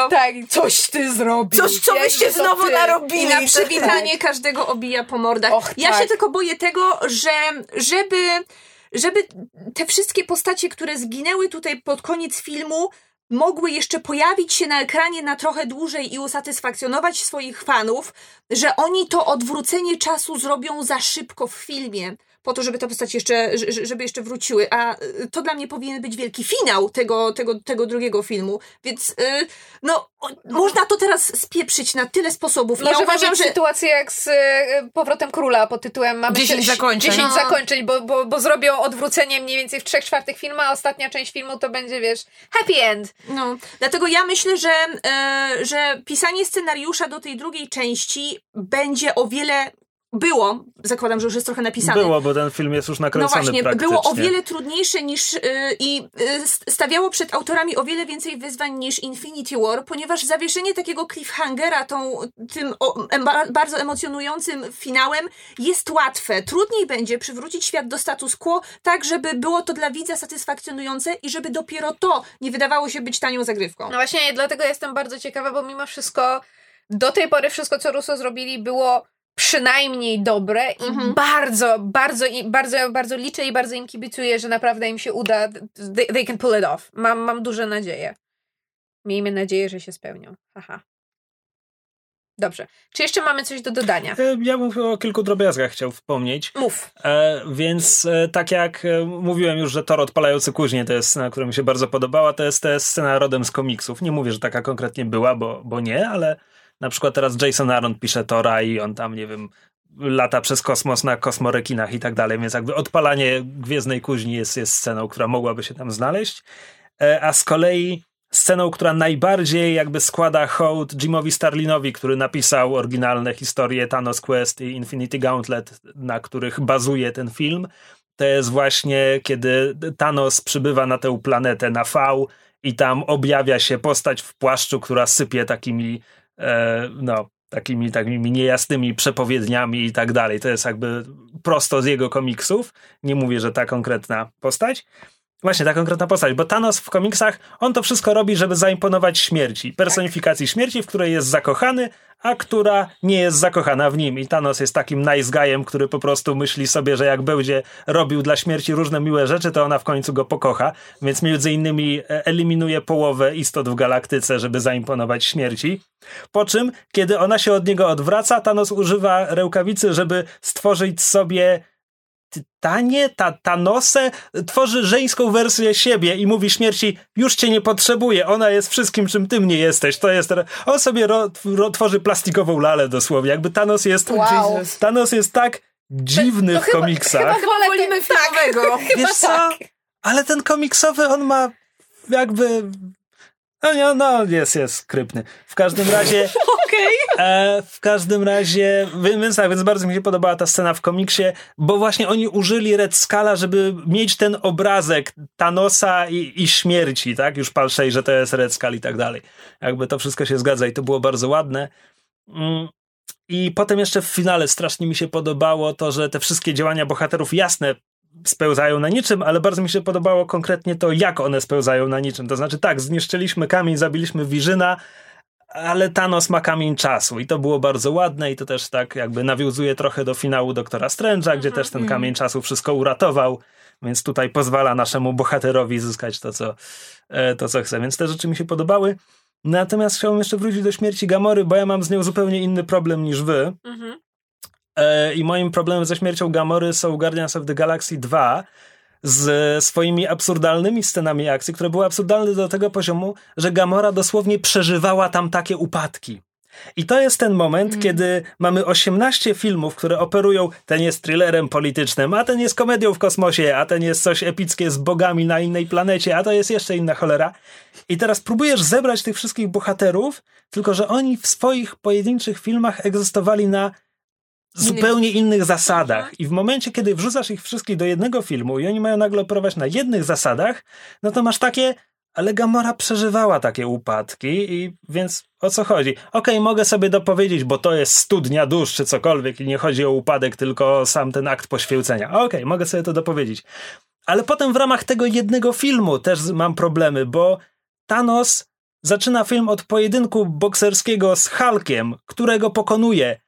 Tak, coś ty zrobił. Coś, co byście znowu narobili. Na przywitanie *laughs* każdego obija po mordach. Och, ja tak. się tylko boję tego, że żeby, żeby te wszystkie postacie, które zginęły tutaj pod koniec filmu, mogły jeszcze pojawić się na ekranie na trochę dłużej i usatysfakcjonować swoich fanów, że oni to odwrócenie czasu zrobią za szybko w filmie. Po to, żeby te postacie jeszcze, żeby jeszcze wróciły. A y, to dla mnie powinien być wielki finał tego, tego, tego drugiego filmu. Więc, y, no, można to teraz spieprzyć na tyle sposobów. I Może ja uważam, że sytuacja jak z e, powrotem króla pod tytułem mamy 10 się- zakończeń. 10 No. zakończeń, bo, bo, bo zrobią odwrócenie mniej więcej w trzech czwartych filmu, a ostatnia część filmu to będzie, wiesz, happy end. No, dlatego ja myślę, że, e, że pisanie scenariusza do tej drugiej części będzie o wiele. Było, zakładam, że już jest trochę napisane. Było, bo ten film jest już No nakręcony właśnie, praktycznie. było o wiele trudniejsze niż y, i y, stawiało przed autorami o wiele więcej wyzwań niż Infinity War, ponieważ zawieszenie takiego cliffhangera tą, tym o, em, ba- bardzo emocjonującym finałem jest łatwe. Trudniej będzie przywrócić świat do status quo, tak żeby było to dla widza satysfakcjonujące i żeby dopiero to nie wydawało się być tanią zagrywką. No właśnie, dlatego jestem bardzo ciekawa, bo mimo wszystko do tej pory wszystko, co Russo zrobili, było przynajmniej dobre i Mhm. bardzo, bardzo, i- bardzo, bardzo liczę i bardzo im kibicuję, że naprawdę im się uda. They, they can pull it off. Mam, mam duże nadzieje. Miejmy nadzieję, że się spełnią. Haha. Dobrze. Czy jeszcze mamy coś do dodania? E, Ja bym o kilku drobiazgach chciał wspomnieć. Mów. E, więc e, tak jak e, mówiłem już, że Thor odpalający kuźnię to jest scena, która mi się bardzo podobała, to jest, to jest scena rodem z komiksów. Nie mówię, że taka konkretnie była, bo, bo nie, ale na przykład teraz Jason Aaron pisze Tora i on tam, nie wiem, lata przez kosmos na kosmorekinach i tak dalej, więc jakby odpalanie Gwiezdnej Kuźni jest, jest sceną, która mogłaby się tam znaleźć. E, a z kolei sceną, która najbardziej jakby składa hołd Jimowi Starlinowi, który napisał oryginalne historie Thanos Quest i Infinity Gauntlet, na których bazuje ten film, to jest właśnie kiedy Thanos przybywa na tę planetę na V i tam objawia się postać w płaszczu, która sypie takimi no, takimi, takimi niejasnymi przepowiedniami i tak dalej. To jest jakby prosto z jego komiksów. Nie mówię, że ta konkretna postać. Właśnie, ta konkretna postać, bo Thanos w komiksach, on to wszystko robi, żeby zaimponować śmierci. Personifikacji śmierci, w której jest zakochany, a która nie jest zakochana w nim. I Thanos jest takim nice guyem, który po prostu myśli sobie, że jak będzie robił dla śmierci różne miłe rzeczy, to ona w końcu go pokocha. Więc między innymi e, eliminuje połowę istot w galaktyce, żeby zaimponować śmierci. Po czym, kiedy ona się od niego odwraca, Thanos używa rękawicy, żeby stworzyć sobie Tytanie, ta, Thanosę tworzy żeńską wersję siebie i mówi śmierci, już cię nie potrzebuję, ona jest wszystkim, czym ty mnie jesteś. To jest, on sobie ro, ro, tworzy plastikową lalę dosłownie. Jakby Thanos jest, Wow. Thanos jest tak dziwny To w chyba- komiksach. chyba Wolimy tak. filmowego. *laughs* Wiesz co? tak. Ale ten komiksowy, on ma jakby... No, nie, no jest, jest skrypny. W każdym razie... *laughs* *laughs* E, w każdym razie, więc tak, więc bardzo mi się podobała ta scena w komiksie, bo właśnie oni użyli Red Scala, żeby mieć ten obrazek Thanosa i, i śmierci, tak? Już palszej, że to jest Red Skull i tak dalej. Jakby to wszystko się zgadza i to było bardzo ładne. Mm. I potem jeszcze w finale strasznie mi się podobało to, że te wszystkie działania bohaterów jasne spełzają na niczym, ale bardzo mi się podobało konkretnie to, jak one spełzają na niczym. To znaczy tak, zniszczyliśmy kamień, zabiliśmy Wirzyna, ale Thanos ma kamień czasu i to było bardzo ładne i to też tak jakby nawiązuje trochę do finału Doktora Strange'a, gdzie też ten kamień czasu wszystko uratował, więc tutaj pozwala naszemu bohaterowi zyskać to, co, e, to, co chce. Więc te rzeczy mi się podobały. Natomiast chciałbym jeszcze wrócić do śmierci Gamory, bo ja mam z nią zupełnie inny problem niż wy. Mhm. E, I moim problemem ze śmiercią Gamory są Guardians of the Galaxy 2 z swoimi absurdalnymi scenami akcji, które były absurdalne do tego poziomu, że Gamora dosłownie przeżywała tam takie upadki. I to jest ten moment, kiedy mamy 18 filmów, które operują, ten jest thrillerem politycznym, a ten jest komedią w kosmosie, a ten jest coś epickie z bogami na innej planecie, a to jest jeszcze inna cholera. I teraz próbujesz zebrać tych wszystkich bohaterów, tylko że oni w swoich pojedynczych filmach egzystowali na zupełnie innych zasadach. I w momencie, kiedy wrzucasz ich wszystkich do jednego filmu i oni mają nagle operować na jednych zasadach, no to masz takie, ale Gamora przeżywała takie upadki i więc o co chodzi? Okej, mogę sobie dopowiedzieć, bo to jest studnia dusz czy cokolwiek i nie chodzi o upadek, tylko o sam ten akt poświęcenia. Okej, mogę sobie to dopowiedzieć. Ale potem w ramach tego jednego filmu też mam problemy, bo Thanos zaczyna film od pojedynku bokserskiego z Hulkiem, którego pokonuje,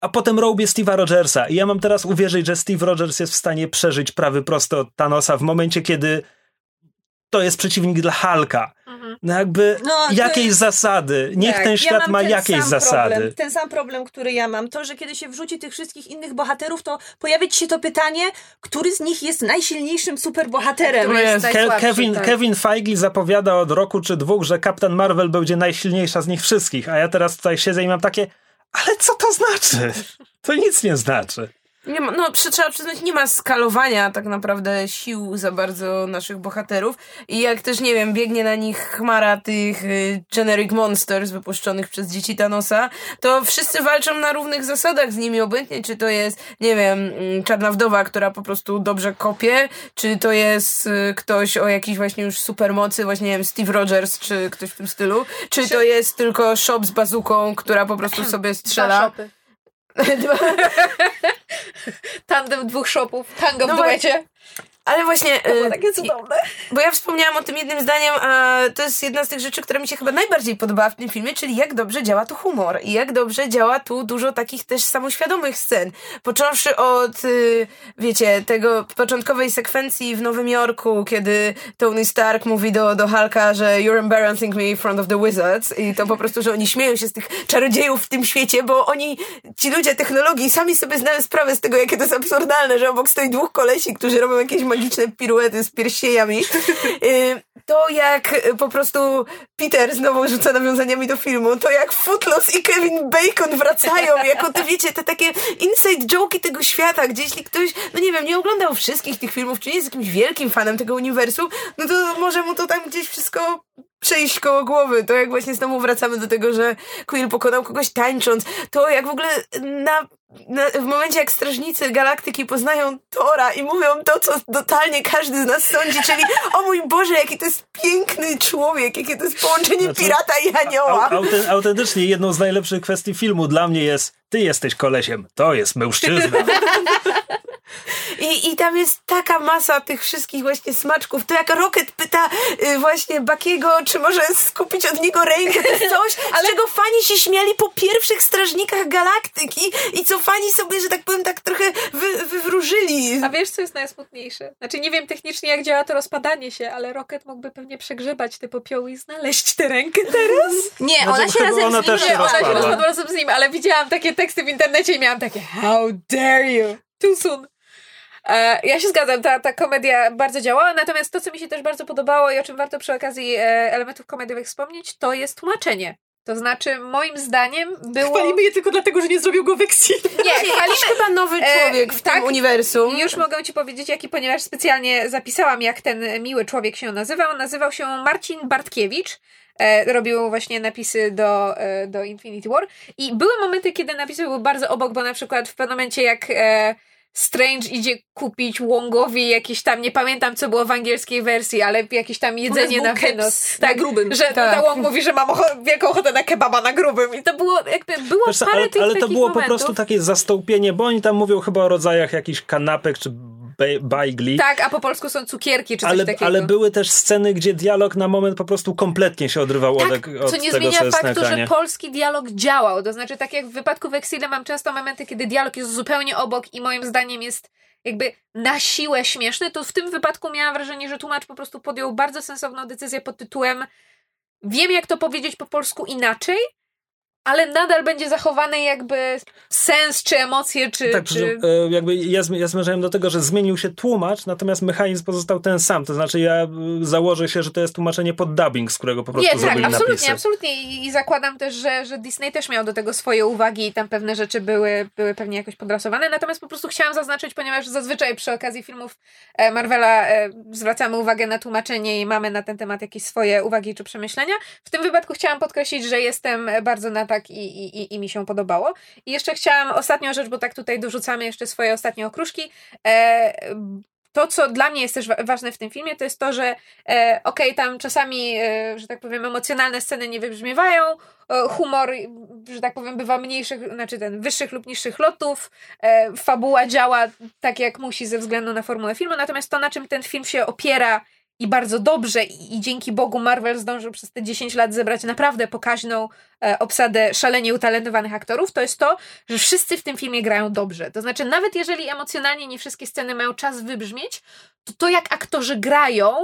a potem robię Steve'a Rogersa. I ja mam teraz uwierzyć, że Steve Rogers jest w stanie przeżyć prawy prosto od Thanosa w momencie, kiedy to jest przeciwnik dla Hulka. No jakby No, to jakieś jest- zasady. Niech Tak, ten ja świat mam ma ten jakieś zasady. Problem, ten sam problem, który ja mam. To, że kiedy się wrzuci tych wszystkich innych bohaterów, to pojawia ci się to pytanie, który z nich jest najsilniejszym superbohaterem. Jest Ke- Kevin, tak. Kevin Feige zapowiada od roku czy dwóch, że Captain Marvel będzie najsilniejsza z nich wszystkich, a ja teraz tutaj siedzę i mam takie, ale co to znaczy? To nic nie znaczy. Nie ma, no, przy- trzeba przyznać, nie ma skalowania tak naprawdę sił za bardzo naszych bohaterów. I jak też, nie wiem, biegnie na nich chmara tych y, generic monsters wypuszczonych przez dzieci Thanosa, to wszyscy walczą na równych zasadach z nimi, obojętnie czy to jest, nie wiem, mm, czarna wdowa, która po prostu dobrze kopie, czy to jest y, ktoś o jakiejś właśnie już supermocy, właśnie, nie wiem, Steve Rogers, czy ktoś w tym stylu, czy to jest tylko shop z bazuką, która po prostu *clears throat* sobie Dwa strzela. shopy. *laughs* Tandem dwóch shopów, tango w No duecie. Ale właśnie... To było y, takie cudowne. Bo ja wspomniałam o tym jednym zdaniem, a to jest jedna z tych rzeczy, która mi się chyba najbardziej podobała w tym filmie, czyli jak dobrze działa tu humor i jak dobrze działa tu dużo takich też samoświadomych scen. Począwszy od, y, wiecie, tego początkowej sekwencji w Nowym Jorku, kiedy Tony Stark mówi do, do Hulka, że you're embarrassing me in front of the wizards i to po prostu, że oni śmieją się z tych czarodziejów w tym świecie, bo oni, ci ludzie technologii, sami sobie zdają sprawę z tego, jakie to jest absurdalne, że obok stoi dwóch kolesi, którzy robią jakieś magiczne piruety z pierścieniami. Y, To jak y, po prostu Peter znowu rzuca nawiązaniami do filmu, to jak Footloose i Kevin Bacon wracają, jako te wiecie, te takie inside joke'i tego świata, gdzie jeśli ktoś, no nie wiem, nie oglądał wszystkich tych filmów, czy nie jest jakimś wielkim fanem tego uniwersum, no to może mu to tam gdzieś wszystko przejść koło głowy. To jak właśnie znowu wracamy do tego, że Quill pokonał kogoś tańcząc. To jak w ogóle na, na, w momencie jak strażnicy galaktyki poznają Tora i mówią to, co totalnie każdy z nas sądzi, czyli o mój Boże, jaki to jest piękny człowiek, jakie to jest połączenie Znaczy, pirata i anioła. Au, auten- autentycznie jedną z najlepszych kwestii filmu dla mnie jest ty jesteś kolesiem, to jest mężczyzna. *laughs* I, I tam jest taka masa tych wszystkich właśnie smaczków. To jak Rocket pyta y, właśnie Bakiego, czy może skupić od niego rękę, to jest coś, ale czego fani się śmiali po pierwszych Strażnikach Galaktyki i co fani sobie, że tak powiem, tak trochę wy, wywróżyli. A wiesz, co jest najsmutniejsze? Znaczy, nie wiem technicznie, jak działa to rozpadanie się, ale Rocket mógłby pewnie przegrzebać te popioły i znaleźć tę rękę teraz. Nie, Znaczy, ona się razem ona z nim też się ona się razem z nim, ale widziałam takie teksty w internecie i miałam takie How dare you? Too soon. E, ja się zgadzam, ta, ta komedia bardzo działała, natomiast to, co mi się też bardzo podobało i o czym warto przy okazji e, elementów komediowych wspomnieć, to jest tłumaczenie. To znaczy, moim zdaniem było... Chwalimy je tylko dlatego, że nie zrobił go Vexin. Nie, chwalimy... chyba nowy E, człowiek w tak. tym uniwersum. Już mogę ci powiedzieć, jaki, ponieważ specjalnie zapisałam, jak ten miły człowiek się nazywał. Nazywał się Marcin Bartkiewicz. E, robił właśnie napisy do, e, do Infinity War. I były momenty, kiedy napisy były bardzo obok, bo na przykład w pewnym momencie, jak e, Strange idzie kupić Wongowi jakieś tam, nie pamiętam co było w angielskiej wersji, ale jakieś tam jedzenie na wynos. na grubym. Że Tak. Wong mówi, że mam ocho- wielką ochotę na kebaba na grubym. I to było jakby, było parę ale, tych ale to było momentów. po prostu takie zastąpienie, bo oni tam mówią chyba o rodzajach jakichś kanapek czy Ba- Baigli. Tak, a po polsku są cukierki czy coś Ale, takiego. ale były też sceny, gdzie dialog na moment po prostu kompletnie się odrywał od, Tak, od co nie tego, zmienia co jest na faktu, że polski dialog działał. To znaczy, tak jak w wypadku Weksile mam często momenty, kiedy dialog jest zupełnie obok i moim zdaniem jest jakby na siłę śmieszny, to w tym wypadku miałam wrażenie, że tłumacz po prostu podjął bardzo sensowną decyzję pod tytułem wiem jak to powiedzieć po polsku inaczej, ale nadal będzie zachowany jakby sens, czy emocje, czy... Tak, czy... e, jakby ja, ja zmierzałem do tego, że zmienił się tłumacz, natomiast mechanizm pozostał ten sam. To znaczy ja e, założę się, że to jest tłumaczenie pod dubbing, z którego po prostu Nie, tak, zrobili absolutnie, napisy. absolutnie. I, zakładam też, że, że Disney też miał do tego swoje uwagi i tam pewne rzeczy były, były pewnie jakoś podrasowane. Natomiast po prostu chciałam zaznaczyć, ponieważ zazwyczaj przy okazji filmów e, Marvela zwracamy uwagę na tłumaczenie i mamy na ten temat jakieś swoje uwagi czy przemyślenia. W tym wypadku chciałam podkreślić, że jestem bardzo na tak i, i, i, i mi się podobało. I jeszcze chciałam ostatnią rzecz, bo tak tutaj dorzucamy jeszcze swoje ostatnie okruszki. E, to, co dla mnie jest też wa- ważne w tym filmie, to jest to, że e, okej, tam czasami, e, że tak powiem, emocjonalne sceny nie wybrzmiewają, e, humor, że tak powiem, bywa mniejszych, znaczy ten wyższych lub niższych lotów, e, fabuła działa tak, jak musi ze względu na formułę filmu, natomiast to, na czym ten film się opiera i bardzo dobrze i, dzięki Bogu Marvel zdążył przez te 10 lat zebrać naprawdę pokaźną e, obsadę szalenie utalentowanych aktorów, to jest to, że wszyscy w tym filmie grają dobrze. To znaczy, nawet jeżeli emocjonalnie nie wszystkie sceny mają czas wybrzmieć, to to jak aktorzy grają,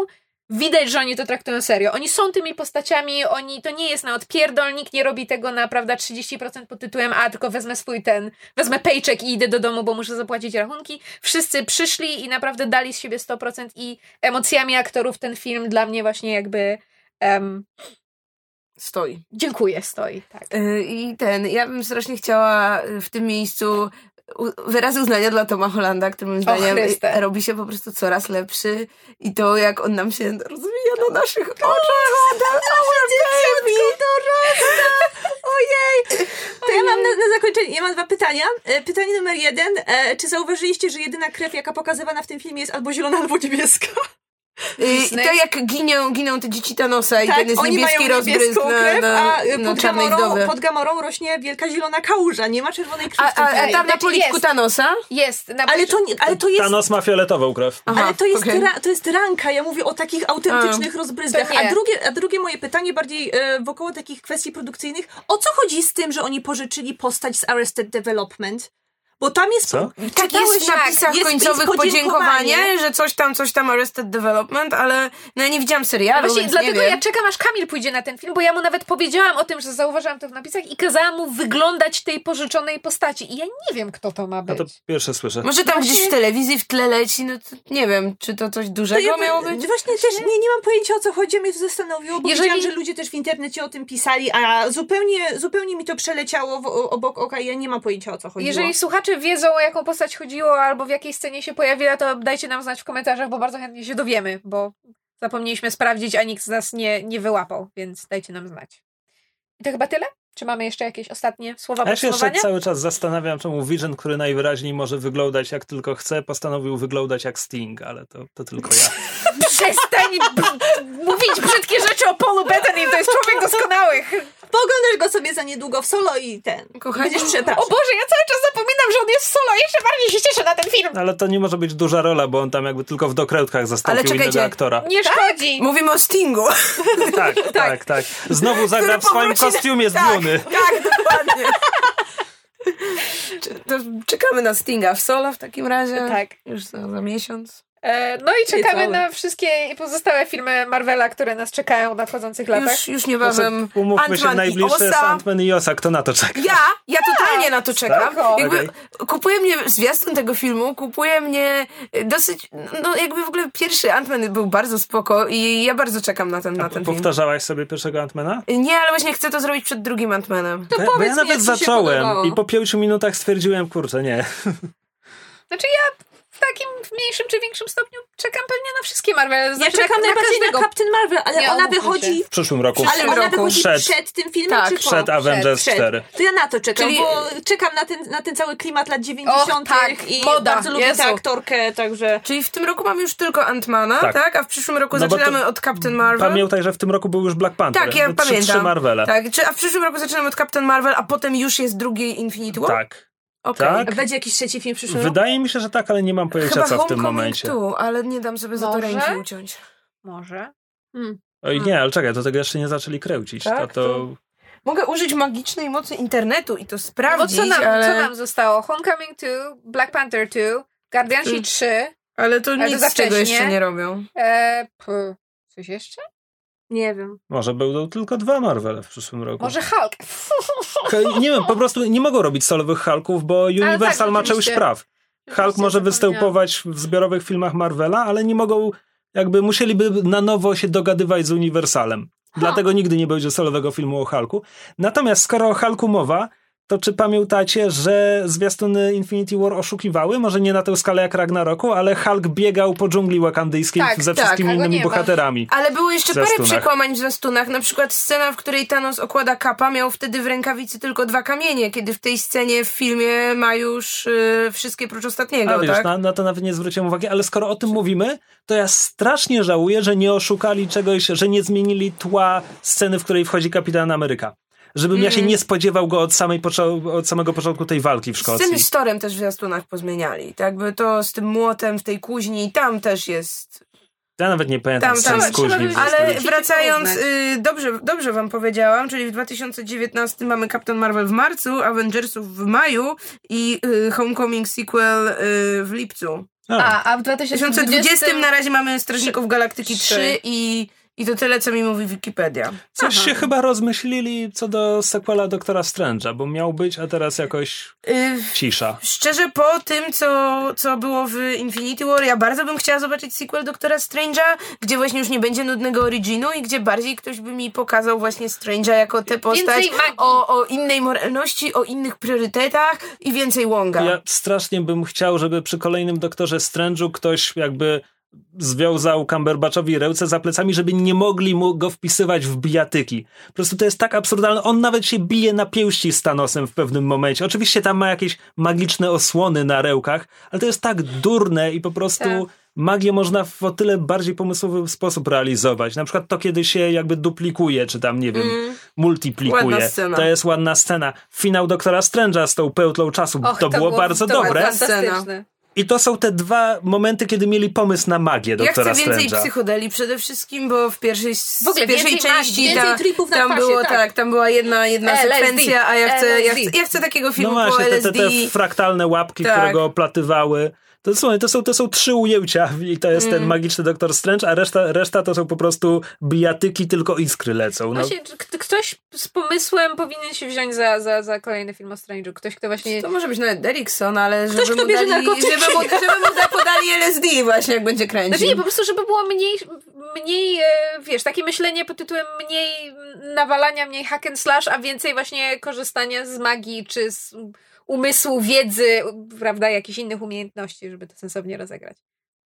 widać, że oni to traktują serio. Oni są tymi postaciami, oni to nie jest na odpierdol, nikt nie robi tego na prawda 30% pod tytułem a tylko wezmę swój ten, wezmę paycheck i idę do domu, bo muszę zapłacić rachunki. Wszyscy przyszli i naprawdę dali z siebie 100% i emocjami aktorów ten film dla mnie właśnie jakby em, Stoi. dziękuję stoi, tak. Y, I ten, ja bym strasznie chciała w tym miejscu wyrazy uznania dla Toma Hollanda, który moim zdaniem robi się po prostu coraz lepszy i to jak on nam się rozwija na naszych oczach. Ojej! *laughs* To ja mam na, na zakończenie, ja mam dwa pytania. E, Pytanie numer jeden. E, czy zauważyliście, że jedyna krew, jaka pokazywana w tym filmie jest albo zielona, albo niebieska? Y, I to jak giną, giną te dzieci Thanosa i tak, ten jest oni niebieski mają niebieską na, krew, na, a e, na pod, czarnej gamorą, pod gamorą rośnie wielka zielona kałuża. Nie ma czerwonej krwi A, a, a tam na Znaczy policzku jest. Thanosa? Jest. Na Ale to, nie, ale to jest... Thanos ma fioletową krew. Aha, Ale to jest, okej. ra, to jest ranka, ja mówię o takich autentycznych rozbryzgach. To nie. A drugie, a drugie moje pytanie, bardziej e, wokoło takich kwestii produkcyjnych. O co chodzi z tym, że oni pożyczyli postać z Arrested Development? Bo tam jest. Co? Tak jest w napisach jest- końcowych jest podziękowanie, że coś tam, coś tam Arrested Development, ale no ja nie widziałam serialu, Właśnie więc dlatego nie ja czekam, aż Kamil pójdzie na ten film, bo ja mu nawet powiedziałam o tym, że zauważyłam to w napisach i kazałam mu wyglądać tej pożyczonej postaci. I ja nie wiem, kto to ma A być. to pierwsze słyszę. Może tam Właśnie- gdzieś w telewizji w tle leci, no to nie wiem, czy to coś To dużego ja, miało być? Właśnie też nie, nie mam pojęcia o co chodzi, mnie to zastanowiło, bo Jeżeli- widziałam, że ludzie też w internecie o tym pisali, a zupełnie, zupełnie mi to przeleciało w, obok oka i ja nie mam pojęcia o co chodziło. Jeżeli słuchacze wiedzą, o jaką postać chodziło, albo w jakiej scenie się pojawiła, to dajcie nam znać w komentarzach, bo bardzo chętnie się dowiemy, bo zapomnieliśmy sprawdzić, a nikt z nas nie, nie wyłapał, więc dajcie nam znać. I to chyba tyle? Czy mamy jeszcze jakieś ostatnie słowa ja się jeszcze cały czas zastanawiam, czemu Vision, który najwyraźniej może wyglądać jak tylko chce, postanowił wyglądać jak Sting, ale to, to tylko ja. *laughs* Przestań b- mówić brzydkie rzeczy o Paulu Bettany, to jest człowiek doskonały. Poglądasz go sobie za niedługo w solo i ten. Kochani. Będziesz O. Boże, ja cały czas zapominam, że on jest solo, jeszcze bardziej się cieszę na ten film. Ale to nie może być duża rola, bo on tam jakby tylko w dokrętkach zastąpił czekajcie. innego aktora. Nie szkodzi. Mówimy o Stingu. *laughs* *laughs* Tak, tak, tak. Znowu zagra w swoim kostiumie z tak, Duny. *laughs* Tak, dokładnie. Czekamy na Stinga w solo w takim razie. Tak. Już za, za miesiąc. E, No i czekamy na wszystkie pozostałe filmy Marvela, które nas czekają w nadchodzących latach. Już, już niebawem Umówmy się, najbliższe jest. Ant-Man i Osa. Kto na to czeka? Ja, ja totalnie na to czekam. Tak? Jakby Okej. kupuje mnie zwiastun tego filmu, kupuje mnie dosyć, no jakby w ogóle pierwszy Ant-Man był bardzo spoko i ja bardzo czekam na ten, na ten film. Powtarzałaś sobie pierwszego Antmana? Nie, ale właśnie chcę to zrobić przed drugim Ant-Manem. To Bo ja powiedz mi, nawet zacząłem i po pięciu minutach stwierdziłem, kurczę, nie. Znaczy ja takim w mniejszym czy większym stopniu czekam pewnie na wszystkie Marvel. Ja Znaczy, czekam na, najbardziej każdego. na Captain Marvel, ale Nie, ona wychodzi... się. W przyszłym roku. Ale ona roku. wychodzi Przed. przed, tym filmem, Tak, czy po? Przed Avengers Przed. 4. To ja na to czekam, Czyli- bo czekam na ten, na ten cały klimat lat 90. Och, tak, i moda, bardzo lubię Jezu. tę aktorkę, także... Czyli w tym roku mamy już tylko Ant-Mana, tak. Tak. A w przyszłym roku No zaczynamy to- od Captain Marvel. Pamiętaj, że w tym roku był już Black Panther. Tak, ja trzy, pamiętam. Trzy Marvele. Tak, a w przyszłym roku zaczynamy od Captain Marvel, a potem już jest drugi Infinity War? Tak. Okej. Tak? Będzie jakiś trzeci film w przyszłym roku? Wydaje mi się, że tak, ale nie mam pojęcia Chyba co w tym Homecoming momencie. tu, ale nie dam sobie za to Może? ręki uciąć. Może. Oj, nie, ale czekaj, to tego jeszcze nie zaczęli kręcić. Tak, to, to... Mogę użyć magicznej mocy internetu i to No bo sprawdzić, co nam, ale, co nam zostało? Homecoming 2, Black Panther 2, Guardiansi Mm. 3, ale to Ale nic z tego jeszcze nie robią. e, p, coś jeszcze? Nie wiem. Może będą tylko dwa Marvele w przyszłym roku. Może Hulk. Nie wiem, po prostu nie mogą robić solowych Hulków, bo Universal tak, ma rzeczywiście. praw. Hulk może występować w zbiorowych filmach Marvela, ale nie mogą, jakby musieliby na nowo się dogadywać z Universalem. Dlatego nigdy nie będzie solowego filmu o Hulku. Natomiast skoro o Hulku mowa, to czy pamiętacie, że zwiastuny Infinity War oszukiwały? Może nie na tę skalę jak Ragnaroku, ale Hulk biegał po dżungli wakandyjskiej Tak, ze tak, wszystkimi innymi bohaterami. Ale było jeszcze parę przekłamań w zwiastunach. Na przykład scena, w której Thanos okłada kapa, miał wtedy w rękawicy tylko dwa kamienie, kiedy w tej scenie w filmie ma już y, wszystkie prócz ostatniego, A wiesz, tak? na, na to nawet nie zwróciłem uwagi, ale skoro o tym mówimy, to ja strasznie żałuję, że nie oszukali czegoś, że nie zmienili tła sceny, w której wchodzi Kapitan Ameryka. Żebym ja się nie spodziewał go od, samej od samego początku tej walki w Szkocji. Sceny z Torem też w zwiastunach pozmieniali. Tak by to z tym młotem w tej kuźni, tam też jest. Ja nawet nie pamiętam Tam, tam, z kuźni. Ale wracając, y, dobrze, dobrze wam powiedziałam, czyli w 2019 mamy Captain Marvel w marcu, Avengersów w maju i y, Homecoming sequel y, w lipcu. A, A, a w W 2020 2020 na razie mamy Strażników Galaktyki Trzy. 3 i, i to tyle, co mi mówi Wikipedia. coś aha. się chyba rozmyślili co do sequela Doktora Strange'a, bo miał być, a teraz jakoś Y, cisza. Szczerze, po tym, co, co było w Infinity War, ja bardzo bym chciała zobaczyć sequel Doktora Strange'a, gdzie właśnie już nie będzie nudnego originu i gdzie bardziej ktoś by mi pokazał właśnie Strange'a jako tę postać o, o innej moralności, o innych priorytetach i więcej Wonga. Ja strasznie bym chciał, żeby przy kolejnym Doktorze Strange'u ktoś jakby związał Cumberbatchowi ręce za plecami, żeby nie mogli mu go wpisywać w bijatyki. Po prostu to jest tak absurdalne. On nawet się bije na pięści z Thanosem w pewnym momencie. Oczywiście tam ma jakieś magiczne osłony na rełkach, ale to jest tak durne i po prostu Tak. magię można w o tyle bardziej pomysłowy sposób realizować. Na przykład to, kiedy się jakby duplikuje, czy tam, nie wiem, multiplikuje. Ładna scena. To jest ładna scena. Finał Doktora Strange'a z tą pełtlą czasu, Och, to, było, bardzo to dobre. było Fantastyczne. I to są te dwa momenty, kiedy mieli pomysł na magię Ja doktora chcę więcej Strange'a. psychodeli przede wszystkim, bo w pierwszej, W ogóle w pierwszej więcej części magii, ta, więcej tripów na tam kwasie, było tak. tak, tam była jedna, jedna LSD. sekwencja, a ja chcę, ja, chcę, ja chcę takiego No filmu po właśnie, te, LSD. te, te fraktalne łapki, Tak. które go oplatywały. To, słuchaj, to, są, to są trzy ujęcia i to jest Mm. ten magiczny doktor Strange, a reszta, reszta to są po prostu bijatyki, tylko iskry lecą. No, Właśnie, ktoś z pomysłem powinien się wziąć za, za, za kolejny film o Strange'u. Ktoś, kto właśnie... To może być nawet Derrickson, ale żeby kto mu, bierze dali, żeby, mu, żeby mu da- podali LSD właśnie, jak będzie kręcił. Znaczy nie, po prostu, żeby było mniej, mniej e, wiesz, takie myślenie pod tytułem mniej nawalania, mniej hack and slash, a więcej właśnie korzystania z magii, czy z umysłu, wiedzy, prawda, jakichś innych umiejętności, żeby to sensownie rozegrać.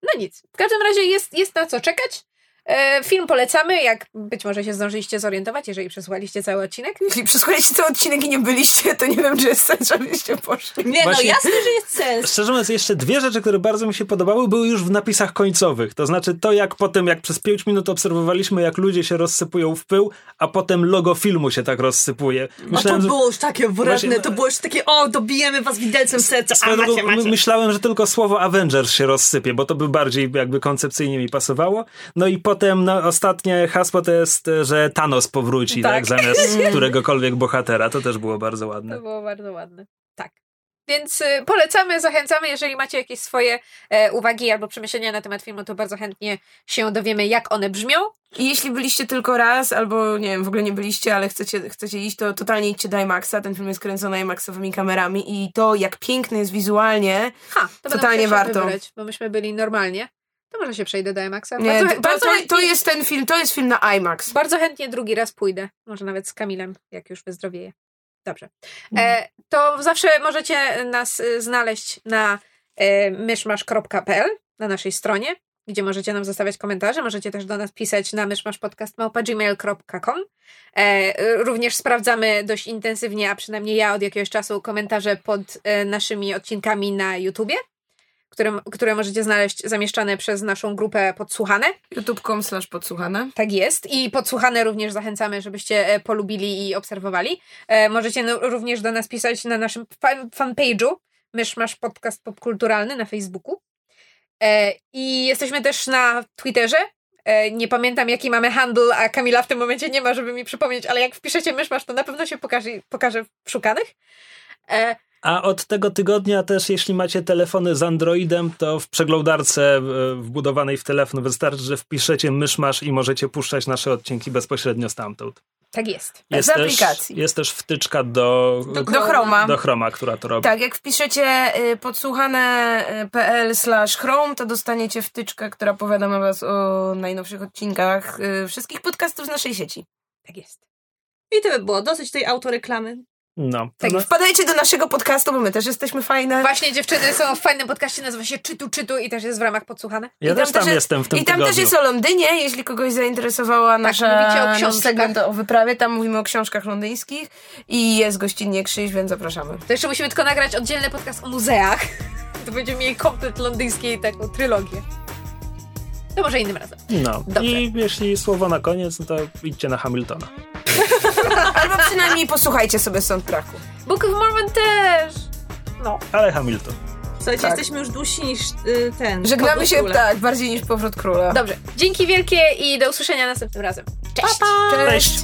No nic. W każdym razie jest, jest na co czekać. E, film polecamy, jak być może się zdążyliście zorientować, jeżeli przesłuchaliście cały odcinek. Jeśli przesłuchaliście cały odcinek i nie byliście, to nie wiem, czy jest sens, żebyście poszli. Nie, Właśnie- no jasne, że jest sens. Szczerze mówiąc, jeszcze dwie rzeczy, które bardzo mi się podobały, były już w napisach końcowych. To znaczy to, jak potem, jak przez pięć minut obserwowaliśmy, jak ludzie się rozsypują w pył, a potem logo filmu się tak rozsypuje. A to było już takie wredne, to było już takie, o, dobijemy was widelcem serca, a macie, macie. my- myślałem, że tylko słowo Avengers się rozsypie, bo to by bardziej jakby koncepcyjnie mi pasowało. No i potem no, ostatnie hasło to jest, że Thanos powróci, tak, Tak. zamiast *laughs* któregokolwiek bohatera. To też było bardzo ładne. To było bardzo ładne. Tak. Więc y, polecamy, zachęcamy. Jeżeli macie jakieś swoje e, uwagi albo przemyślenia na temat filmu, to bardzo chętnie się dowiemy, jak one brzmią. I jeśli byliście tylko raz, albo nie wiem, w ogóle nie byliście, ale chcecie, chcecie iść, to totalnie idźcie do IMAXa. Ten film jest kręcony IMAXowymi kamerami i to, jak piękny jest wizualnie, Ha, to Totalnie warto. Wybrać, bo myśmy byli normalnie. To może się przejdę do IMAXa. nie, Bardzo, to, bardzo, to, chętnie, to jest ten film, to jest film na IMAX. bardzo chętnie drugi raz pójdę. Może nawet z Kamilem, jak już wyzdrowieje. Dobrze. E, to zawsze możecie nas y, znaleźć na e, myszmasz.pl na naszej stronie, gdzie możecie nam zostawiać komentarze. Możecie też do nas pisać na myszmaszpodcast.gmail.com e, Również sprawdzamy dość intensywnie, a przynajmniej ja od jakiegoś czasu komentarze pod e, naszymi odcinkami na YouTubie, które, które możecie znaleźć zamieszczane przez naszą grupę Podsłuchane. youtube.com slash podsłuchane. Tak jest. I podsłuchane również zachęcamy, żebyście e, polubili i obserwowali. E, możecie no, również do nas pisać na naszym fan, fanpage'u, Myszmasz Podcast Popkulturalny na Facebooku. E, I jesteśmy też na Twitterze. E, nie pamiętam, jaki mamy handle, a Kamila w tym momencie nie ma, żeby mi przypomnieć, ale jak wpiszecie Myszmasz, to na pewno się pokaże, pokaże w szukanych. A od tego tygodnia też, jeśli macie telefony z Androidem, to w przeglądarce e, wbudowanej w telefon wystarczy, że wpiszecie myszmasz i możecie puszczać nasze odcinki bezpośrednio stamtąd. tak jest. Jest Z też, aplikacji. Jest też wtyczka do, Do Do Chroma. do Chroma, która to robi. Tak, jak wpiszecie y, podsłuchane.pl slash chrome, to dostaniecie wtyczkę, która powiadama was o najnowszych odcinkach y, wszystkich podcastów z naszej sieci. Tak jest. I to by było dosyć tej autoreklamy. No. Tak no. Wpadajcie do naszego podcastu, bo my też jesteśmy fajne. Właśnie dziewczyny są w fajnym podcaście, nazywa się Czytu Czytu i też jest w ramach podsłuchane. ja I też tam jest- jestem w tym I tam tygodniu. też jest o Londynie, jeśli kogoś zainteresowała nasza, Tak, mówicie o nasz książkach. segment o wyprawie, tam mówimy o książkach londyńskich i jest gościnnie Krzyś, więc zapraszamy. To jeszcze musimy tylko nagrać oddzielny podcast o muzeach. *laughs* To będziemy mieli komplet londyńskiej taką trylogię. To może innym razem. No. Dobrze. I jeśli słowo na koniec, no to idźcie na Hamiltona. Albo przynajmniej posłuchajcie sobie soundtracku. Book of Mormon też! No. Ale Hamilton. Słuchajcie, Tak. jesteśmy już dłużsi niż y, ten. Żegnamy się króla. tak, bardziej niż powrót króla. Dobrze. Dzięki wielkie i do usłyszenia następnym razem. Cześć! Cześć. Cześć.